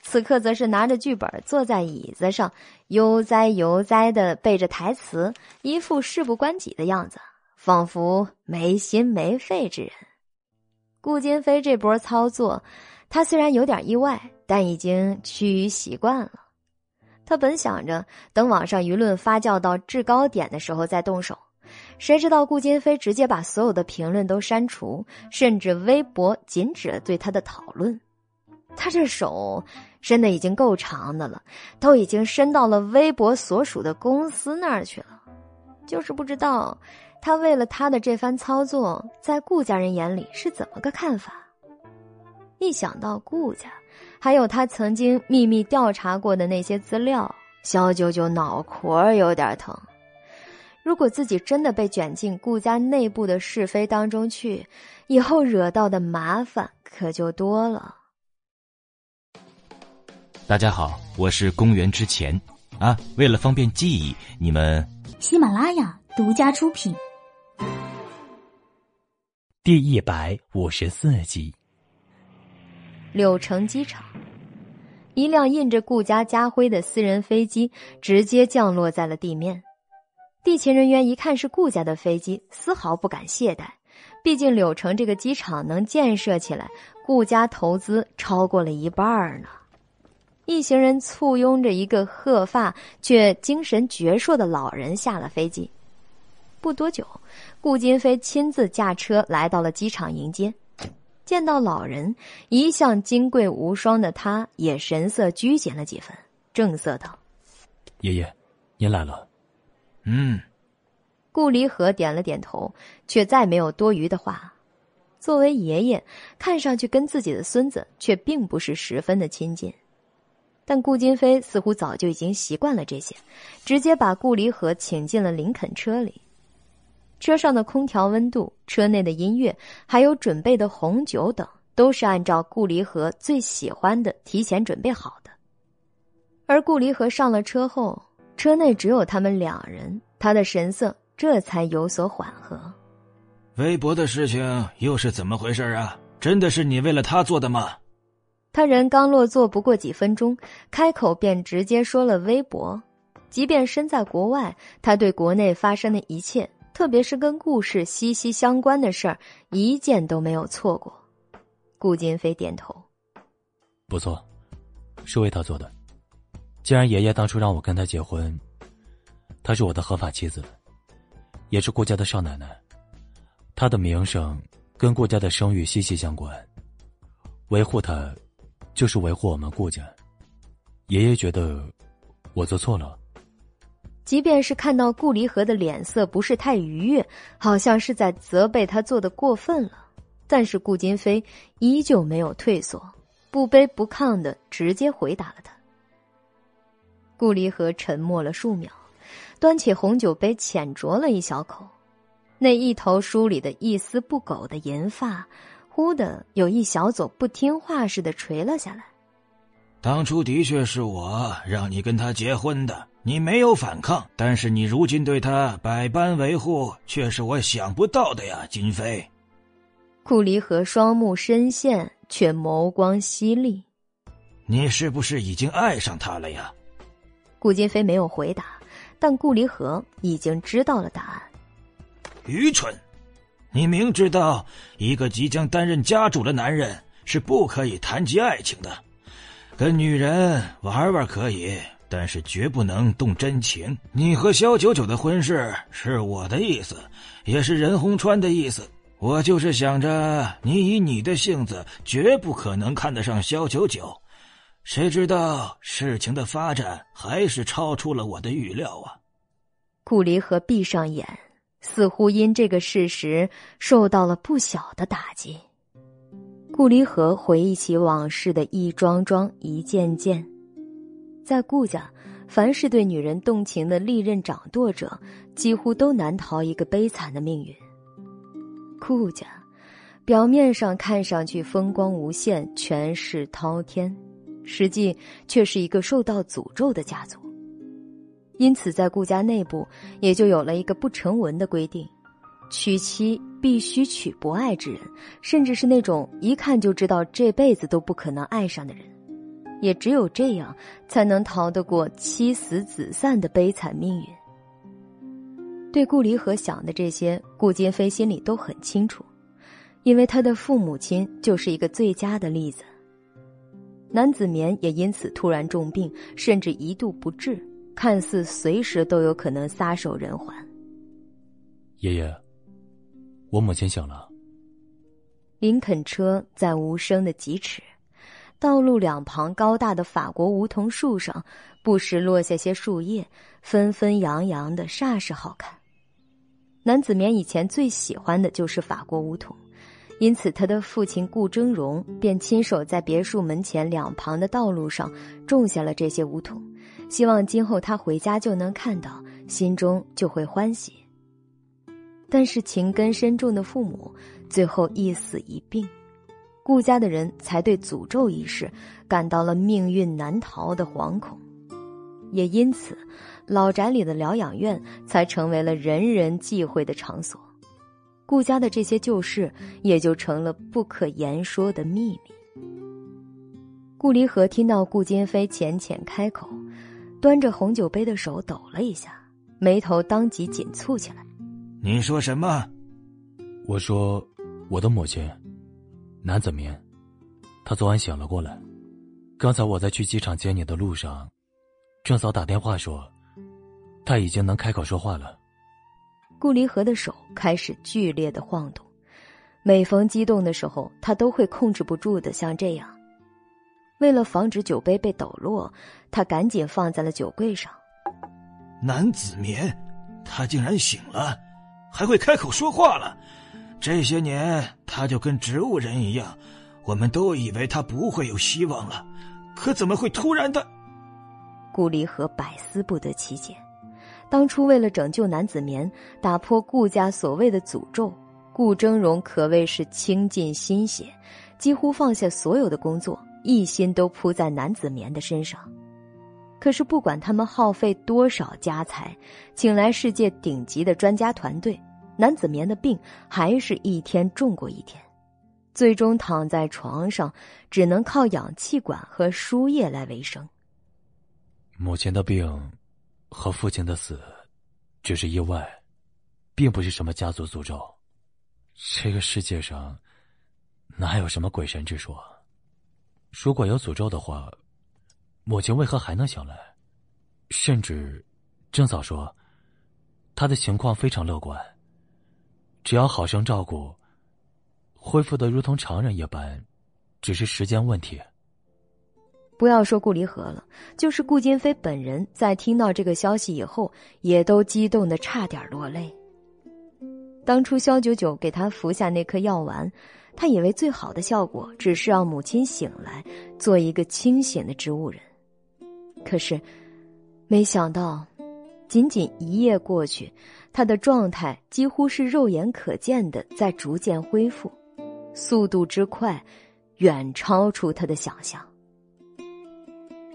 Speaker 3: 此刻则是拿着剧本坐在椅子上，悠哉悠哉的背着台词，一副事不关己的样子，仿佛没心没肺之人。顾金飞这波操作，他虽然有点意外，但已经趋于习惯了。他本想着等网上舆论发酵到制高点的时候再动手，谁知道顾金飞直接把所有的评论都删除，甚至微博禁止了对他的讨论。他这手伸的已经够长的了，都已经伸到了微博所属的公司那儿去了，就是不知道。他为了他的这番操作，在顾家人眼里是怎么个看法？一想到顾家，还有他曾经秘密调查过的那些资料，小九九脑壳有点疼。如果自己真的被卷进顾家内部的是非当中去，以后惹到的麻烦可就多了。
Speaker 4: 大家好，我是公元之前啊，为了方便记忆，你们
Speaker 1: 喜马拉雅独家出品。
Speaker 2: 第一百五十四集，
Speaker 3: 柳城机场，一辆印着顾家家徽的私人飞机直接降落在了地面。地勤人员一看是顾家的飞机，丝毫不敢懈怠。毕竟柳城这个机场能建设起来，顾家投资超过了一半呢。一行人簇拥着一个鹤发却精神矍铄的老人下了飞机。不多久，顾金飞亲自驾车来到了机场迎接。见到老人，一向金贵无双的他也神色拘谨了几分，正色道：“
Speaker 5: 爷爷，您来了。”“
Speaker 4: 嗯，
Speaker 3: 顾离合点了点头，却再没有多余的话。作为爷爷，看上去跟自己的孙子却并不是十分的亲近。但顾金飞似乎早就已经习惯了这些，直接把顾离合请进了林肯车里。车上的空调温度、车内的音乐，还有准备的红酒等，都是按照顾离合最喜欢的提前准备好的。而顾离合上了车后，车内只有他们两人，他的神色这才有所缓和。
Speaker 4: 微博的事情又是怎么回事啊？真的是你为了他做的吗？
Speaker 3: 他人刚落座不过几分钟，开口便直接说了微博。即便身在国外，他对国内发生的一切。特别是跟故事息息相关的事儿，一件都没有错过。顾金飞点头，
Speaker 5: 不错，是为他做的。既然爷爷当初让我跟他结婚，她是我的合法妻子，也是顾家的少奶奶，她的名声跟顾家的声誉息息相关。维护她，就是维护我们顾家。爷爷觉得我做错了。
Speaker 3: 即便是看到顾离合的脸色不是太愉悦，好像是在责备他做的过分了，但是顾金飞依旧没有退缩，不卑不亢的直接回答了他。顾离合沉默了数秒，端起红酒杯浅酌了一小口，那一头梳理的一丝不苟的银发，忽的有一小撮不听话似的垂了下来。
Speaker 4: 当初的确是我让你跟他结婚的。你没有反抗，但是你如今对他百般维护，却是我想不到的呀，金飞。
Speaker 3: 顾离合双目深陷，却眸光犀利。
Speaker 4: 你是不是已经爱上他了呀？
Speaker 3: 顾金飞没有回答，但顾离合已经知道了答案。
Speaker 4: 愚蠢！你明知道一个即将担任家主的男人是不可以谈及爱情的，跟女人玩玩可以。但是绝不能动真情。你和萧九九的婚事是我的意思，也是任鸿川的意思。我就是想着，你以你的性子，绝不可能看得上萧九九。谁知道事情的发展还是超出了我的预料啊！
Speaker 3: 顾离合闭上眼，似乎因这个事实受到了不小的打击。顾离合回忆起往事的一桩桩、一件件。在顾家，凡是对女人动情的历任掌舵者，几乎都难逃一个悲惨的命运。顾家，表面上看上去风光无限、权势滔天，实际却是一个受到诅咒的家族。因此，在顾家内部，也就有了一个不成文的规定：娶妻必须娶不爱之人，甚至是那种一看就知道这辈子都不可能爱上的人。也只有这样，才能逃得过妻死子散的悲惨命运。对顾离合想的这些，顾金飞心里都很清楚，因为他的父母亲就是一个最佳的例子。南子眠也因此突然重病，甚至一度不治，看似随时都有可能撒手人寰。
Speaker 5: 爷爷，我母亲醒了。
Speaker 3: 林肯车在无声的疾驰。道路两旁高大的法国梧桐树上，不时落下些树叶，纷纷扬扬的，煞是好看。南子眠以前最喜欢的就是法国梧桐，因此他的父亲顾峥嵘便亲手在别墅门前两旁的道路上种下了这些梧桐，希望今后他回家就能看到，心中就会欢喜。但是情根深重的父母，最后一死一病。顾家的人才对诅咒一事感到了命运难逃的惶恐，也因此，老宅里的疗养院才成为了人人忌讳的场所。顾家的这些旧事也就成了不可言说的秘密。顾离合听到顾金飞浅浅开口，端着红酒杯的手抖了一下，眉头当即紧蹙起来。
Speaker 4: 你说什么？
Speaker 5: 我说，我的母亲。南子眠，他昨晚醒了过来。刚才我在去机场接你的路上，郑嫂打电话说，他已经能开口说话了。
Speaker 3: 顾离合的手开始剧烈的晃动，每逢激动的时候，他都会控制不住的像这样。为了防止酒杯被抖落，他赶紧放在了酒柜上。
Speaker 4: 男子眠，他竟然醒了，还会开口说话了。这些年，他就跟植物人一样，我们都以为他不会有希望了，可怎么会突然的？
Speaker 3: 顾离和百思不得其解。当初为了拯救南子眠，打破顾家所谓的诅咒，顾峥嵘可谓是倾尽心血，几乎放下所有的工作，一心都扑在南子眠的身上。可是，不管他们耗费多少家财，请来世界顶级的专家团队，男子眠的病还是一天重过一天，最终躺在床上，只能靠氧气管和输液来维生。
Speaker 5: 母亲的病和父亲的死只是意外，并不是什么家族诅咒。这个世界上哪有什么鬼神之说？如果有诅咒的话。母亲为何还能醒来？甚至，郑嫂说，她的情况非常乐观。只要好生照顾，恢复的如同常人一般，只是时间问题。
Speaker 3: 不要说顾离合了，就是顾金飞本人在听到这个消息以后，也都激动的差点落泪。当初萧九九给他服下那颗药丸，他以为最好的效果只是让母亲醒来，做一个清醒的植物人。可是，没想到，仅仅一夜过去，他的状态几乎是肉眼可见的在逐渐恢复，速度之快，远超出他的想象。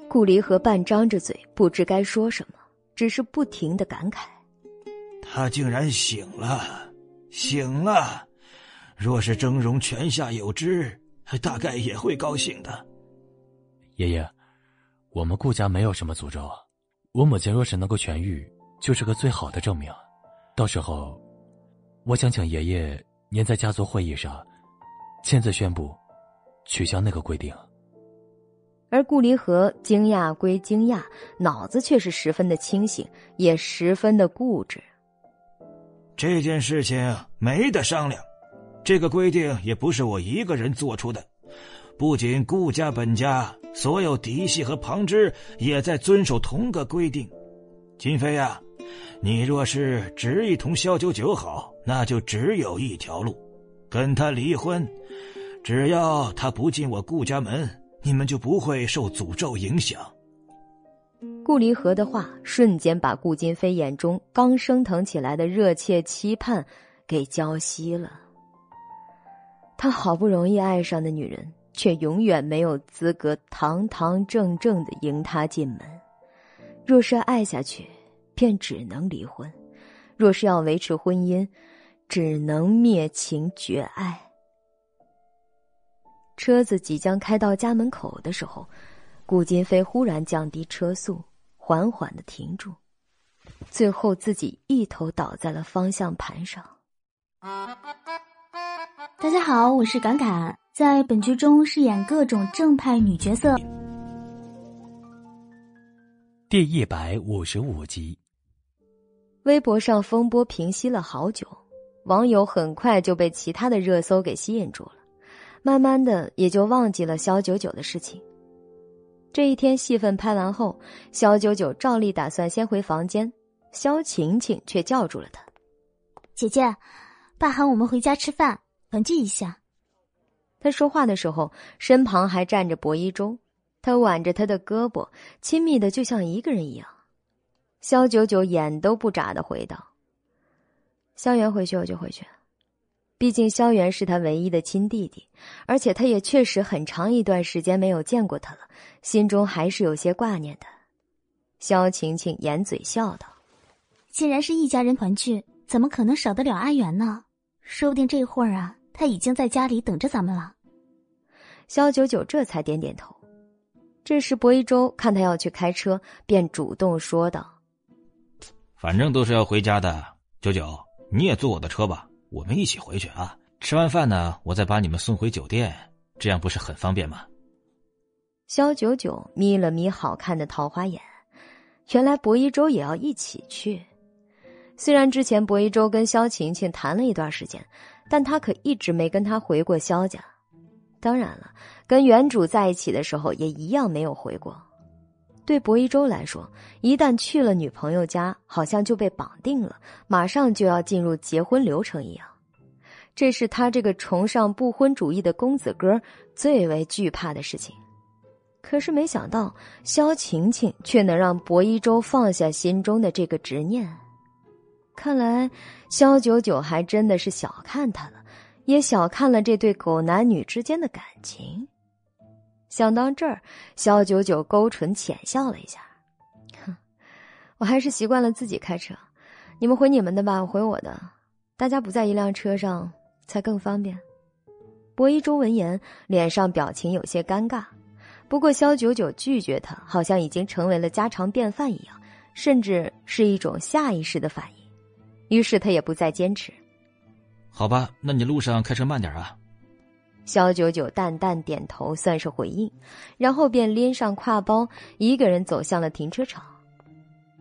Speaker 3: 顾离和半张着嘴，不知该说什么，只是不停的感慨：“
Speaker 4: 他竟然醒了，醒了！若是峥嵘泉下有知，大概也会高兴的。”
Speaker 5: 爷爷。我们顾家没有什么诅咒，我母亲若是能够痊愈，就是个最好的证明。到时候，我想请爷爷您在家族会议上亲自宣布取消那个规定。
Speaker 3: 而顾离合惊讶归惊讶，脑子却是十分的清醒，也十分的固执。
Speaker 4: 这件事情没得商量，这个规定也不是我一个人做出的。不仅顾家本家，所有嫡系和旁支也在遵守同个规定。金飞呀，你若是执意同萧九九好，那就只有一条路，跟他离婚。只要他不进我顾家门，你们就不会受诅咒影响。
Speaker 3: 顾离合的话瞬间把顾金飞眼中刚升腾起来的热切期盼给浇熄了。他好不容易爱上的女人。却永远没有资格堂堂正正的迎他进门。若是爱下去，便只能离婚；若是要维持婚姻，只能灭情绝爱。车子即将开到家门口的时候，顾金飞忽然降低车速，缓缓的停住，最后自己一头倒在了方向盘上。
Speaker 1: 大家好，我是敢敢。在本剧中饰演各种正派女角色。
Speaker 2: 第一百五十五集，
Speaker 3: 微博上风波平息了好久，网友很快就被其他的热搜给吸引住了，慢慢的也就忘记了肖九九的事情。这一天戏份拍完后，肖九九照例打算先回房间，肖晴晴却叫住了他：“
Speaker 1: 姐姐，爸喊我们回家吃饭，团聚一下。”
Speaker 3: 他说话的时候，身旁还站着薄一舟，他挽着他的胳膊，亲密的就像一个人一样。肖九九眼都不眨的回道：“萧元回去我就回去，毕竟萧元是他唯一的亲弟弟，而且他也确实很长一段时间没有见过他了，心中还是有些挂念的。”萧晴晴掩嘴笑道：“
Speaker 1: 既然是一家人团聚，怎么可能少得了阿元呢？说不定这会儿啊。”他已经在家里等着咱们了。
Speaker 3: 肖九九这才点点头。这时，薄一舟看他要去开车，便主动说道：“
Speaker 4: 反正都是要回家的，九九，你也坐我的车吧，我们一起回去啊。吃完饭呢，我再把你们送回酒店，这样不是很方便吗？”
Speaker 3: 肖九九眯了眯好看的桃花眼，原来薄一舟也要一起去。虽然之前薄一舟跟肖晴晴谈了一段时间。但他可一直没跟他回过萧家，当然了，跟原主在一起的时候也一样没有回过。对薄一舟来说，一旦去了女朋友家，好像就被绑定了，马上就要进入结婚流程一样。这是他这个崇尚不婚主义的公子哥最为惧怕的事情。可是没想到，萧晴晴却能让薄一舟放下心中的这个执念。看来，肖九九还真的是小看他了，也小看了这对狗男女之间的感情。想到这儿，肖九九勾唇浅笑了一下，哼，我还是习惯了自己开车，你们回你们的吧，我回我的，大家不在一辆车上才更方便。博一舟闻言，脸上表情有些尴尬，不过肖九九拒绝他，好像已经成为了家常便饭一样，甚至是一种下意识的反应，于是他也不再坚持。
Speaker 4: 好吧，那你路上开车慢点啊。
Speaker 3: 肖九九淡淡点头，算是回应，然后便拎上挎包，一个人走向了停车场。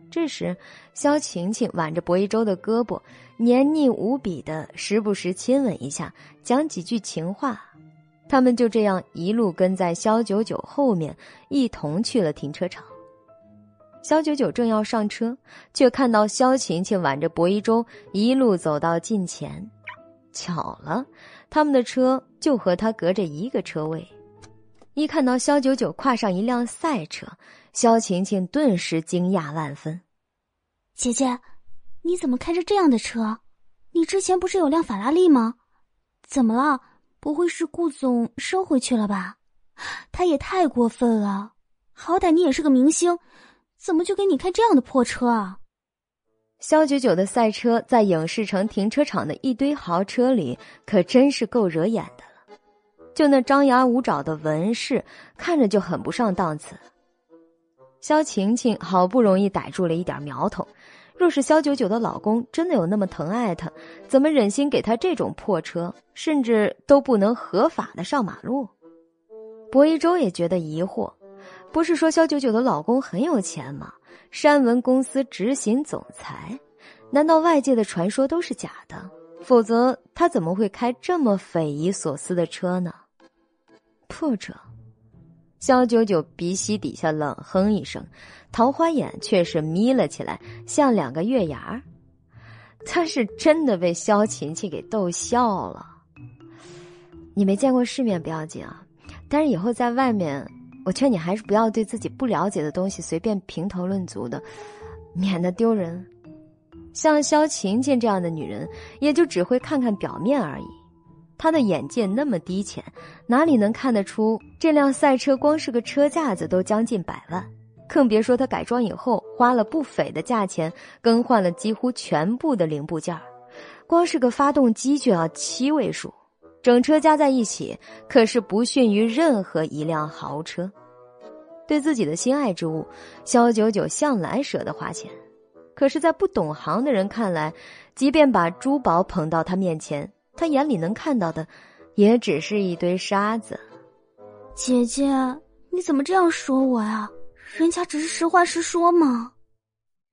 Speaker 3: 这时，肖晴晴挽着薄一舟的胳膊，黏腻无比的，时不时亲吻一下，讲几句情话。他们就这样一路跟在肖九九后面，一同去了停车场。萧九九正要上车，却看到萧晴晴挽着薄一舟一路走到近前，巧了。他们的车就和他隔着一个车位，一看到萧九九跨上一辆赛车，萧晴晴顿时惊讶万分。
Speaker 1: 姐姐，你怎么开着这样的车？你之前不是有辆法拉利吗？怎么了？不会是顾总收回去了吧？他也太过分了！好歹你也是个明星，怎么就给你开这样的破车啊？
Speaker 3: 肖九九的赛车在影视城停车场的一堆豪车里，可真是够惹眼的了。就那张牙舞爪的纹饰，看着就很不上档次。肖晴晴好不容易逮住了一点苗头，若是肖九九的老公真的有那么疼爱她，怎么忍心给她这种破车，甚至都不能合法的上马路？薄一舟也觉得疑惑，不是说肖九九的老公很有钱吗？山文公司执行总裁，难道外界的传说都是假的？否则他怎么会开这么匪夷所思的车呢？破车，肖九九鼻息底下冷哼一声，桃花眼却是眯了起来，像两个月牙他是真的被肖琴琴给逗笑了。你没见过世面不要紧啊，但是以后在外面。我劝你还是不要对自己不了解的东西随便评头论足的，免得丢人。像萧晴晴这样的女人，也就只会看看表面而已。她的眼界那么低浅，哪里能看得出这辆赛车光是个车架子都将近百万？更别说她改装以后花了不菲的价钱更换了几乎全部的零部件光是个发动机就要七位数。整车加在一起，可是不逊于任何一辆豪车。对自己的心爱之物，肖九九向来舍得花钱。可是，在不懂行的人看来，即便把珠宝捧到他面前，他眼里能看到的，也只是一堆沙子。
Speaker 1: 姐姐，你怎么这样说我呀？人家只是实话实说嘛。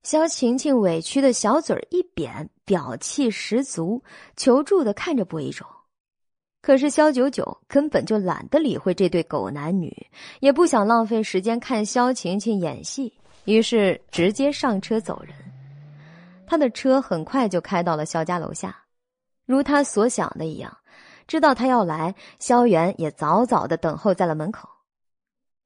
Speaker 3: 肖晴晴委屈的小嘴一扁，表气十足，求助的看着薄一舟。可是萧九九根本就懒得理会这对狗男女，也不想浪费时间看萧晴晴演戏，于是直接上车走人。他的车很快就开到了萧家楼下，如他所想的一样，知道他要来，萧元也早早的等候在了门口。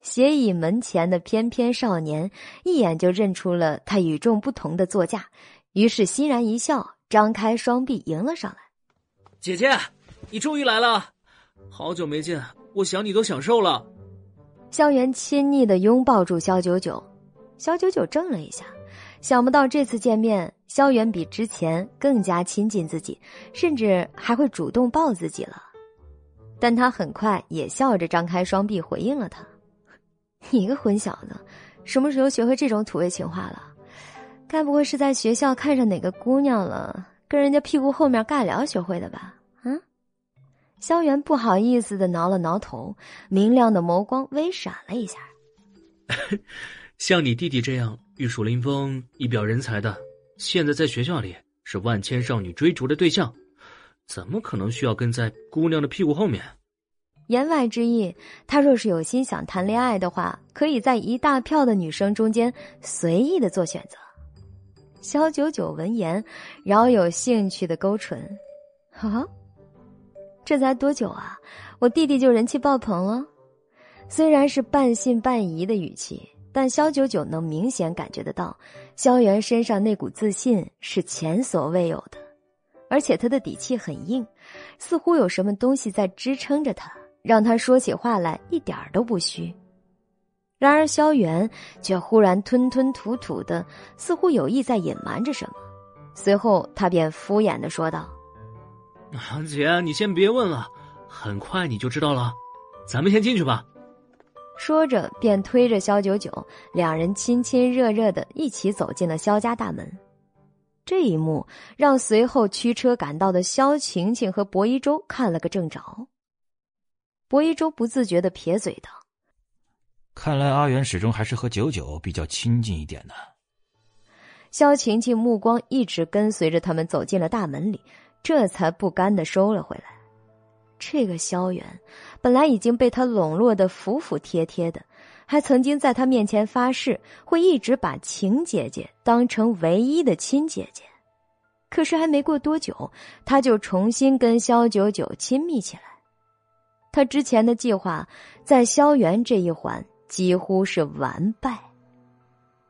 Speaker 3: 斜倚门前的翩翩少年一眼就认出了他与众不同的座驾，于是欣然一笑，张开双臂迎了上来：“
Speaker 6: 姐姐。”你终于来了，好久没见，我想你都想瘦了。
Speaker 3: 萧元亲昵的拥抱住萧九九，萧九九怔了一下，想不到这次见面，萧元比之前更加亲近自己，甚至还会主动抱自己了。但他很快也笑着张开双臂回应了他：“ 你个混小子，什么时候学会这种土味情话了？该不会是在学校看上哪个姑娘了，跟人家屁股后面尬聊学会的吧？”萧元不好意思的挠了挠头，明亮的眸光微闪了一下。
Speaker 6: 像你弟弟这样玉树临风、一表人才的，现在在学校里是万千少女追逐的对象，怎么可能需要跟在姑娘的屁股后面？
Speaker 3: 言外之意，他若是有心想谈恋爱的话，可以在一大票的女生中间随意的做选择。萧九九闻言，饶有兴趣的勾唇：“哈啊，这才多久啊？我弟弟就人气爆棚了。”虽然是半信半疑的语气，但肖九九能明显感觉得到，萧元身上那股自信是前所未有的，而且他的底气很硬，似乎有什么东西在支撑着他，让他说起话来一点都不虚。然而萧元却忽然吞吞吐吐的，似乎有意在隐瞒着什么。随后他便敷衍的说道：“
Speaker 6: 姐，你先别问了，很快你就知道了。咱们先进去吧。”
Speaker 3: 说着，便推着肖九九，两人亲亲热热的一起走进了肖家大门。这一幕让随后驱车赶到的肖晴晴和薄一舟看了个正着。薄一舟不自觉的撇嘴道：“
Speaker 4: 看来阿元始终还是和九九比较亲近一点呢。”
Speaker 3: 肖晴晴目光一直跟随着他们走进了大门里，这才不甘的收了回来。这个萧元，本来已经被他笼络的服服帖帖的，还曾经在他面前发誓会一直把晴姐姐当成唯一的亲姐姐。可是还没过多久，他就重新跟萧九九亲密起来。他之前的计划，在萧元这一环几乎是完败。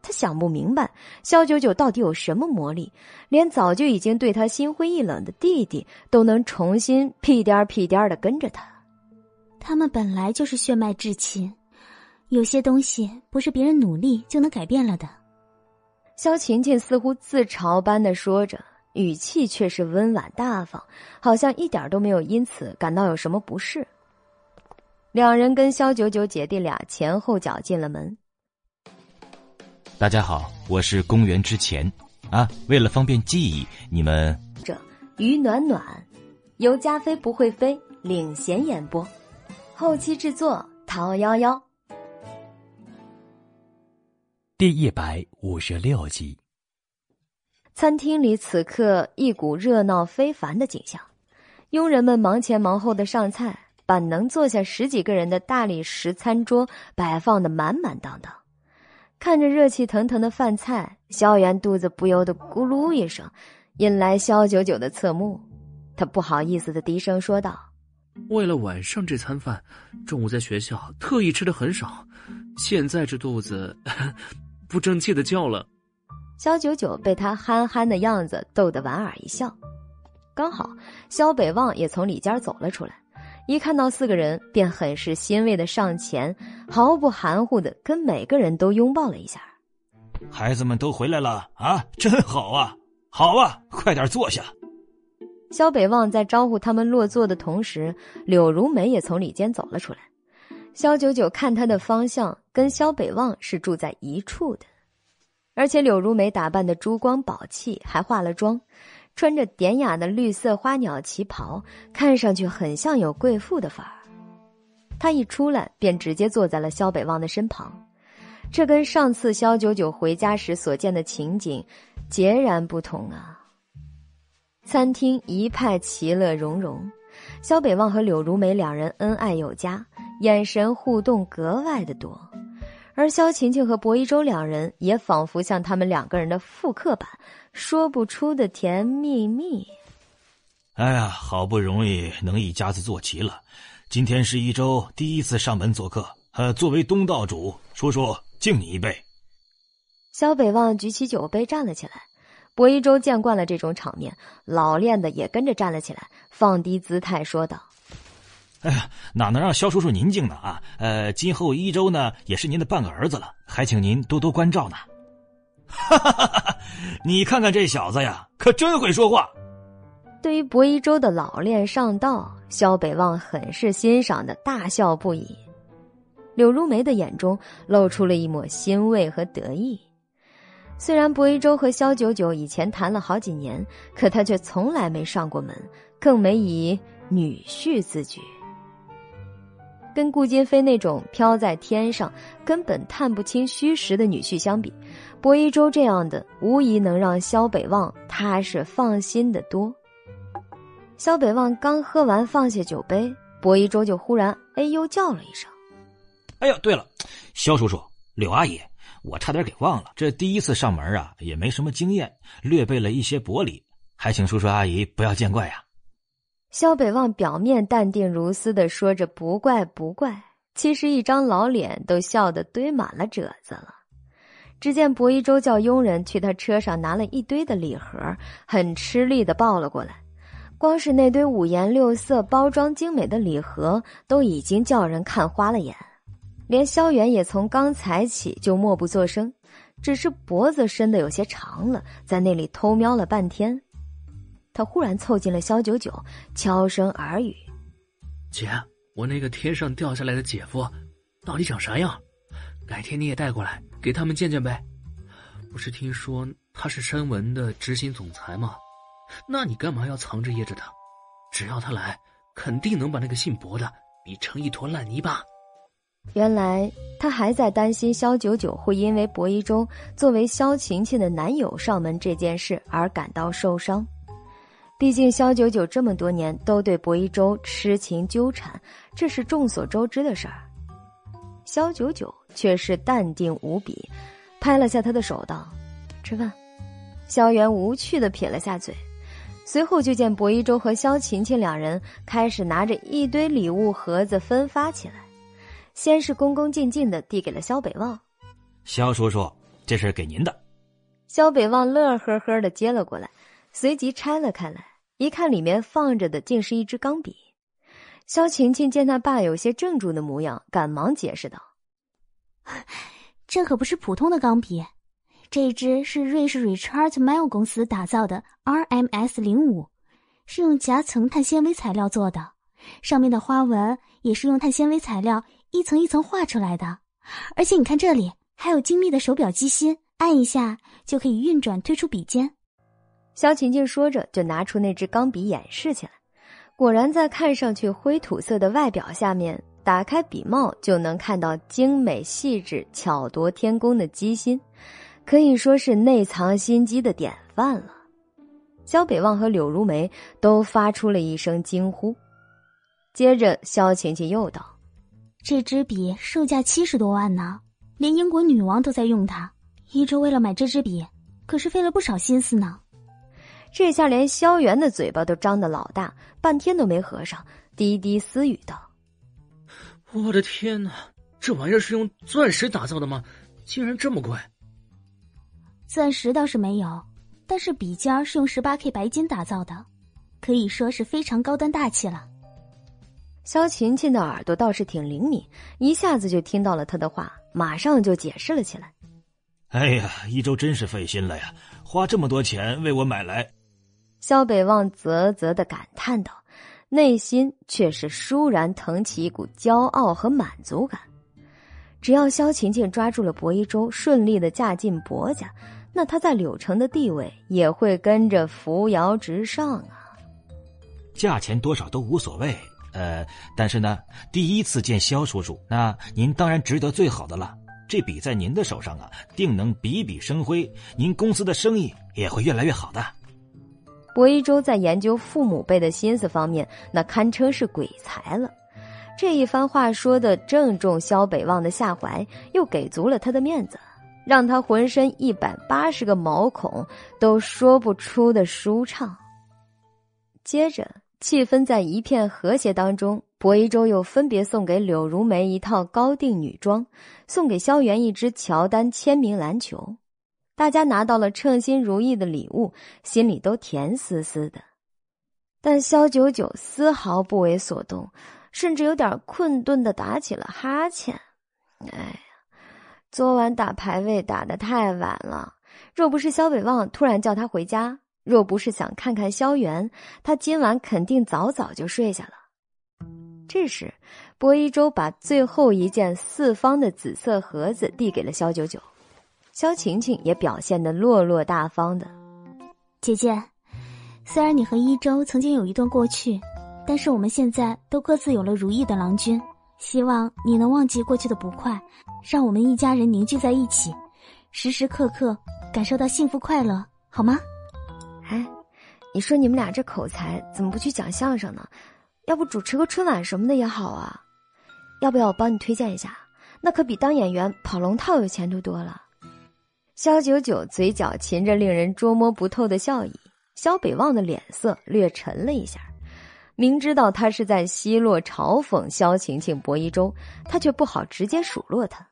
Speaker 3: 他想不明白，肖九九到底有什么魔力，连早就已经对他心灰意冷的弟弟都能重新屁颠儿屁颠儿的跟着他。
Speaker 1: 他们本来就是血脉至亲，有些东西不是别人努力就能改变了的。
Speaker 3: 肖琴琴似乎自嘲般的说着，语气却是温婉大方，好像一点都没有因此感到有什么不适。两人跟肖九九姐弟俩前后脚进了门。
Speaker 4: 大家好，我是公元之前，啊，为了方便记忆，你们
Speaker 3: 这于暖暖，由加菲不会飞领衔演播，后期制作陶幺幺。
Speaker 2: 第一百五十六集。
Speaker 3: 餐厅里此刻一股热闹非凡的景象，佣人们忙前忙后的上菜，把能坐下十几个人的大理石餐桌摆放的满满当当。看着热气腾腾的饭菜，萧元肚子不由得咕噜一声，引来萧九九的侧目。他不好意思的低声说道：“
Speaker 6: 为了晚上这餐饭，中午在学校特意吃的很少，现在这肚子 不争气的叫了。”
Speaker 3: 萧九九被他憨憨的样子逗得莞尔一笑。刚好萧北望也从里间走了出来。一看到四个人，便很是欣慰的上前，毫不含糊的跟每个人都拥抱了一下。
Speaker 4: 孩子们都回来了啊，真好啊！好啊，快点坐下。
Speaker 3: 萧北望在招呼他们落座的同时，柳如梅也从里间走了出来。萧九九看他的方向，跟萧北望是住在一处的，而且柳如梅打扮的珠光宝气，还化了妆。穿着典雅的绿色花鸟旗袍，看上去很像有贵妇的范儿。他一出来便直接坐在了萧北望的身旁，这跟上次萧九九回家时所见的情景截然不同啊！餐厅一派其乐融融，萧北望和柳如梅两人恩爱有加，眼神互动格外的多。而萧晴晴和薄一舟两人也仿佛像他们两个人的复刻版，说不出的甜蜜蜜。
Speaker 4: 哎呀，好不容易能一家子坐齐了，今天是一周第一次上门做客，呃，作为东道主，叔叔敬你一杯。
Speaker 3: 萧北望举起酒杯站了起来，薄一舟见惯了这种场面，老练的也跟着站了起来，放低姿态说道。
Speaker 4: 哎呀，哪能让肖叔叔您敬呢啊？呃，今后一周呢也是您的半个儿子了，还请您多多关照呢。哈哈哈哈你看看这小子呀，可真会说话。
Speaker 3: 对于薄一舟的老练上道，萧北望很是欣赏的，大笑不已。柳如梅的眼中露出了一抹欣慰和得意。虽然薄一舟和萧九九以前谈了好几年，可他却从来没上过门，更没以女婿自居。跟顾金飞那种飘在天上、根本探不清虚实的女婿相比，薄一舟这样的无疑能让萧北望踏实放心的多。萧北望刚喝完，放下酒杯，薄一舟就忽然哎呦叫了一声。
Speaker 4: 哎呦，对了，萧叔叔、柳阿姨，我差点给忘了，这第一次上门啊，也没什么经验，略备了一些薄礼，还请叔叔阿姨不要见怪呀。
Speaker 3: 萧北望表面淡定如斯的说着“不怪不怪”，其实一张老脸都笑得堆满了褶子了。只见薄一舟叫佣人去他车上拿了一堆的礼盒，很吃力的抱了过来。光是那堆五颜六色、包装精美的礼盒，都已经叫人看花了眼。连萧元也从刚才起就默不作声，只是脖子伸得有些长了，在那里偷瞄了半天。他忽然凑近了萧九九，悄声耳语：“
Speaker 6: 姐，我那个天上掉下来的姐夫，到底长啥样？改天你也带过来给他们见见呗。不是听说他是申文的执行总裁吗？那你干嘛要藏着掖着他？只要他来，肯定能把那个姓薄的比成一坨烂泥巴。”
Speaker 3: 原来他还在担心萧九九会因为薄一舟作为萧晴晴的男友上门这件事而感到受伤。毕竟萧九九这么多年都对薄一舟痴情纠缠，这是众所周知的事儿。萧九九却是淡定无比，拍了下他的手道：“吃饭。”萧元无趣的撇了下嘴，随后就见薄一舟和萧晴晴两人开始拿着一堆礼物盒子分发起来，先是恭恭敬敬的递给了萧北望：“
Speaker 4: 萧叔叔，这是给您的。”
Speaker 3: 萧北望乐呵呵的接了过来。随即拆了开来，一看里面放着的竟是一支钢笔。萧晴晴见他爸有些怔住的模样，赶忙解释道：“
Speaker 1: 这可不是普通的钢笔，这支是瑞士 Richard Mille 公司打造的 RMS 零五，是用夹层碳纤维材料做的，上面的花纹也是用碳纤维材料一层一层画出来的。而且你看这里还有精密的手表机芯，按一下就可以运转推出笔尖。”
Speaker 3: 萧晴晴说着，就拿出那支钢笔演示起来。果然，在看上去灰土色的外表下面，打开笔帽就能看到精美细致、巧夺天工的机芯，可以说是内藏心机的典范了。萧北望和柳如梅都发出了一声惊呼。接着，萧晴晴又道：“
Speaker 1: 这支笔售价七十多万呢，连英国女王都在用它。一周为了买这支笔，可是费了不少心思呢。”
Speaker 3: 这下连萧元的嘴巴都张得老大，半天都没合上，低低私语道：“
Speaker 6: 我的天哪，这玩意儿是用钻石打造的吗？竟然这么贵！”
Speaker 1: 钻石倒是没有，但是笔尖是用十八 K 白金打造的，可以说是非常高端大气了。
Speaker 3: 萧琴琴的耳朵倒是挺灵敏，一下子就听到了他的话，马上就解释了起来：“
Speaker 4: 哎呀，一周真是费心了呀，花这么多钱为我买来。”
Speaker 3: 萧北望啧啧的感叹道，内心却是倏然腾起一股骄傲和满足感。只要萧晴晴抓住了薄一舟，顺利的嫁进薄家，那她在柳城的地位也会跟着扶摇直上啊。
Speaker 4: 价钱多少都无所谓，呃，但是呢，第一次见萧叔叔，那您当然值得最好的了。这笔在您的手上啊，定能笔笔生辉，您公司的生意也会越来越好的。
Speaker 3: 薄一舟在研究父母辈的心思方面，那堪称是鬼才了。这一番话说的正中萧北望的下怀，又给足了他的面子，让他浑身一百八十个毛孔都说不出的舒畅。接着，气氛在一片和谐当中，薄一舟又分别送给柳如梅一套高定女装，送给萧元一支乔丹签名篮球。大家拿到了称心如意的礼物，心里都甜丝丝的。但萧九九丝毫不为所动，甚至有点困顿的打起了哈欠。哎呀，昨晚打排位打的太晚了，若不是萧北望突然叫他回家，若不是想看看萧元，他今晚肯定早早就睡下了。这时，薄一舟把最后一件四方的紫色盒子递给了萧九九。萧晴晴也表现的落落大方的，
Speaker 1: 姐姐，虽然你和一周曾经有一段过去，但是我们现在都各自有了如意的郎君，希望你能忘记过去的不快，让我们一家人凝聚在一起，时时刻刻感受到幸福快乐，好吗？
Speaker 3: 哎，你说你们俩这口才怎么不去讲相声呢？要不主持个春晚什么的也好啊？要不要我帮你推荐一下？那可比当演员跑龙套有前途多了。肖九九嘴角噙着令人捉摸不透的笑意，肖北望的脸色略沉了一下。明知道他是在奚落嘲讽萧晴晴、薄一舟，他却不好直接数落他。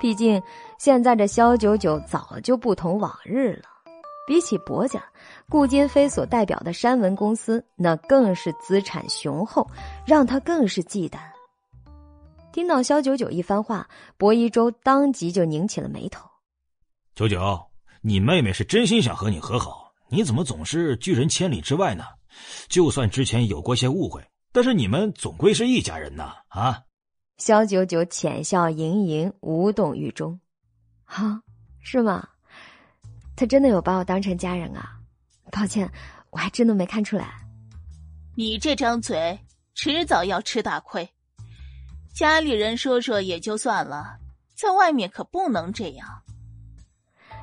Speaker 3: 毕竟现在这萧九九早就不同往日了。比起薄家，顾金飞所代表的山文公司，那更是资产雄厚，让他更是忌惮。听到萧九九一番话，薄一舟当即就拧起了眉头。
Speaker 4: 九九，你妹妹是真心想和你和好，你怎么总是拒人千里之外呢？就算之前有过些误会，但是你们总归是一家人呐！啊，
Speaker 3: 萧九九浅笑盈盈，无动于衷。啊，是吗？他真的有把我当成家人啊？抱歉，我还真的没看出来。
Speaker 7: 你这张嘴，迟早要吃大亏。家里人说说也就算了，在外面可不能这样。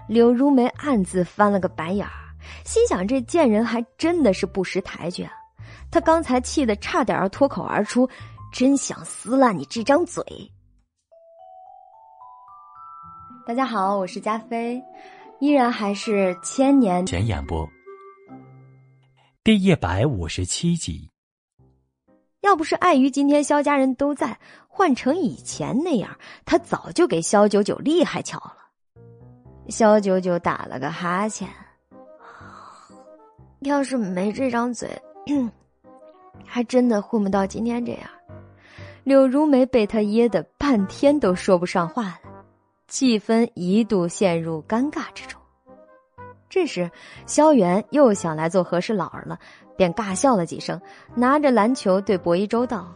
Speaker 3: 柳如梅暗自翻了个白眼儿。心想：这贱人还真的是不识抬举啊！他刚才气得差点要脱口而出：“真想撕烂你这张嘴！”大家好，我是加菲，依然还是千年
Speaker 5: 前演播，
Speaker 2: 第一百五十七集。
Speaker 3: 要不是碍于今天萧家人都在，换成以前那样，他早就给萧九九厉害巧了。萧九九打了个哈欠。要是没这张嘴，还真的混不到今天这样。柳如梅被他噎得半天都说不上话来，气氛一度陷入尴尬之中。这时，萧元又想来做和事佬儿了，便尬笑了几声，拿着篮球对博一周道：“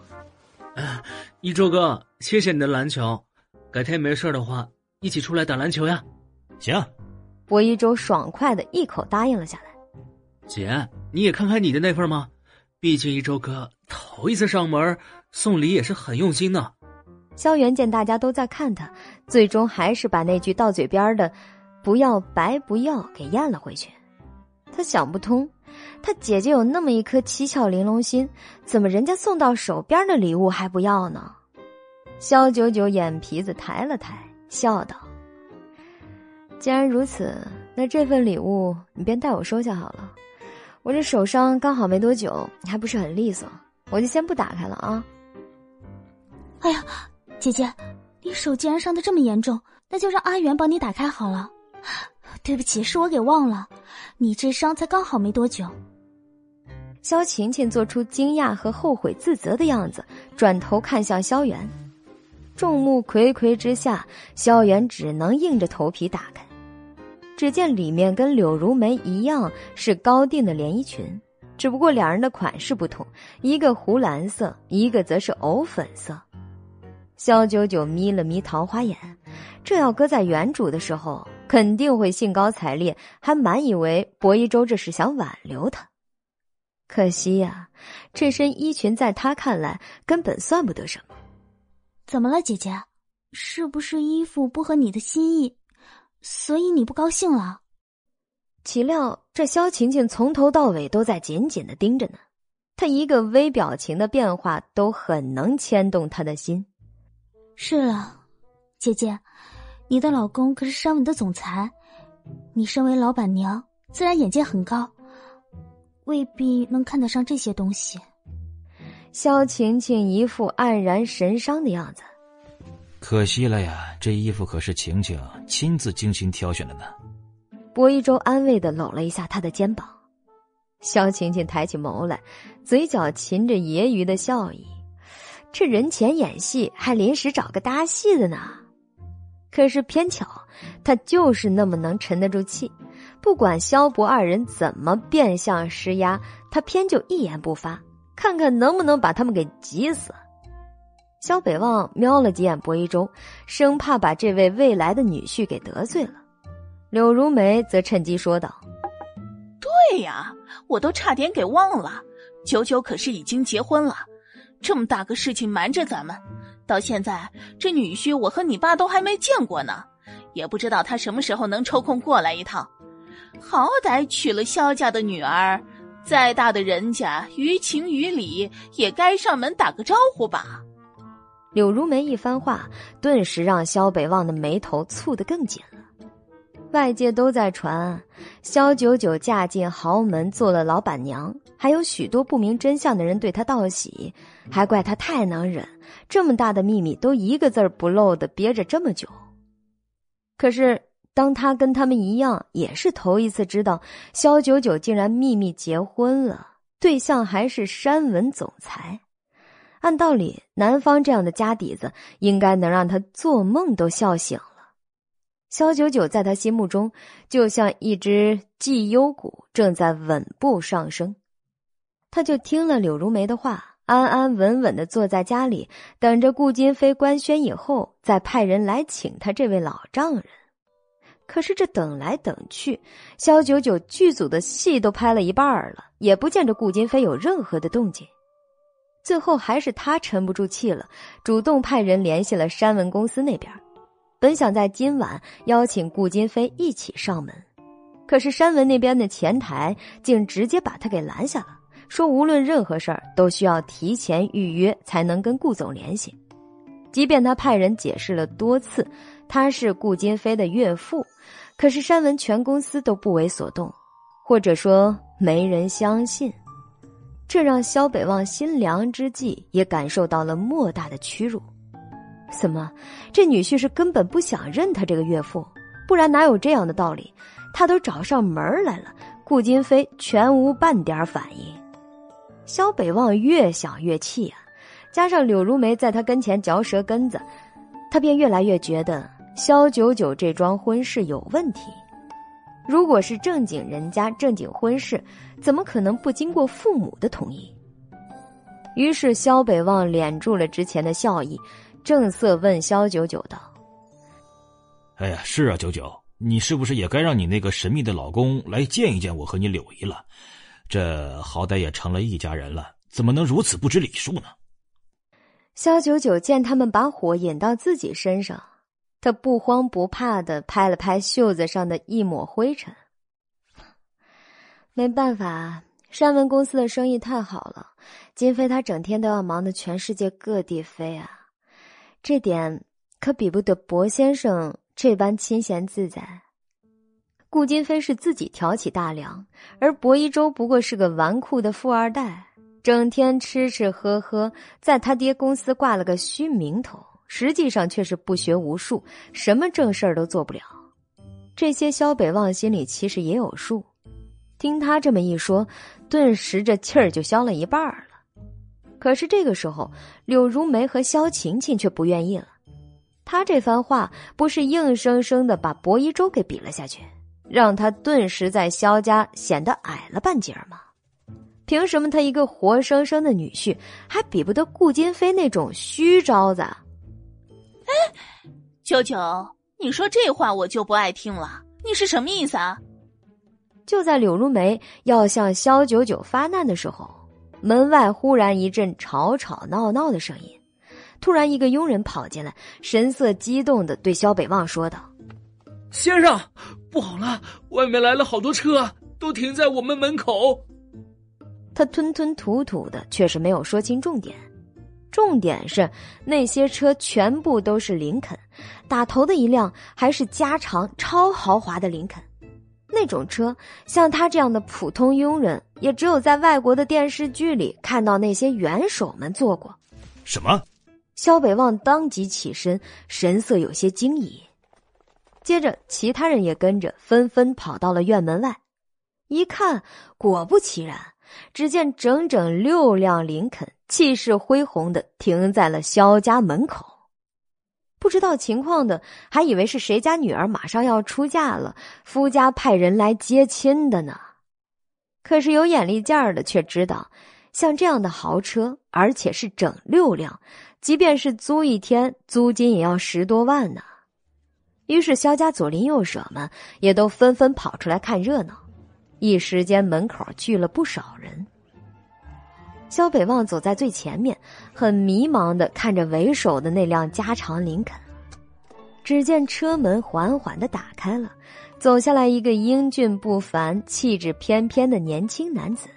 Speaker 6: 一周哥，谢谢你的篮球，改天没事的话，一起出来打篮球呀。”
Speaker 4: 行。
Speaker 3: 薄一舟爽快的一口答应了下来。
Speaker 6: 姐，你也看看你的那份吗？毕竟一周哥头一次上门送礼也是很用心的。
Speaker 3: 萧元见大家都在看他，最终还是把那句到嘴边的“不要白不要”给咽了回去。他想不通，他姐姐有那么一颗七窍玲珑心，怎么人家送到手边的礼物还不要呢？萧九九眼皮子抬了抬，笑道：“既然如此，那这份礼物你便代我收下好了。”我这手伤刚好没多久，还不是很利索，我就先不打开了啊。
Speaker 1: 哎呀，姐姐，你手既然伤的这么严重，那就让阿元帮你打开好了。对不起，是我给忘了，你这伤才刚好没多久。
Speaker 3: 萧晴晴做出惊讶和后悔自责的样子，转头看向萧元，众目睽睽之下，萧元只能硬着头皮打开。只见里面跟柳如梅一样是高定的连衣裙，只不过两人的款式不同，一个湖蓝色，一个则是藕粉色。萧九九眯了眯桃花眼，这要搁在原主的时候，肯定会兴高采烈，还满以为薄一舟这是想挽留他。可惜呀，这身衣裙在他看来根本算不得什么。
Speaker 1: 怎么了，姐姐？是不是衣服不合你的心意？所以你不高兴了？
Speaker 3: 岂料这萧晴晴从头到尾都在紧紧的盯着呢，她一个微表情的变化都很能牵动他的心。
Speaker 1: 是了，姐姐，你的老公可是山文的总裁，你身为老板娘，自然眼界很高，未必能看得上这些东西。
Speaker 3: 萧晴晴一副黯然神伤的样子。
Speaker 4: 可惜了呀，这衣服可是晴晴亲自精心挑选的呢。
Speaker 3: 薄一舟安慰的搂了一下他的肩膀，萧晴晴抬起眸来，嘴角噙着揶揄的笑意。这人前演戏，还临时找个搭戏的呢。可是偏巧，他就是那么能沉得住气，不管萧博二人怎么变相施压，他偏就一言不发，看看能不能把他们给急死。萧北望瞄了几眼薄一舟，生怕把这位未来的女婿给得罪了。柳如梅则趁机说道：“
Speaker 7: 对呀，我都差点给忘了，九九可是已经结婚了，这么大个事情瞒着咱们，到现在这女婿我和你爸都还没见过呢，也不知道他什么时候能抽空过来一趟。好歹娶了萧家的女儿，再大的人家，于情于理也该上门打个招呼吧。
Speaker 3: 柳如梅一番话，顿时让萧北望的眉头蹙得更紧了。外界都在传萧九九嫁进豪门，做了老板娘，还有许多不明真相的人对她道喜，还怪她太能忍，这么大的秘密都一个字儿不漏的憋着这么久。可是，当他跟他们一样，也是头一次知道萧九九竟然秘密结婚了，对象还是山文总裁。按道理，男方这样的家底子，应该能让他做梦都笑醒了。萧九九在他心目中，就像一只绩优股，正在稳步上升。他就听了柳如梅的话，安安稳稳的坐在家里，等着顾金飞官宣以后，再派人来请他这位老丈人。可是这等来等去，萧九九剧组的戏都拍了一半了，也不见着顾金飞有任何的动静。最后还是他沉不住气了，主动派人联系了山文公司那边。本想在今晚邀请顾金飞一起上门，可是山文那边的前台竟直接把他给拦下了，说无论任何事儿都需要提前预约才能跟顾总联系。即便他派人解释了多次，他是顾金飞的岳父，可是山文全公司都不为所动，或者说没人相信。这让萧北望心凉之际，也感受到了莫大的屈辱。怎么，这女婿是根本不想认他这个岳父？不然哪有这样的道理？他都找上门来了，顾金飞全无半点反应。萧北望越想越气啊，加上柳如梅在他跟前嚼舌根子，他便越来越觉得萧九九这桩婚事有问题。如果是正经人家正经婚事，怎么可能不经过父母的同意？于是萧北望敛住了之前的笑意，正色问萧九九道：“
Speaker 4: 哎呀，是啊，九九，你是不是也该让你那个神秘的老公来见一见我和你柳姨了？这好歹也成了一家人了，怎么能如此不知礼数呢？”
Speaker 3: 萧九九见他们把火引到自己身上。他不慌不怕的拍了拍袖子上的一抹灰尘。没办法，山文公司的生意太好了，金飞他整天都要忙的全世界各地飞啊，这点可比不得薄先生这般清闲自在。顾金飞是自己挑起大梁，而薄一舟不过是个纨绔的富二代，整天吃吃喝喝，在他爹公司挂了个虚名头。实际上却是不学无术，什么正事儿都做不了。这些萧北望心里其实也有数，听他这么一说，顿时这气儿就消了一半了。可是这个时候，柳如梅和萧晴晴却不愿意了。他这番话不是硬生生的把薄一舟给比了下去，让他顿时在萧家显得矮了半截吗？凭什么他一个活生生的女婿，还比不得顾金飞那种虚招子？
Speaker 7: 哎，九九，你说这话我就不爱听了。你是什么意思啊？
Speaker 3: 就在柳如梅要向萧九九发难的时候，门外忽然一阵吵吵闹闹的声音。突然，一个佣人跑进来，神色激动的对萧北望说道：“
Speaker 6: 先生，不好了，外面来了好多车，都停在我们门口。”
Speaker 3: 他吞吞吐吐的，却是没有说清重点。重点是那些车全部都是林肯，打头的一辆还是加长超豪华的林肯。那种车，像他这样的普通佣人，也只有在外国的电视剧里看到那些元首们坐过。
Speaker 4: 什么？
Speaker 3: 萧北望当即起身，神色有些惊疑。接着，其他人也跟着纷纷跑到了院门外，一看，果不其然，只见整整六辆林肯。气势恢宏的停在了萧家门口，不知道情况的还以为是谁家女儿马上要出嫁了，夫家派人来接亲的呢。可是有眼力见儿的却知道，像这样的豪车，而且是整六辆，即便是租一天，租金也要十多万呢。于是萧家左邻右舍们也都纷纷跑出来看热闹，一时间门口聚了不少人。肖北望走在最前面，很迷茫的看着为首的那辆加长林肯。只见车门缓缓的打开了，走下来一个英俊不凡、气质翩翩的年轻男子，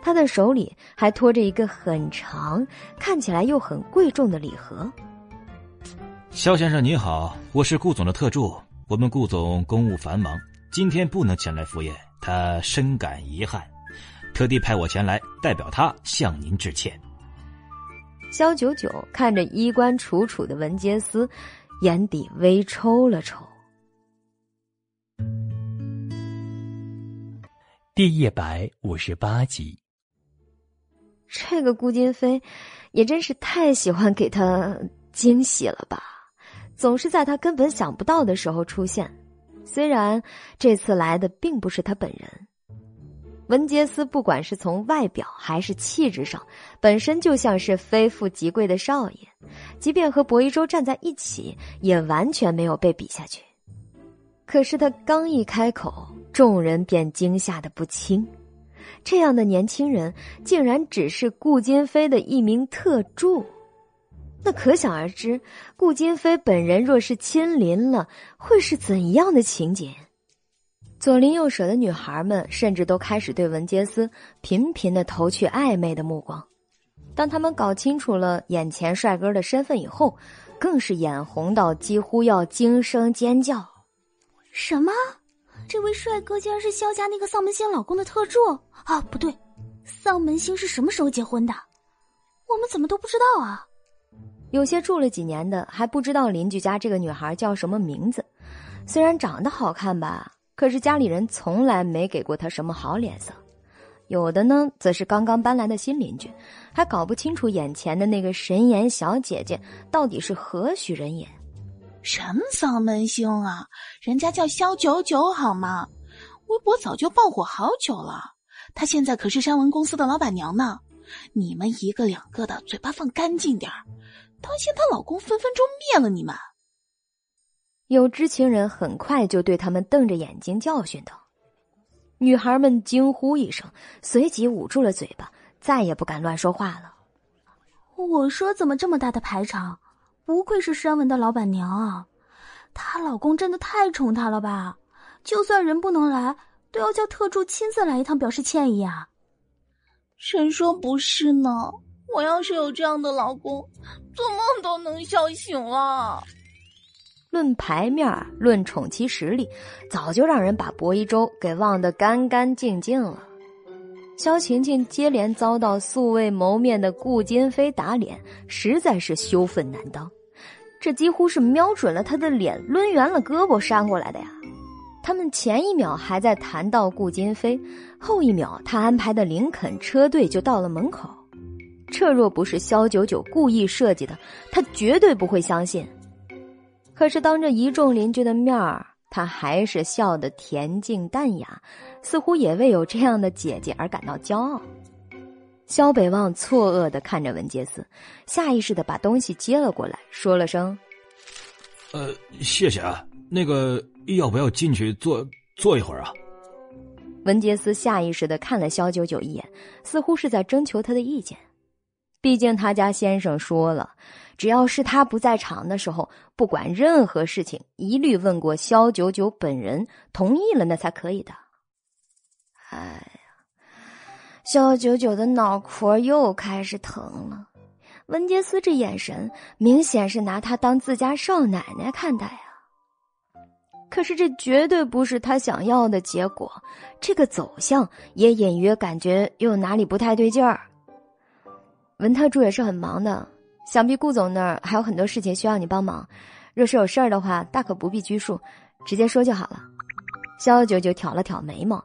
Speaker 3: 他的手里还托着一个很长、看起来又很贵重的礼盒。
Speaker 4: 肖先生你好，我是顾总的特助。我们顾总公务繁忙，今天不能前来赴宴，他深感遗憾，特地派我前来代表他向您致歉。
Speaker 3: 肖九九看着衣冠楚楚的文杰斯，眼底微抽了抽。
Speaker 2: 第一百五十八集，
Speaker 3: 这个顾金飞也真是太喜欢给他惊喜了吧！总是在他根本想不到的时候出现。虽然这次来的并不是他本人，文杰斯不管是从外表还是气质上，本身就像是非富即贵的少爷，即便和薄一舟站在一起，也完全没有被比下去。可是他刚一开口。众人便惊吓的不轻，这样的年轻人竟然只是顾金飞的一名特助，那可想而知，顾金飞本人若是亲临了，会是怎样的情景？左邻右舍的女孩们甚至都开始对文杰斯频频的投去暧昧的目光。当他们搞清楚了眼前帅哥的身份以后，更是眼红到几乎要惊声尖叫：“
Speaker 1: 什么？”这位帅哥竟然是萧家那个丧门星老公的特助啊！不对，丧门星是什么时候结婚的？我们怎么都不知道啊？
Speaker 3: 有些住了几年的还不知道邻居家这个女孩叫什么名字。虽然长得好看吧，可是家里人从来没给过她什么好脸色。有的呢，则是刚刚搬来的新邻居，还搞不清楚眼前的那个神颜小姐姐到底是何许人也。
Speaker 7: 什么丧门星啊！人家叫肖九九好吗？微博早就爆火好久了。她现在可是山文公司的老板娘呢。你们一个两个的嘴巴放干净点儿，当心她老公分分钟灭了你们。
Speaker 3: 有知情人很快就对他们瞪着眼睛教训道。女孩们惊呼一声，随即捂住了嘴巴，再也不敢乱说话了。
Speaker 1: 我说怎么这么大的排场？不愧是山文的老板娘啊，她老公真的太宠她了吧？就算人不能来，都要叫特助亲自来一趟表示歉意啊！
Speaker 7: 谁说不是呢？我要是有这样的老公，做梦都能笑醒了。
Speaker 3: 论牌面，论宠妻实力，早就让人把薄一舟给忘得干干净净了。萧晴晴接连遭到素未谋面的顾金飞打脸，实在是羞愤难当。这几乎是瞄准了他的脸，抡圆了胳膊扇过来的呀！他们前一秒还在谈到顾金飞，后一秒他安排的林肯车队就到了门口。这若不是萧九九故意设计的，他绝对不会相信。可是当着一众邻居的面儿，他还是笑得恬静淡雅，似乎也为有这样的姐姐而感到骄傲。萧北望错愕的看着文杰斯，下意识的把东西接了过来，说了声：“
Speaker 4: 呃，谢谢啊。那个要不要进去坐坐一会儿啊？”
Speaker 3: 文杰斯下意识的看了萧九九一眼，似乎是在征求他的意见。毕竟他家先生说了，只要是他不在场的时候，不管任何事情，一律问过萧九九本人同意了，那才可以的。哎呀。肖九九的脑壳又开始疼了，文杰斯这眼神明显是拿他当自家少奶奶看待啊。可是这绝对不是他想要的结果，这个走向也隐约感觉又哪里不太对劲儿。文特助也是很忙的，想必顾总那儿还有很多事情需要你帮忙。若是有事儿的话，大可不必拘束，直接说就好了。肖九九挑了挑眉毛。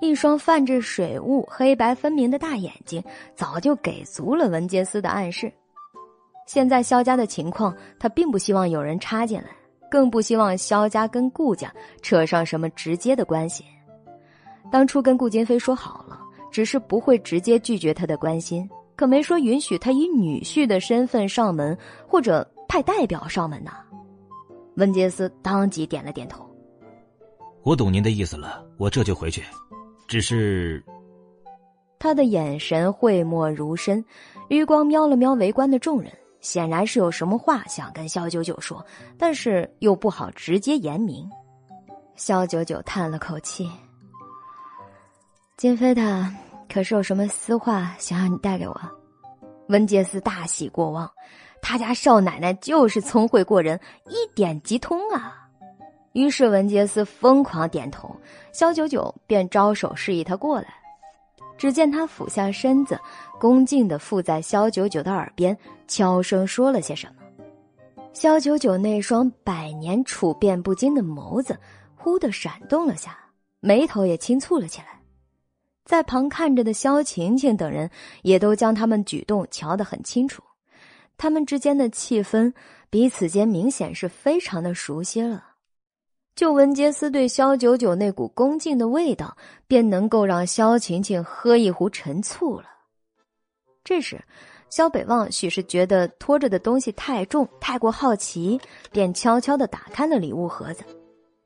Speaker 3: 一双泛着水雾、黑白分明的大眼睛，早就给足了文杰斯的暗示。现在萧家的情况，他并不希望有人插进来，更不希望萧家跟顾家扯上什么直接的关系。当初跟顾金飞说好了，只是不会直接拒绝他的关心，可没说允许他以女婿的身份上门，或者派代表上门呢。温杰斯当即点了点头：“
Speaker 4: 我懂您的意思了，我这就回去。”只是，
Speaker 3: 他的眼神讳莫如深，余光瞄了瞄围观的众人，显然是有什么话想跟萧九九说，但是又不好直接言明。萧九九叹了口气：“金飞他可是有什么私话想让你带给我？文杰斯大喜过望，他家少奶奶就是聪慧过人，一点即通啊！于是文杰斯疯狂点头，肖九九便招手示意他过来。只见他俯下身子，恭敬的附在肖九九的耳边，悄声说了些什么。肖九九那双百年处变不惊的眸子忽地闪动了下，眉头也轻蹙了起来。在旁看着的萧晴晴等人也都将他们举动瞧得很清楚，他们之间的气氛彼此间明显是非常的熟悉了。就文杰斯对萧九九那股恭敬的味道，便能够让萧晴晴喝一壶陈醋了。这时，萧北望许是觉得拖着的东西太重，太过好奇，便悄悄的打开了礼物盒子，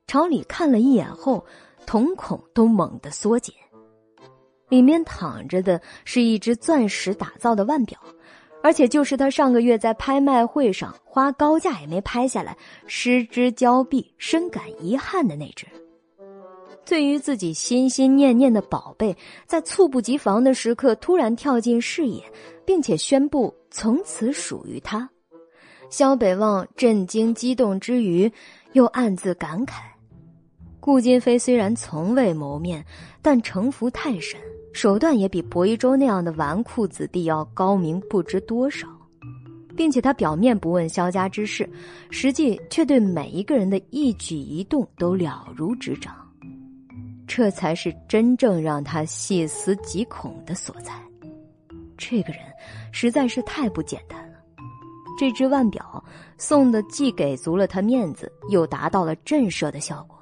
Speaker 3: 朝里看了一眼后，瞳孔都猛地缩紧。里面躺着的是一只钻石打造的腕表，而且就是他上个月在拍卖会上花高价也没拍下来，失之交臂，深感遗憾的那只。对于自己心心念念的宝贝，在猝不及防的时刻突然跳进视野，并且宣布从此属于他，萧北望震惊激动之余，又暗自感慨：顾金飞虽然从未谋面，但城府太深。手段也比薄一舟那样的纨绔子弟要高明不知多少，并且他表面不问萧家之事，实际却对每一个人的一举一动都了如指掌，这才是真正让他细思极恐的所在。这个人实在是太不简单了。这只腕表送的既给足了他面子，又达到了震慑的效果。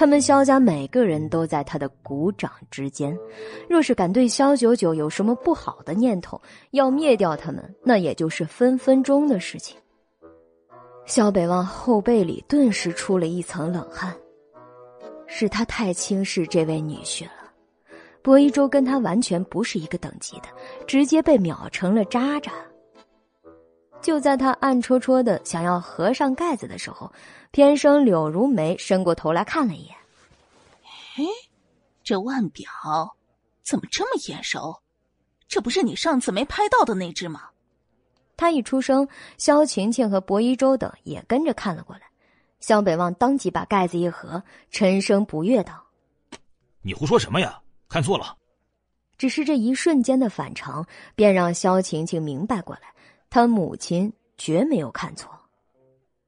Speaker 3: 他们萧家每个人都在他的鼓掌之间，若是敢对萧九九有什么不好的念头，要灭掉他们，那也就是分分钟的事情。萧北望后背里顿时出了一层冷汗，是他太轻视这位女婿了。薄一舟跟他完全不是一个等级的，直接被秒成了渣渣。就在他暗戳戳的想要合上盖子的时候。偏生柳如梅伸过头来看了一眼，
Speaker 7: 哎，这腕表怎么这么眼熟？这不是你上次没拍到的那只吗？
Speaker 3: 他一出声，萧晴晴和薄一舟等也跟着看了过来。萧北望当即把盖子一合，沉声不悦道：“
Speaker 4: 你胡说什么呀？看错了。”
Speaker 3: 只是这一瞬间的反常，便让萧晴晴明白过来，他母亲绝没有看错。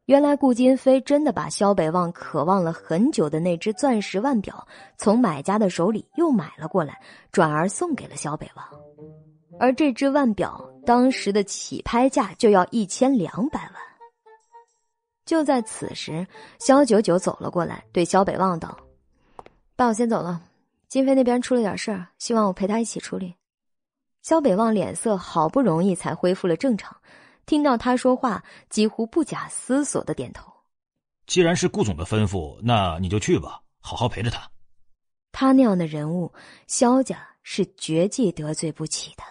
Speaker 3: 原来顾金飞真的把萧北望渴望了很久的那只钻石腕表从买家的手里又买了过来，转而送给了萧北望。而这只腕表当时的起拍价就要一千两百万。就在此时，萧九九走了过来，对萧北望道：“爸，我先走了。金飞那边出了点事儿，希望我陪他一起处理。”萧北望脸色好不容易才恢复了正常。听到他说话，几乎不假思索的点头。
Speaker 4: 既然是顾总的吩咐，那你就去吧，好好陪着他。
Speaker 3: 他那样的人物，萧家是绝技得罪不起的。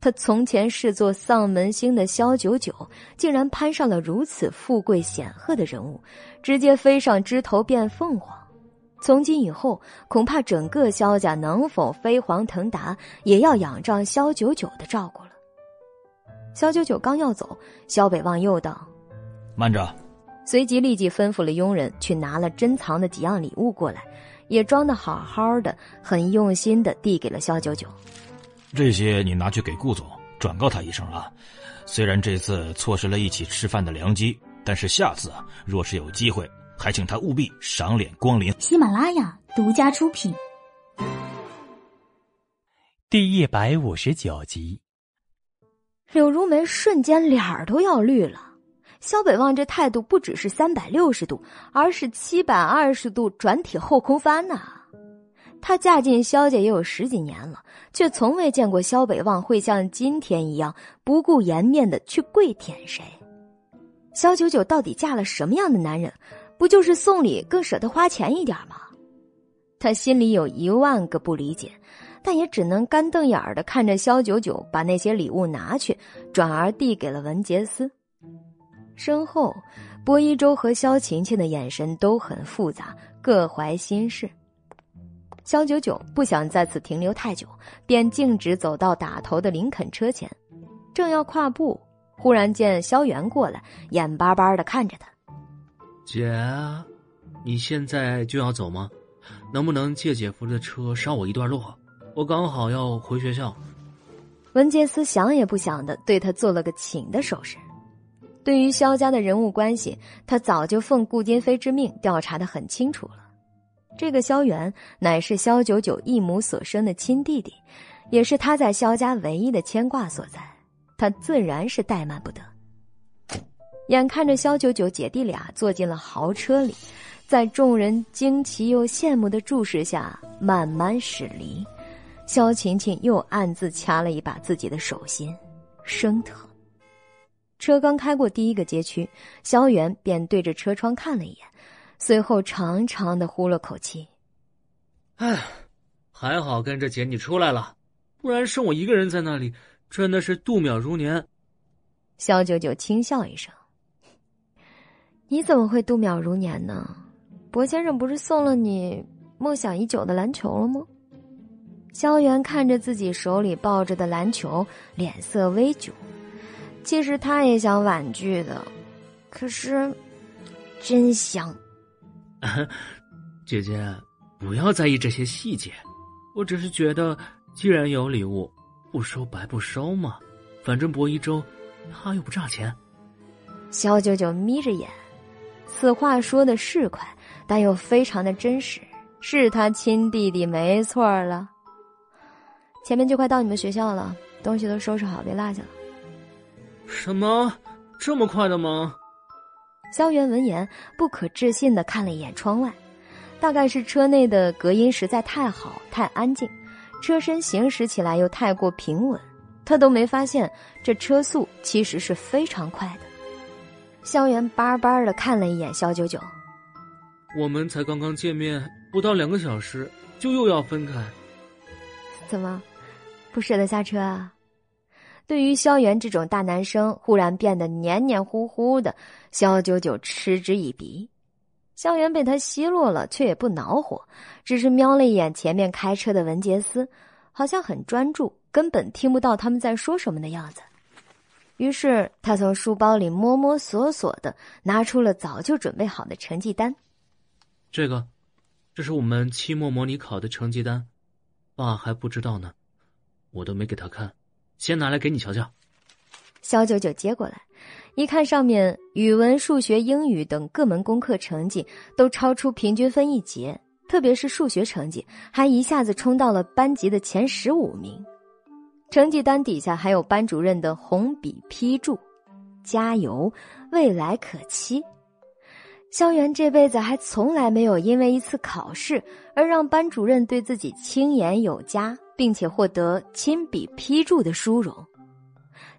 Speaker 3: 他从前视作丧门星的萧九九，竟然攀上了如此富贵显赫的人物，直接飞上枝头变凤凰。从今以后，恐怕整个萧家能否飞黄腾达，也要仰仗萧九九的照顾了。萧九九刚要走，萧北望又道：“
Speaker 4: 慢着。”
Speaker 3: 随即立即吩咐了佣人去拿了珍藏的几样礼物过来，也装的好好的，很用心的递给了萧九九。
Speaker 4: 这些你拿去给顾总，转告他一声啊。虽然这次错失了一起吃饭的良机，但是下次啊，若是有机会，还请他务必赏脸光临。
Speaker 1: 喜马拉雅独家出品，
Speaker 2: 第一百五十九集。
Speaker 3: 柳如梅瞬间脸儿都要绿了，萧北望这态度不只是三百六十度，而是七百二十度转体后空翻呐！她嫁进萧家也有十几年了，却从未见过萧北望会像今天一样不顾颜面的去跪舔谁。萧九九到底嫁了什么样的男人？不就是送礼更舍得花钱一点吗？他心里有一万个不理解。但也只能干瞪眼儿的看着肖九九把那些礼物拿去，转而递给了文杰斯。身后，薄一舟和萧晴晴的眼神都很复杂，各怀心事。肖九九不想在此停留太久，便径直走到打头的林肯车前，正要跨步，忽然见萧元过来，眼巴巴的看着他。
Speaker 6: 姐，你现在就要走吗？能不能借姐夫的车捎我一段路？我刚好要回学校。
Speaker 3: 文杰斯想也不想的对他做了个请的手势。对于萧家的人物关系，他早就奉顾金飞之命调查的很清楚了。这个萧元乃是萧九九一母所生的亲弟弟，也是他在萧家唯一的牵挂所在，他自然是怠慢不得。眼看着萧九九姐弟俩坐进了豪车里，在众人惊奇又羡慕的注视下慢慢驶离，萧晴晴又暗自掐了一把自己的手心，生疼。车刚开过第一个街区，萧元便对着车窗看了一眼。随后长长的呼了口气，
Speaker 6: 哎，还好跟着姐你出来了，不然剩我一个人在那里，真的是度秒如年。
Speaker 3: 萧九九轻笑一声：“你怎么会度秒如年呢？薄先生不是送了你梦想已久的篮球了吗？”萧元看着自己手里抱着的篮球，脸色微窘。其实他也想婉拒的，可是真香。
Speaker 6: 姐姐，不要在意这些细节。我只是觉得，既然有礼物，不收白不收嘛。反正博一周，他又不差钱。
Speaker 3: 萧九九眯着眼，此话说的是快，但又非常的真实，是他亲弟弟没错了。前面就快到你们学校了，东西都收拾好，别落下了。
Speaker 6: 什么？这么快的吗？
Speaker 3: 萧元闻言，不可置信的看了一眼窗外，大概是车内的隔音实在太好、太安静，车身行驶起来又太过平稳，他都没发现这车速其实是非常快的。萧元巴巴的看了一眼萧九九，
Speaker 6: 我们才刚刚见面不到两个小时，就又要分开，
Speaker 3: 怎么，不舍得下车啊？对于萧元这种大男生忽然变得黏黏糊糊的，萧九九嗤之以鼻。萧元被他奚落了，却也不恼火，只是瞄了一眼前面开车的文杰斯，好像很专注，根本听不到他们在说什么的样子。于是他从书包里摸摸索索的拿出了早就准备好的成绩单。
Speaker 6: 这个，这是我们期末模拟考的成绩单，爸还不知道呢，我都没给他看。先拿来给你瞧瞧。
Speaker 3: 肖九九接过来，一看上面语文、数学、英语等各门功课成绩都超出平均分一截，特别是数学成绩还一下子冲到了班级的前十五名。成绩单底下还有班主任的红笔批注：“加油，未来可期。”萧元这辈子还从来没有因为一次考试而让班主任对自己轻言有加。并且获得亲笔批注的殊荣。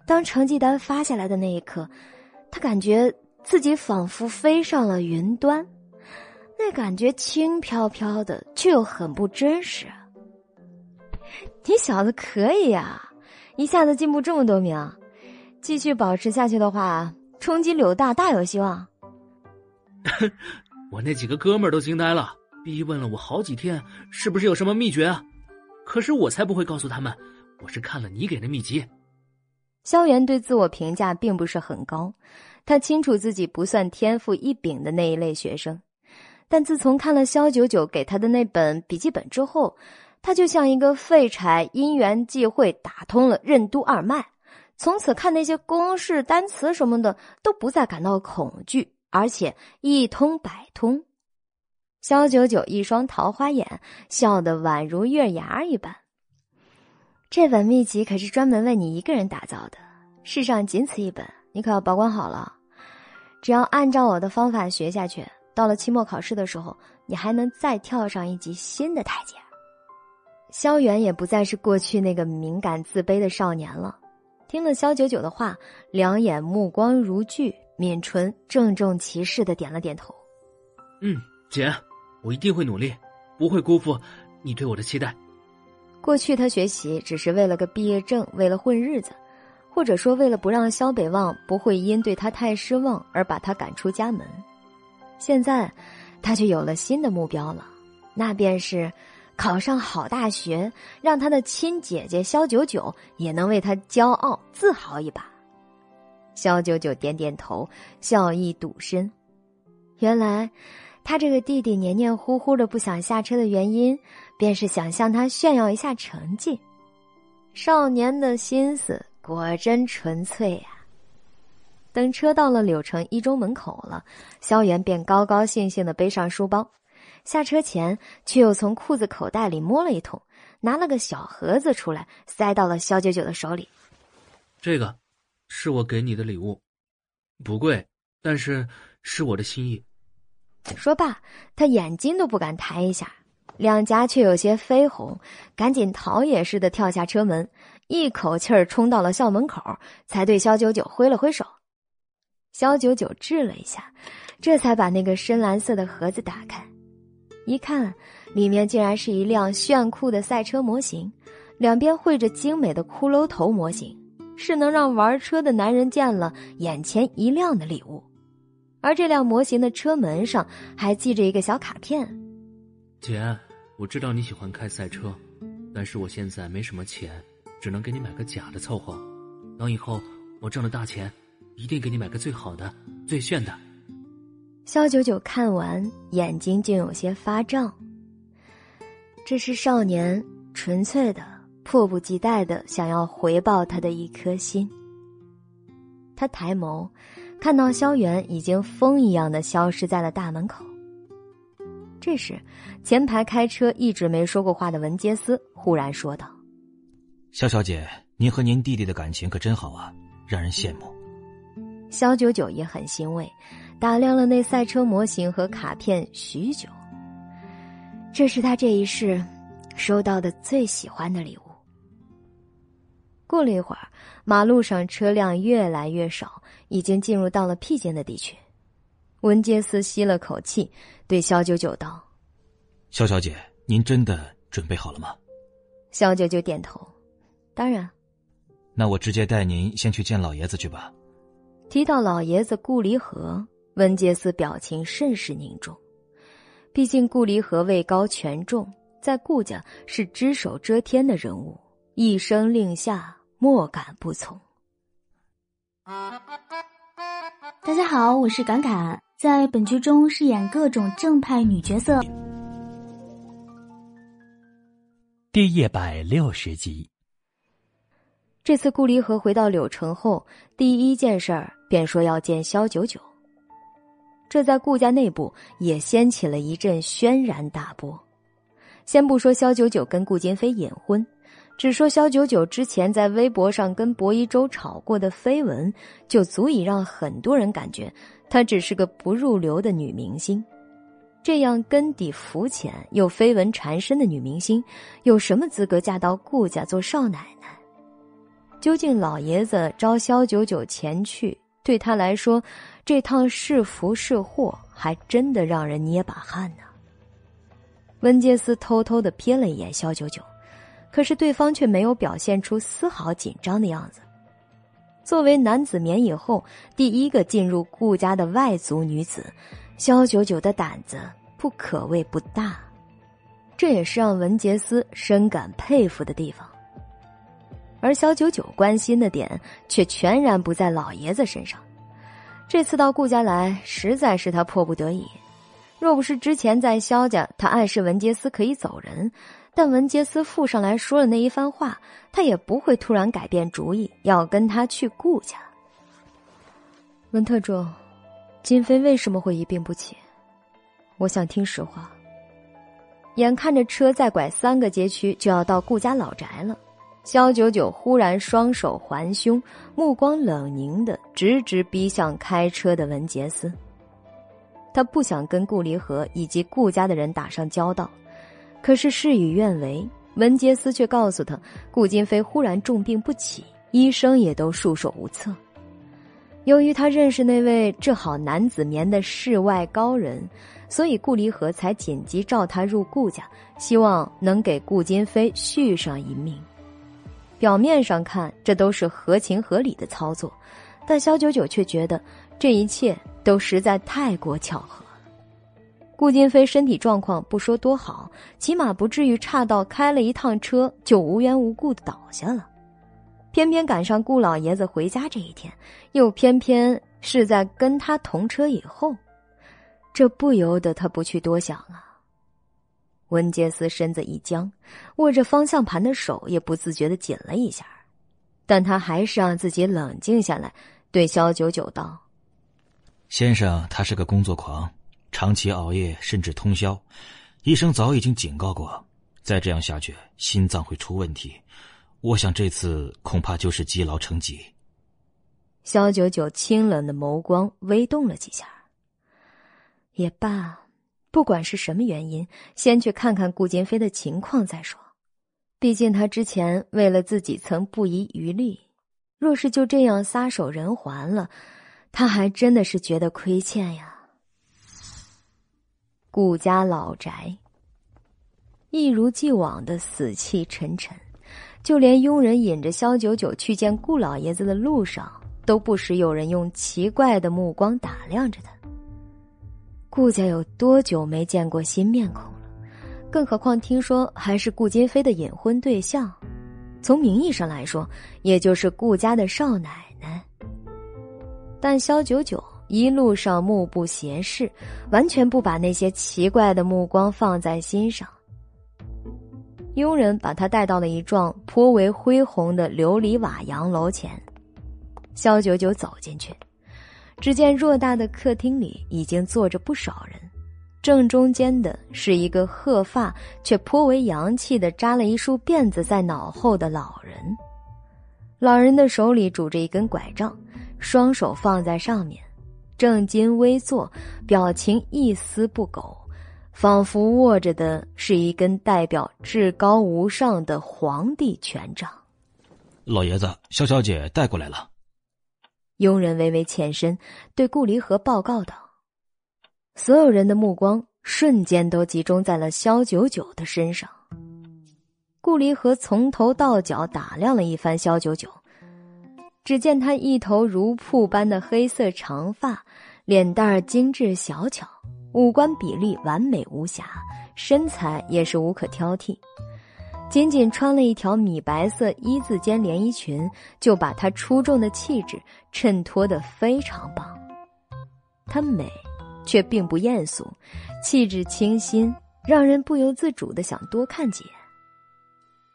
Speaker 3: 当成绩单发下来的那一刻，他感觉自己仿佛飞上了云端，那感觉轻飘飘的，却又很不真实。你小子可以呀，一下子进步这么多名，继续保持下去的话，冲击柳大大有希望。
Speaker 6: 我那几个哥们儿都惊呆了，逼问了我好几天，是不是有什么秘诀啊？可是我才不会告诉他们，我是看了你给的秘籍。
Speaker 3: 萧炎对自我评价并不是很高，他清楚自己不算天赋异禀的那一类学生，但自从看了萧九九给他的那本笔记本之后，他就像一个废柴，因缘际会打通了任督二脉，从此看那些公式、单词什么的都不再感到恐惧，而且一通百通。萧九九一双桃花眼，笑得宛如月牙一般。这本秘籍可是专门为你一个人打造的，世上仅此一本，你可要保管好了。只要按照我的方法学下去，到了期末考试的时候，你还能再跳上一级新的台阶。萧远也不再是过去那个敏感自卑的少年了。听了萧九九的话，两眼目光如炬，抿唇郑重其事的点了点头。
Speaker 6: 嗯，姐。我一定会努力，不会辜负你对我的期待。
Speaker 3: 过去他学习只是为了个毕业证，为了混日子，或者说为了不让萧北望不会因对他太失望而把他赶出家门。现在，他却有了新的目标了，那便是考上好大学，让他的亲姐姐萧九九也能为他骄傲自豪一把。萧九九点点头，笑意笃深。原来，他这个弟弟黏黏糊糊的不想下车的原因，便是想向他炫耀一下成绩。少年的心思果真纯粹呀！等车到了柳城一中门口了，萧元便高高兴兴的背上书包，下车前却又从裤子口袋里摸了一通，拿了个小盒子出来，塞到了肖九九的手里。
Speaker 6: 这个，是我给你的礼物，不贵，但是是我的心意。
Speaker 3: 说罢，他眼睛都不敢抬一下。两颊却有些绯红，赶紧逃也似的跳下车门，一口气儿冲到了校门口，才对肖九九挥了挥手。肖九九滞了一下，这才把那个深蓝色的盒子打开，一看，里面竟然是一辆炫酷的赛车模型，两边绘着精美的骷髅头模型，是能让玩车的男人见了眼前一亮的礼物。而这辆模型的车门上还系着一个小卡片，
Speaker 6: 姐。我知道你喜欢开赛车，但是我现在没什么钱，只能给你买个假的凑合。等以后我挣了大钱，一定给你买个最好的、最炫的。
Speaker 3: 肖九九看完，眼睛竟有些发胀。这是少年纯粹的、迫不及待的想要回报他的一颗心。他抬眸，看到萧元已经风一样的消失在了大门口。这时，前排开车一直没说过话的文杰斯忽然说道：“
Speaker 4: 肖小姐，您和您弟弟的感情可真好啊，让人羡慕。”
Speaker 3: 肖九九也很欣慰，打量了那赛车模型和卡片许久。这是他这一世收到的最喜欢的礼物。过了一会儿，马路上车辆越来越少，已经进入到了僻静的地区。文杰斯吸了口气，对肖九九道：“
Speaker 4: 肖小姐，您真的准备好了吗？”
Speaker 3: 肖九九点头：“当然。”
Speaker 4: 那我直接带您先去见老爷子去吧。
Speaker 3: 提到老爷子顾离合，文杰斯表情甚是凝重。毕竟顾离合位高权重，在顾家是只手遮天的人物，一声令下，莫敢不从。
Speaker 1: 大家好，我是敢敢。在本剧中饰演各种正派女角色。
Speaker 2: 第一百六十集。
Speaker 3: 这次顾离合回到柳城后，第一件事儿便说要见萧九九。这在顾家内部也掀起了一阵轩然大波。先不说萧九九跟顾金飞隐婚，只说萧九九之前在微博上跟薄一舟吵过的绯闻，就足以让很多人感觉。她只是个不入流的女明星，这样根底浮浅又绯闻缠身的女明星，有什么资格嫁到顾家做少奶奶？究竟老爷子招萧九九前去，对他来说，这趟是福是祸，还真的让人捏把汗呢。温杰斯偷偷的瞥了一眼萧九九，可是对方却没有表现出丝毫紧张的样子。作为男子棉以后第一个进入顾家的外族女子，萧九九的胆子不可谓不大，这也是让文杰斯深感佩服的地方。而萧九九关心的点却全然不在老爷子身上，这次到顾家来实在是他迫不得已，若不是之前在萧家，他暗示文杰斯可以走人。但文杰斯附上来说了那一番话，他也不会突然改变主意，要跟他去顾家。文特助，金飞为什么会一病不起？我想听实话。眼看着车再拐三个街区就要到顾家老宅了，肖九九忽然双手环胸，目光冷凝的直直逼向开车的文杰斯。他不想跟顾离合以及顾家的人打上交道。可是事与愿违，文杰斯却告诉他，顾金飞忽然重病不起，医生也都束手无策。由于他认识那位治好男子眠的世外高人，所以顾离合才紧急召他入顾家，希望能给顾金飞续上一命。表面上看，这都是合情合理的操作，但肖九九却觉得这一切都实在太过巧合了。顾金飞身体状况不说多好，起码不至于差到开了一趟车就无缘无故的倒下了。偏偏赶上顾老爷子回家这一天，又偏偏是在跟他同车以后，这不由得他不去多想啊。温杰斯身子一僵，握着方向盘的手也不自觉的紧了一下，但他还是让自己冷静下来，对肖九九道：“
Speaker 4: 先生，他是个工作狂。”长期熬夜甚至通宵，医生早已经警告过，再这样下去心脏会出问题。我想这次恐怕就是积劳成疾。
Speaker 3: 肖九九清冷的眸光微动了几下。也罢，不管是什么原因，先去看看顾金飞的情况再说。毕竟他之前为了自己曾不遗余力，若是就这样撒手人寰了，他还真的是觉得亏欠呀。顾家老宅一如既往的死气沉沉，就连佣人引着萧九九去见顾老爷子的路上，都不时有人用奇怪的目光打量着他。顾家有多久没见过新面孔了？更何况听说还是顾金飞的隐婚对象，从名义上来说，也就是顾家的少奶奶。但萧九九。一路上目不斜视，完全不把那些奇怪的目光放在心上。佣人把他带到了一幢颇为恢宏的琉璃瓦洋楼前。肖九九走进去，只见偌大的客厅里已经坐着不少人，正中间的是一个鹤发却颇为洋气的扎了一束辫子在脑后的老人。老人的手里拄着一根拐杖，双手放在上面。正襟危坐，表情一丝不苟，仿佛握着的是一根代表至高无上的皇帝权杖。
Speaker 4: 老爷子，肖小姐带过来了。
Speaker 3: 佣人微微欠身，对顾离和报告道：“所有人的目光瞬间都集中在了肖九九的身上。”顾离和从头到脚打量了一番肖九九。只见他一头如瀑般的黑色长发，脸蛋儿精致小巧，五官比例完美无瑕，身材也是无可挑剔。仅仅穿了一条米白色一字肩连衣裙，就把她出众的气质衬托得非常棒。她美，却并不艳俗，气质清新，让人不由自主的想多看几眼。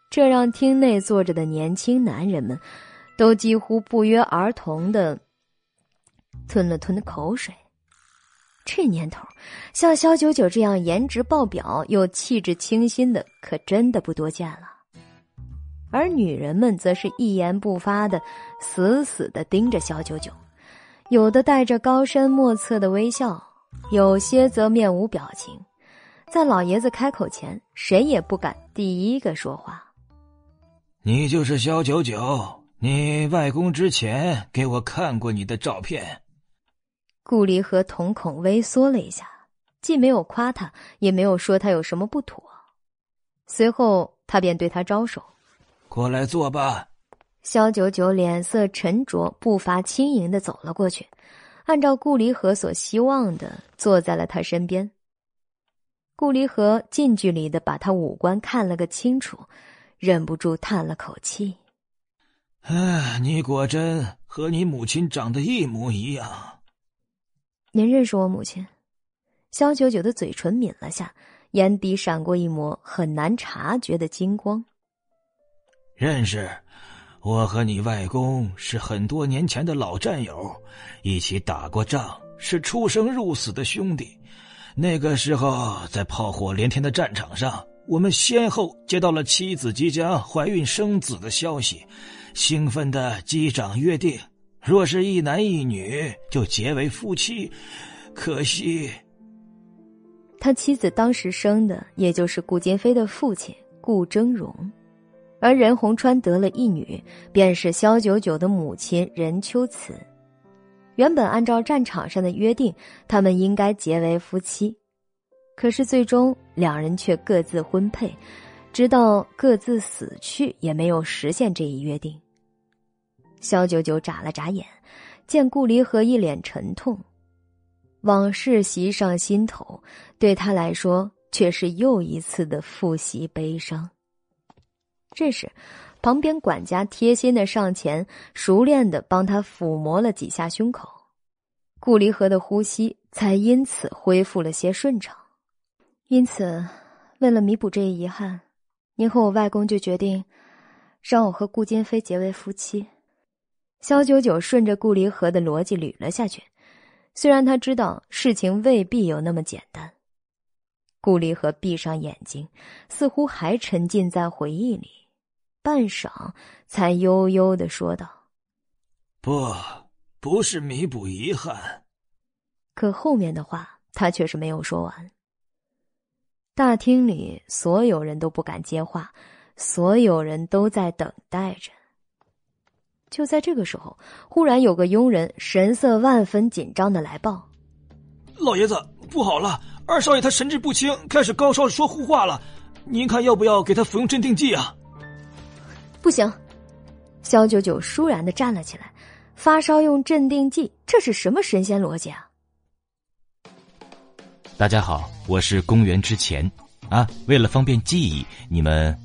Speaker 3: 这让厅内坐着的年轻男人们。都几乎不约而同的吞了吞的口水。这年头，像肖九九这样颜值爆表又气质清新的，可真的不多见了。而女人们则是一言不发的，死死的盯着肖九九，有的带着高深莫测的微笑，有些则面无表情。在老爷子开口前，谁也不敢第一个说话。
Speaker 4: 你就是肖九九。你外公之前给我看过你的照片。
Speaker 3: 顾离和瞳孔微缩了一下，既没有夸他，也没有说他有什么不妥。随后，他便对他招手：“
Speaker 4: 过来坐吧。”
Speaker 3: 萧九九脸色沉着，步伐轻盈的走了过去，按照顾离和所希望的坐在了他身边。顾离和近距离的把他五官看了个清楚，忍不住叹了口气。
Speaker 4: 哎，你果真和你母亲长得一模一样。
Speaker 3: 您认识我母亲？肖九九的嘴唇抿了下，眼底闪过一抹很难察觉的金光。
Speaker 4: 认识，我和你外公是很多年前的老战友，一起打过仗，是出生入死的兄弟。那个时候，在炮火连天的战场上，我们先后接到了妻子即将怀孕生子的消息。兴奋的击掌约定，若是一男一女就结为夫妻。可惜，
Speaker 3: 他妻子当时生的也就是顾金飞的父亲顾峥嵘，而任洪川得了一女，便是萧九九的母亲任秋慈。原本按照战场上的约定，他们应该结为夫妻，可是最终两人却各自婚配。直到各自死去，也没有实现这一约定。萧九九眨了眨眼，见顾离和一脸沉痛，往事袭上心头，对他来说却是又一次的复习悲伤。这时，旁边管家贴心的上前，熟练的帮他抚摸了几下胸口，顾离河的呼吸才因此恢复了些顺畅。因此，为了弥补这一遗憾，您和我外公就决定，让我和顾金飞结为夫妻。肖九九顺着顾离河的逻辑捋了下去，虽然他知道事情未必有那么简单。顾离河闭上眼睛，似乎还沉浸在回忆里。半晌，才悠悠的说道：“
Speaker 4: 不，不是弥补遗憾。”
Speaker 3: 可后面的话，他却是没有说完。大厅里所有人都不敢接话，所有人都在等待着。就在这个时候，忽然有个佣人神色万分紧张的来报：“
Speaker 4: 老爷子，不好了！二少爷他神志不清，开始高烧，说胡话了。您看要不要给他服用镇定剂啊？”
Speaker 3: 不行，肖九九倏然的站了起来。发烧用镇定剂，这是什么神仙逻辑啊？
Speaker 4: 大家好，我是公元之前啊。为了方便记忆，你们